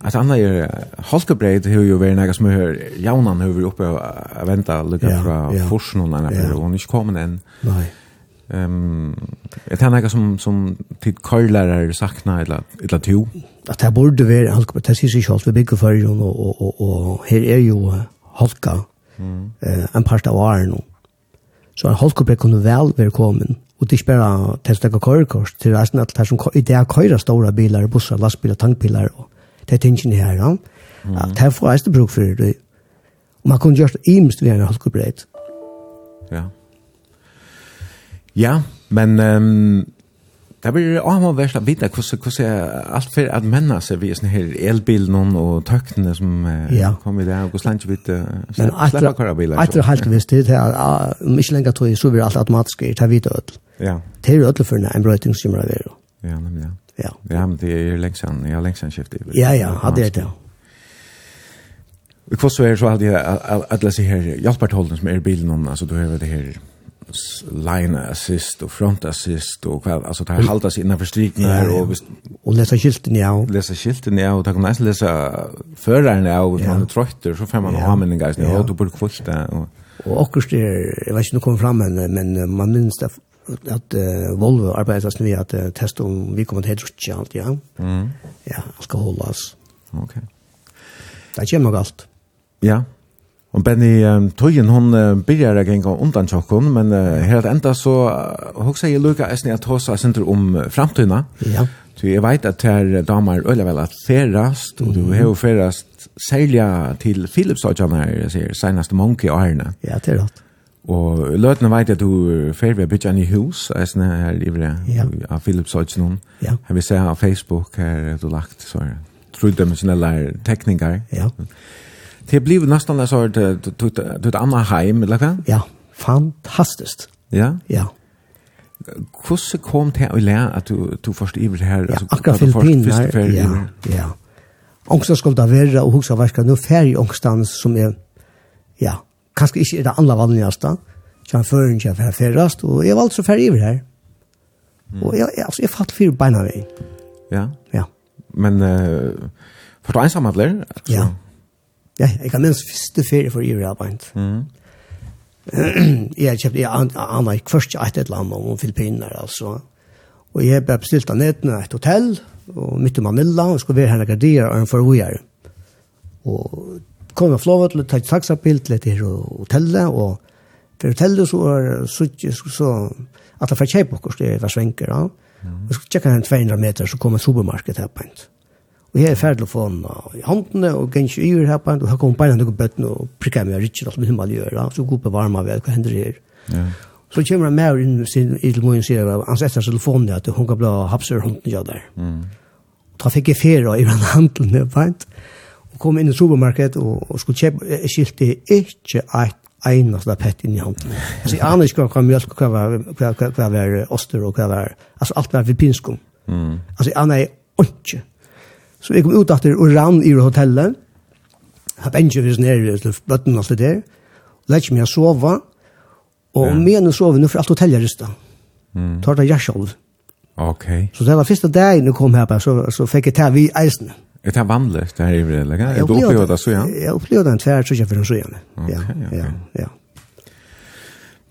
Att andra är Holkebreit hur ju väl några smör jaunan hur vi uppe att vänta lucka från forsen och när det hon inte kommer än. Nej. Ehm det annat som som tid kollar sakna eller eller to. Att det borde vara halka på tessis i själva bygga för och och och och här är ju halka. Mm. Eh en part av åren. Så en halka på kunde väl välkommen och det spela testa körkort till resten att som i det köra stora bilar, bussar, lastbilar, tankbilar och det tingen här. Ja. Att här får jag bruk för det. Man kunde just imst vid en halka Ja. Ja, men um, det blir avhånd verst å vite hvordan, hvordan alt for at mennene seg ved sånne her elbilen og tøktene som uh, ja. kom i det, og hvordan ikke vi vet Men etter at helt visst det, er om ikke lenger tog så blir alt automatisk i det hvite ødel. Ja. Det er ødel for en brøyting som er ved. Ja, nemlig, ja. Ja. ja, men det er lengst siden, jeg har lengst siden skiftet. Ja, ja, hadde det, ja. Og hva så er så hadde jeg alle disse her hjelpertholdene som er bilen, altså du har det her line assist och front assist och kväll alltså det här haltas innan förstrykningar ja, ja. och och läsa skylten ja. läsa skylten ja och ta kan nästan läsa föraren ja och man tröttar så får man ha men guys nu och då borde kvist och och också jag vet inte om kommer fram men men man minns det att uh, Volvo arbetar nu att uh, testa om vi kommer att hedrutcha allt ja. Mm. ja alkoholas okej okay. det kommer nog allt ja. Og Benny um, Tøyen, hun uh, byrjar jeg en gang undan tjokken, men uh, her enda så uh, hoksa jeg lukka eisen at hos jeg synder om framtøyna. Ja. Så jeg vet at her damer øyla vel at ferast, og du har jo ferast særlig til Philips og John her, sier, senast Monkey og herrene. Ja, det er rett. Og løtene vet at du fer ved bytja i hus, eisen her livre ja. av Philips og John. Ja. Her vi ser av Facebook her du lagt, så er truddimensionelle tekninger. Ja. Ja Det blir nästan så att du du andra hem eller vad? Ja, fantastiskt. Ja. Ja. Kusse kom det att lära att du du förstår det här alltså att du förstår Ja. Ja. Angst skulle det vara och huxa vad nu färg ångstans som är ja, kanske inte är det andra vanligaste. Jag för inte för färrast och jag var alltså färg över här. Och jag alltså jag fatt beina benen. Ja. Ja. Men eh uh, för ensamma där. Ja. Ja, jeg kan minnes første ferie for Ivra Bant. Mm. jeg kjøpte, jeg aner ikke først et eller annet om Filippiner, altså. Og jeg ble bestilt av nettene et hotell, og midt i Manila, og skulle være her noen dier, og en for vi. Og kom jeg flåvet til å ta et taksabil til et hotellet, og for hotellet så var så, så, så at jeg får kjøpe akkurat, det var svenker, ja. Og så tjekket jeg 200 meter, så kom en supermarked her på en. Mm Og jeg er ferdig å få i håndene, og gikk ikke yver her på en, og her kom beina noen bøtten og prikket meg og alt med himmel gjør, øyre, så god på varme ved hva hender her. Ja. Så kommer han med og inn sin idel og sier, han setter telefonen at hun kan bli hapser hånden ja der. Mm. Da fikk jeg ferie i den handelen, fint. Og kom inn i supermarkedet og, og skulle kjøpe, jeg skilte ikke et einast pett inn i handen. Altså, jeg aner ikke hva mjølk, hva var, hva, hva, hva var oster og hva var, altså alt var ved. Mm. Altså, jeg aner ikke Så jeg kom ut etter og rann i hotellet. Jeg har bensjer hvis nere til bøtten og alt det der. lette meg å sove. Og ja. mener sove nå for alt hotellet rystet. Mm. Tar det jeg selv. Ok. Så det var første dagen jeg kom her, på, så, så fikk jeg ta vi eisen. Er det vanlig det her i vrede? Er du opplevd det så, ja? Jeg opplevd det en tvær, så ikke for en så, ja. Ok, ok. Ja, ja.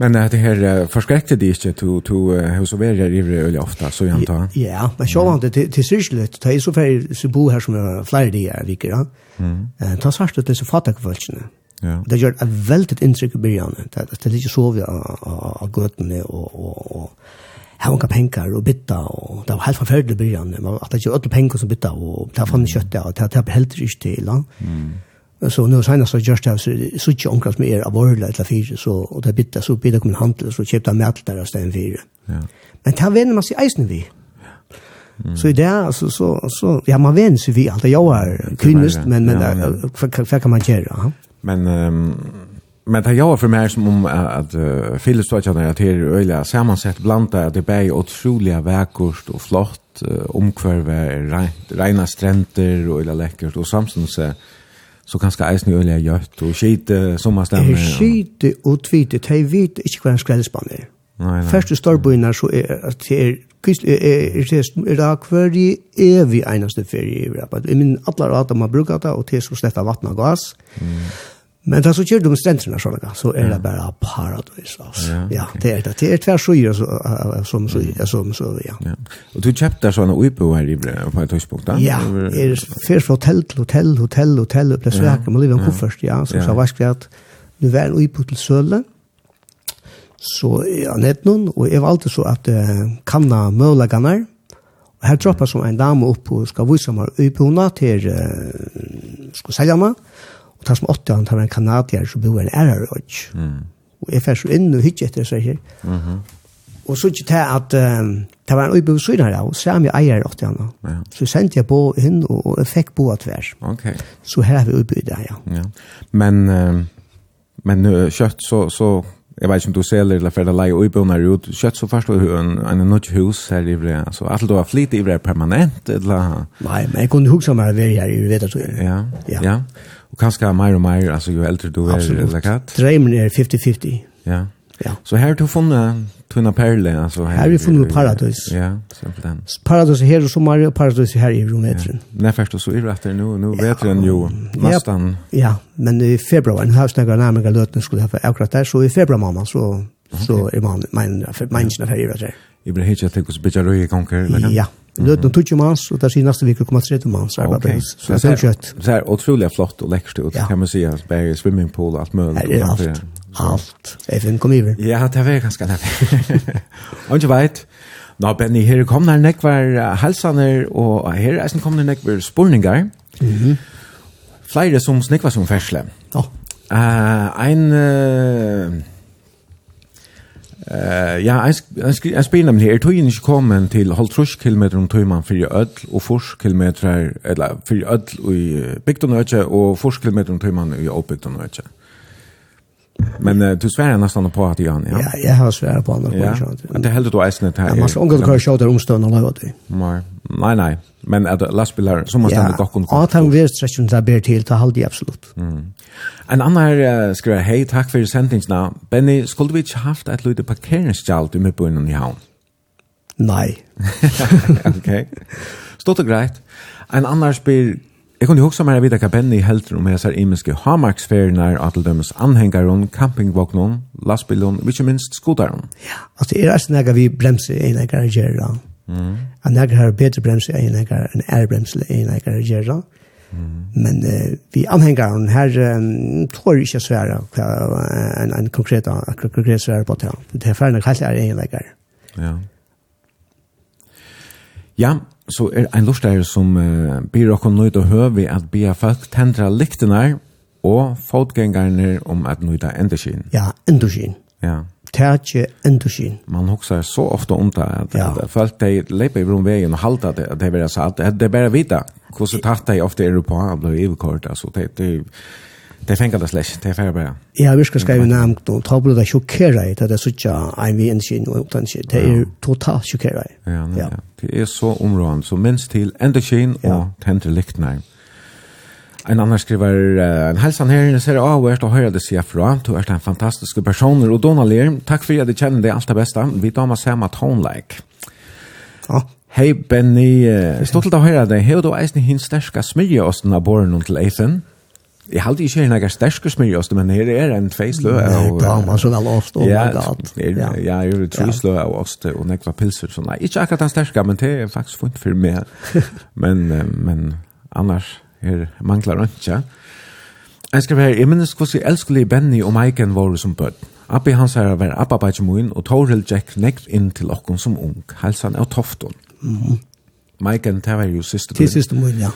Men det här förskräckte det inte to to hos och vägar i öl ofta så jag antar. Ja, men så var det till syslet. Det är så för så bo här som är flyr det är vilket ja. Mm. Ta svart det så fatta kvällen. Ja. Det gör ett väldigt intryck i början. Det det är lite så vi av gatan och och och här hon kan pengar och bytta och det var helt förfärligt i början. Man att det var öll pengar som bytta och var fram kött och det var helt riktigt till. Mm. Så nu senast så just det så så inte onkar som är aborla eller fyra så och det bitta så bitta kom en handel så köpte mer mätt där sten fyra. Ja. Men ta vänner man sig eisen vi. Så i det alltså så så ja man vänner sig vi allt jag är kvinnist men men vad kan man göra? Men um, men det jag för mig som om att uh, står jag när det är öliga sammansett blanda att det bär otroliga verkost och flott omkvärve rena stränder och öliga läckert och samtidigt så kanskje eisen i øyne gjøtt, og skite sommerstemme. Er skite og tvite, de vet ikke hva en skrellspann er. Først i storbyene så er at det er er da hver i evig eneste ferie i Europa. I min alle at man bruker det, og til så slett av vattnet og gass. Mm. Men da så gjør de stenderne sånn, så er det bare paradis, altså. Ja, det er det. Det er tvær søyer som så, som så, ja. ja. Og du kjøpte sånne uipo her i brev på et høyspunkt, da? Ja, er først fra hotell til hotell, hotell, hotell, og ble svekker man lever en koffert, ja. Så så var jeg at nu var en uipo til Søle, så er han et noen, og jeg valgte så at uh, kanna mølagene og her droppet som en dame opp og skal vise meg uipona til uh, skal selge meg, ta som åtta han tar en kanadier som bor en ærer mm. og jeg færs inn og hyggje etter seg her mm -hmm. og så ikke til at um, det var en uibu syn her og så er vi eier åtta han ja. så sendte jeg på inn og, og jeg fikk bo av tvers. okay. så her har vi uibu det ja. ja. men uh, men uh, kjøtt så, så jag vet inte om du säljer eller för det läge och ibland ut kött så först och en en något hus här i Bre alltså allt då har flit i Bre permanent eller Nej men jag kunde huxa mig över här i vet att så ja ja, ja. Och kanske mer och mer alltså ju äldre du är eller kat. Drömmen är 50-50. Ja. Ja. Så här du funnit tunna perle alltså här. Här vi funna paradis. Ja, simpelt den. Paradis här och så mer paradis här i Rometren. Ja. När först så är det efter nu nu vet du ju nästan. Ja, men i februari har snäggar närmare löten skulle ha för akkurat där så i februari mamma så så är man man man her här i det. Jag blir helt jag tänker så bitte konker eller? Ja. Løten tog mans, og der sier neste vik kommer tredje mans arbeidsplass. Så det er kjøtt. Det er utrolig flott og lekkert ut, ja. kan man si, at bare swimmingpool og alt mulig. Det er alt. Alt. FN kom iver. Ja, det var ganske det. Og ikke veit, Nå, Benny, her kom der nekvar halsaner, og her er kom der nekvar spurningar. Mm -hmm. Flere som snikvar som fersle. Ja. Oh. Uh, ein... Uh, Eh ja, jeg spiller nemlig her, tog ikke kommet til halvtrus kilometer om tøyman fyrir ødl og fors kilometer, eller fyrir ødl i bygden og fors kilometer om tøyman i åbygden og ødl. Men uh, du svär nästan på att Johan, ja. Ja, jag har svär på andra ja. konstigt. Men det hällde då Eisnet här. Ja, man ska ungefär köra shot där omstånd och leva det. Nej, nej, nej. Men att lastbilar som man ändå dock kunna. Ja, att han vill stretchen där ber till till halde absolut. Mm. En annan här uh, skriver, jag hej tack för sändningarna. Benny skulle vi haft ett lite parkeringsstall i mitten i havn. Nej. Okej. Stort det greit. En annan spyr, Jeg kunne huske meg videre hva Benny helter om hesar imenske hamarksferien at til dømes anhengaren, campingvognen, lastbilen, og ikke minst skodaren. Ja, altså det er altså nægge vi bremser ene garagera. Mm. Og nægge har bedre bremser ene garagera enn er bremser en ene garagera. Mm. Men uh, vi anhengaren her um, tror jeg ikke svære hva en, en konkret, konkret svære på det. Det er ferdig helt er ene garagera. Ja. Ja, så er ein lustar som uh, byr okkom nøyt og høvi at bia folk tendra liktenar og fotgjengarne om at nøyta endeskin. Ja, endeskin. Ja. Tætje endeskin. Man huksar så ofte om det at, ja. at folk de leipa i vegen og halda det at det er bare at Det er bare vita hvordan tatt de ofte er på at blir iverkort. Altså, det, det, det Det fengar det slash, det er fengar bara. Jeg har virkelig skrevet namn og Ta blir det sjokkeret, i det så jag en vi engine och utan shit. Det er totalt chockera. Ja, ja. Det er så områden så minst til ända skin og tänder liktnar. En annan skriver en hälsan här inne ser jag av och höra det sig fra, Du är en fantastisk person och Donald Lerm. Tack för att du kände dig allt det bästa. Vi damer med samma tone. Ja. Hej Benny, Stort til å høre deg. Hei, du ni hin starka smörja av borren til till Jeg halte ikke en egen sterske smyrjøst, men her er en tvei tveislø. Nei, bra, man så vel ost. Ja, ja, ja, jeg er slø av ost og nekva pilser. Så nei, ikke akkurat den sterske, men det er faktisk funnet for meg. Men, men annars, her mangler han ikke. Jeg skal være, jeg minnes hvordan elskelig Benny og Maiken var som bød. Abbi hans her var Abba Bajimoin, og Toril Jack nekt inn til okken som ung. Helsan og Tofton. Mm -hmm. Maiken, det var jo siste. Til siste min, ja. Ja.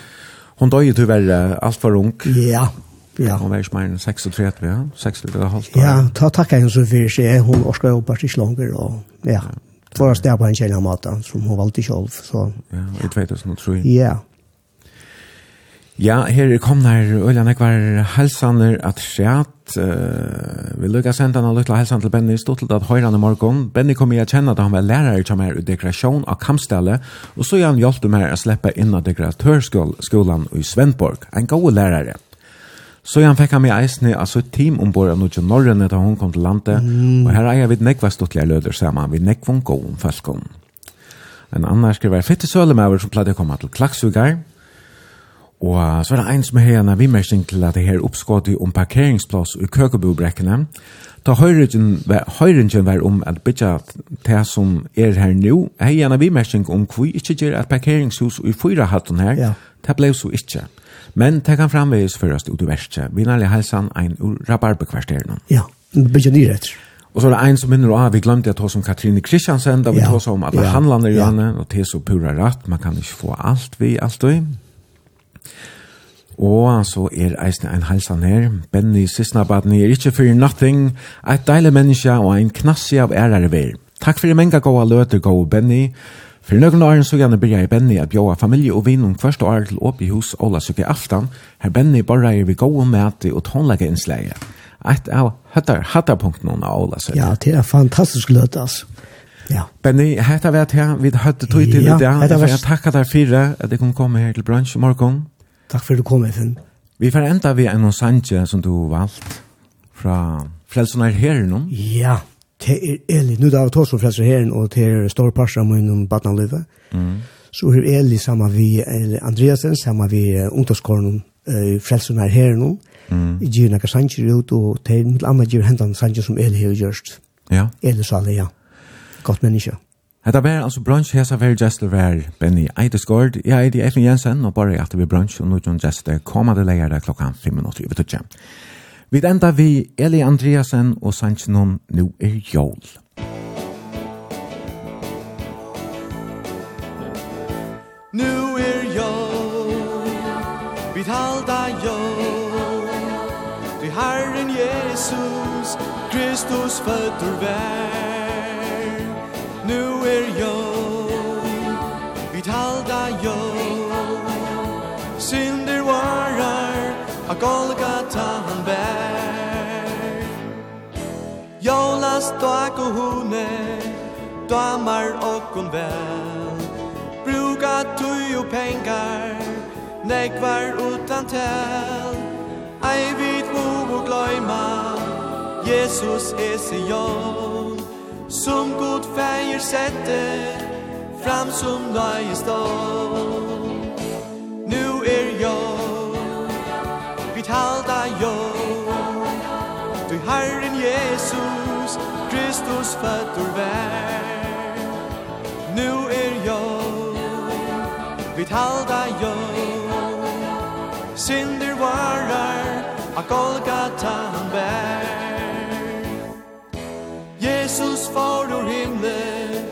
Hon døde tyvärr allt för ung. Ja. Ja. Hon var ju mer 36, ja. 36 halvt. Ja, ta tacka henne så för sig. Hon orskar ju bara inte längre och ja. Tvåra stäppa en tjejna maten som hon valde själv. Så. Ja, i 2003. Ja. Ja, her er kom der Øljan Ekvar helsaner at skjæt. Uh, vi lukka senda han og lukla helsan til Benny Stottelt at høyrande morgon. Benny kom i a kjenne at han var lærare som er i dekorasjon av kampstelle, og så han hjelpte meg å slippe inn av dekoratørskolan i Svendborg, en god lærare. Så han fikk han med eisne, altså sitt team ombord av Norge Norrøne da hun kom til landet, mm. og her eier vi nekva stottlige løder sammen, vi nekva en god falkon. En annan skriver, fitte sølemøver som pleide å komme til Klaksvugar, Og så er det en som har en avimmersning til at det her oppskått om parkeringsplass i Køkebobrekkene. Da høyringen var, var om at bytja det som er her nå, er en avimmersning om hvor ikke gjør at parkeringshus i fyra hatten her, ja. det ble så ikke. Men det kan framveges først ut i verset. Vi nærlig helsen en ur rabarberkvarteren. Ja, bytja nyrett. Og så er det en som minner av, vi glemte at hos om Katrine Kristiansen, da vi ja. hos om alle ja. handlander i ja. henne, og det er så pura rett, man kan ikke få alt vi, alt vi. Og så er eisne ein halsan her. Benny Sissnabaden er ikkje for nothing. Eit deilig menneske og ein knassi av ærare ver. Takk fyrir menga gåa løter goa Benny. For nøkken åren så gjerne byrja i Benny at bjóa familie og vinn om første år til åp i hus Ola Sukke Aftan. Her Benny borra er vi gåa mæti og tonlaga innsleie. Eit av hattar hattarpunkten av Ola Sukke. Ja, det er fantastisk løt, altså. Ja. Benny, hetta vet her, vi høtte tog til i dag. Ja, hetta var... Jeg takkar deg fire at jeg kom komme her til brunch i morgen. Takk for at du kom, Finn. Vi får enda vi en sanje som du valgt fra Frelsen er her nå. Ja, det er Eli. Nå er det også Frelsen er her og det er store parser med noen badnanløyve. Mm. Så er Eli sammen vi Andreasen, sammen vi ungdomskåren uh, Frelsen er her nå. Mm. Gjør noen sanje ut, og det er noen annet gjør hendene sanje som Eli har gjort. Ja. Eli sa det, ja. Godt menneske. Hetta var altså brunch hesa ver gestur var Benny Eidesgaard. Jeg er de Eilen Jensen og bare at vi brunch og nå John Jester kommande der klokkan 5 minutter over tutja. Vi enda vi Eli Andreasen og Sanchinon nu er jól. Nu er jól, vi halda jól, du Herren Jesus, Kristus fötter vær nu er jag vi halda jag Synder varar A Golgata han bär Jag las dag och hone Damar och hon väl Bruka tui och pengar Nekvar utan tel. Ei vid mo och glöjma Jesus er sig jag Som god feir sette Fram som dagens stål. Nu er jag vi talda jag Du Herren Jesus Kristus fötter vær. Nu er jag vi talda jag Synder varar A Golgata han Jesus for ur himle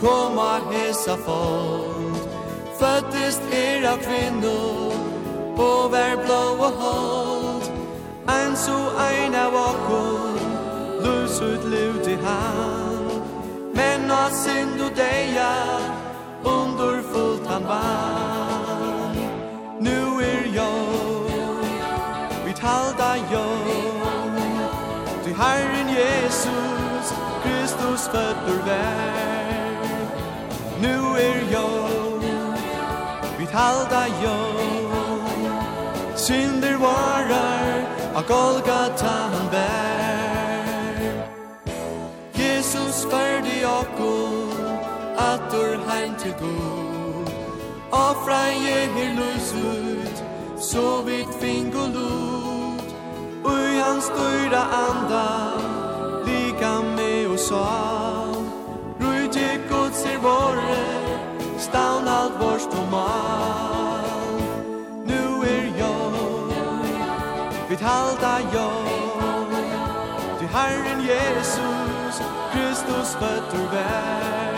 Koma hesa fond Föttest er av kvinno På vær blå og hold. Ein så ein av okkur Lus ut lut i han Men av synd og deia Under fullt han vann Nu er jag Vi talda hans fötter vær Nu er jag vid halda jag Synder varar A Golgata han bär Jesus färdig okkur Attur heim til god Offra je her lus ut Så vid fingolot Ui hans dyra anda Lika med sal Rujtje godsir våre Staun alt vorst og mal. Nu er jord Vit halda jord Ty Herren Jesus Kristus fötter vär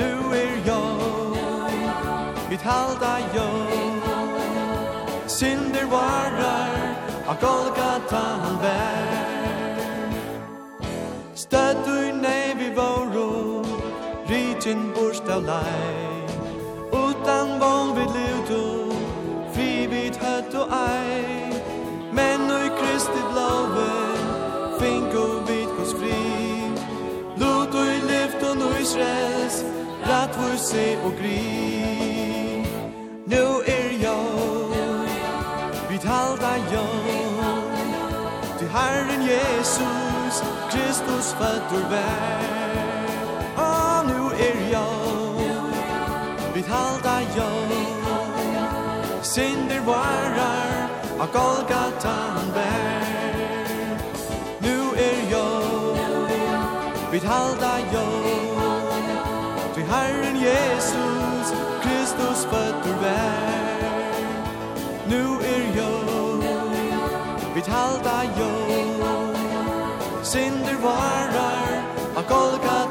Nu er jord Vit halda jord Synder varar A Golgata han vär Støtt ui nei vi våro Ritin borst av lei Utan von vi levdo Fri vid høtt og ei Men ui Kristi blåve Finko vid hos fri Lot ui lift og nuis res Ratt vur se og gri Nu er jo Vid halda jo Til Herren Jesus Kristus fødder vær Og nu er jeg Vid halda jeg Sinder varar Av Golgata han vær Nu er jeg Vid halda jeg Til Herren Jesus Kristus fødder vær Nu er jeg Vid halda jeg synder varar av Golgata